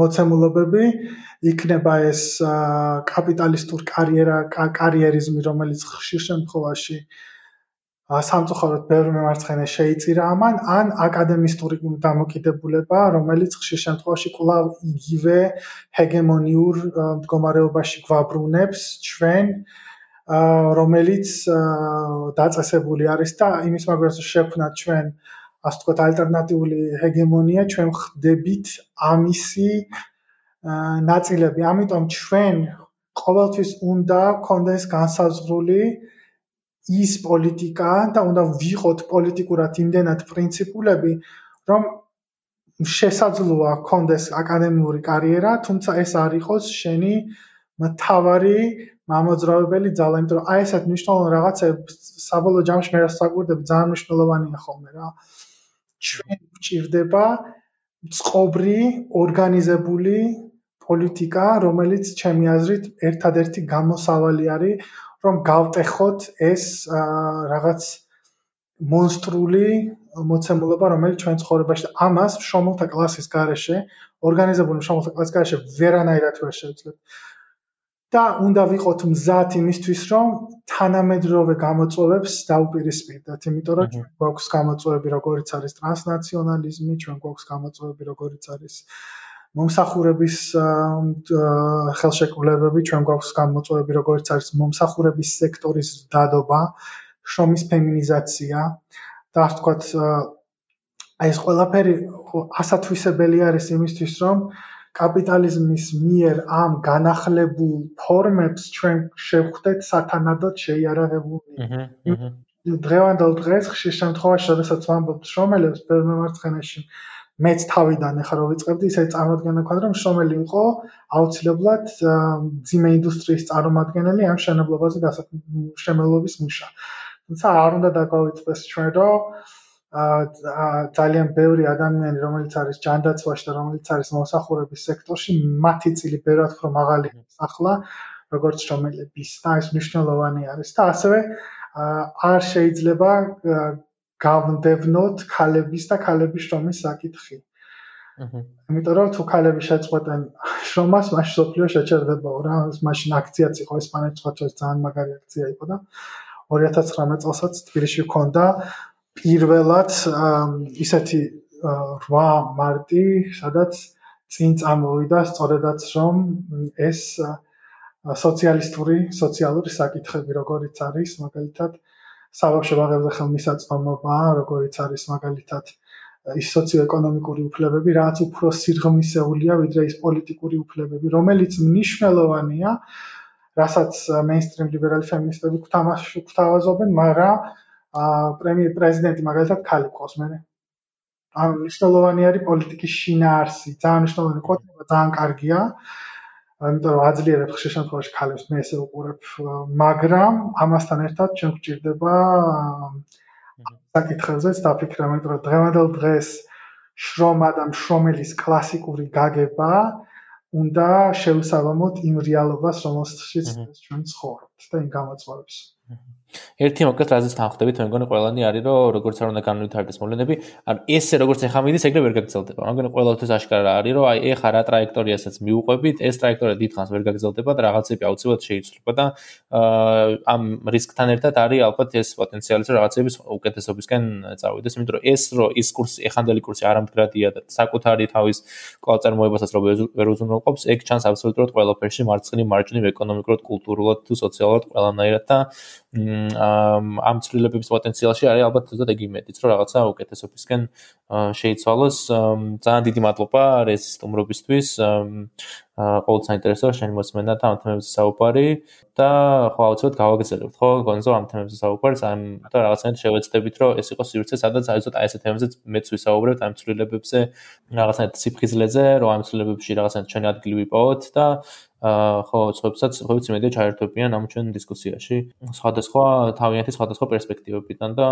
მოცემულობები. იქნება ეს კაპიტალისტურ კარიერა კარიერიზმი რომელიც ხშირ შემთხვევაში სამწუხაროდ ბევრი მემარცხენე შეიწირა ამან ან აკადემისტური დამოკიდებულება რომელიც ხშირ შემთხვევაში კვლავ იგივე ჰეგემონიურ მდგომარეობაში გვაბრუნებს ჩვენ რომელიც დაწესებული არის და იმის მაგას შექმნათ ჩვენ ასე ვთქვათ ალტერნატიული ჰეგემონია ჩვენ ხდებით ამისი ნაწილები. ამიტომ ჩვენ ყოველთვის უნდა კონდეს განსაზღვრული ის პოლიტიკა და უნდა ვიყოთ პოლიტიკურად იმდენად პრინციპულები, რომ შესაძლოა კონდეს აკადემიური კარიერა, თუმცა ეს არ იყოს შენი მთავარი მამოძრავებელი ძალა, იმიტომ რომ აი ესეთ მნიშვნელოვან რაღაცებს საბოლოო ჯამში მე რასაკვირდები ძალიან მნიშვნელოვანია ხოლმე რა. ჩვენ გვჭირდება წყობრი, ორგანიზებული პოლიტიკა, რომელიც ჩემი აზრით ერთადერთი გამოსავალი არის რომ გავტეხოთ ეს რაღაც მონსტრული მოცემულობა, რომელიც ჩვენ ცხოვრებაში ამას შრომელთა კლასის garaშე, ორგანიზებული შრომელთა კლასის garaშე ვერანაირად ვერ შევძლებთ. და უნდა ვიყოთ მზად იმისთვის, რომ თანამედროვე გამოწვევებს დაუპირისპირდეთ, იმიტომ რომ გვაქვს გამოწვევები, როგორიც არის ტრანსნაციონალიზმი, ჩვენ გვაქვს გამოწვევები, როგორიც არის მომსახურების ხელშეკრულებები ჩვენ გვაქვს გამოწვევები როგორც არის მომსახურების სექტორის დადობა, შრომის ფემინიზაცია და ასე ვთქვათ აი ეს ყველაფერი ასათვისებელი არის იმისთვის რომ კაპიტალიზმის მიერ ამ განახლებულ ფორმებს ჩვენ შევხვდეთ სათანადოდ შეიარაღებული. დღევანდელ დღეს ხშირ შემთხვევაში, შესაძლოა ვამბობთ შრომელებს ბერმემარცხენაში მეც თავიდან ახლა რო ვიწყებდი, ისე წარმოადგენდა ქონდა რომ შრომელი იყო აუცილებლად ძიმე ინდუსტრიის წარმომადგენელი ამ შენობლობაზე დასაქმებობის მუშა. თუმცა არ უნდა დაგვაიწყდეს ჩვენ რომ ძალიან ბევრი ადამიანი რომელიც არის ჯანდაცვაში და რომელიც არის მოსახურების სექტორში, მათი წილი ბევრად უფრო მაღალი ახლა როგორც შრომელების და ეს მნიშვნელოვანი არის და ასევე არ შეიძლება გავნდევნოთ ქალების და ქალების შრომის საკითხი. აჰა. იმიტომ რომ თუ ქალები შეწყვეტენ შრომას, მაშინ სოფლიო შეჩერდებაო რა, მაშინ აქციაც იყო ესპანეთში სხვა ჩვენს ძალიან მაგარი აქცია იყო და 2019 წელსაც თბილისში ჰქონდა პირველად ისეთი 8 მარტი, სადაც წინ წამოვიდა სწორედაც რომ ეს სოციალისტური, სოციალური საკითხები როგორიც არის, მაგალითად საბავშვო ბაღებზე ხელმისაწვდომობა, როგორიც არის მაგალითად ის სოციო-ეკონომიკური უფლებები, რაც უფრო სირღმისეულია ვიდრე ის პოლიტიკური უფლებები, რომელიც მნიშვნელოვანია, რასაც მეინსტრიმ ლიბერალი ფემინისტები გვთავაზობენ, მაგრამ პრემიერ პრეზიდენტი მაგალითად ხალი ყავს მე. ამ მნიშვნელოვანი არის პოლიტიკის შინაარსი, ძალიან მნიშვნელოვანი ყოფნა, ძალიან კარგია. ამიტომ აძლიერებ ხშირ შემთხვევაში ქალებს მე ესე უყურებ, მაგრამ ამასთან ერთად ჩვენ გვჭირდება საკითხებზეც დაფიქრება, იმიტომ რომ დღევანდელ დღეს შრომა და შრომელის კლასიკური გაგება უნდა შევსაბამოთ იმ რეალობას, რომელშიც ჩვენ ცხოვრობთ და იმ გამოწვევებს. ერთი მოკლედ რაზეც თანხდებით, მე მგონი ყველანი არის, რომ როგორც არ უნდა განვითარდეს მოვლენები, ან ესე როგორც ახლა მიდის, ეგრე ვერ გაგრძელდება. მე მგონი ყველათვის აშკარა არის, რომ აი ეხა რა ტრაექტორიასაც მიუყვებით, ეს ტრაექტორია დიდხანს ვერ გაგრძელდება და რაღაცები აუცილებლად შეიცვლება და ამ რისკთან ერთად არის ალბათ ეს პოტენციალი, რომ რაღაცების უკეთესობისკენ წავიდეს, იმიტომ რომ ეს რო ის კურსი, ეხანდელი კურსი არამდგრადია და საკუთარი თავის კვალიფიკაციასაც რო ვერ უზრუნველყოფს, ეგ ჩანს აბსოლუტურად ყველაფერში, მარცხნივ, მარჯვნივ, ეკონომიკურად, კულტურულად თუ სოციალურად ყველანაირად და ამ ცვლილებების პოტენციალში არის ალბათ ზუსტად ეგ იმედიც, რომ რაღაცა უკეთესობისკენ შეიცვალოს. ძალიან დიდი მადლობა რეზისტუმრობისთვის. ყოველ საინტერესო შენ მოსმენა და ამ თემებზე საუბარი და ხო აუცილებლად გავაგზავნებთ ხო გონზო ამ თემებზე საუბარს ამ და რაღაცნაირად შევეცდებით რომ ეს იყოს სივრცე სადაც აი ზუსტად აი ეს თემებზე მეც ვისაუბრებთ ამ ცვლილებებზე რაღაცნაირად ციფრიზლეზე რომ ამ ცვლილებებში რაღაცნაირად ჩვენი ადგილი ვიპოვოთ და ხო, სხვებსაც ხოიც იმედია ჩაერთვებიან ამ ჩვენ დისკუსიაში. სხვადასხვა თავიანთი სხვადასხვა პერსპექტივებიდან და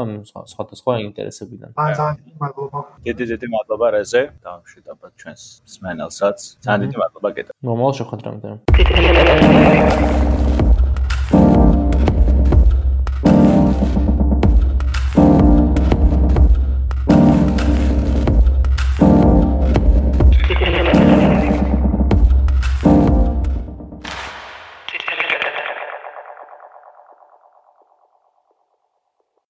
სხვადასხვა ინტერესებიდან. აა ძალიან მადლობა. დიდი დიდი მადლობა რაზე. დავშვიდობთ ჩვენს სმენელსაც. ძალიან დიდი მადლობა გეტა. მომავალ შეხვედრამდე.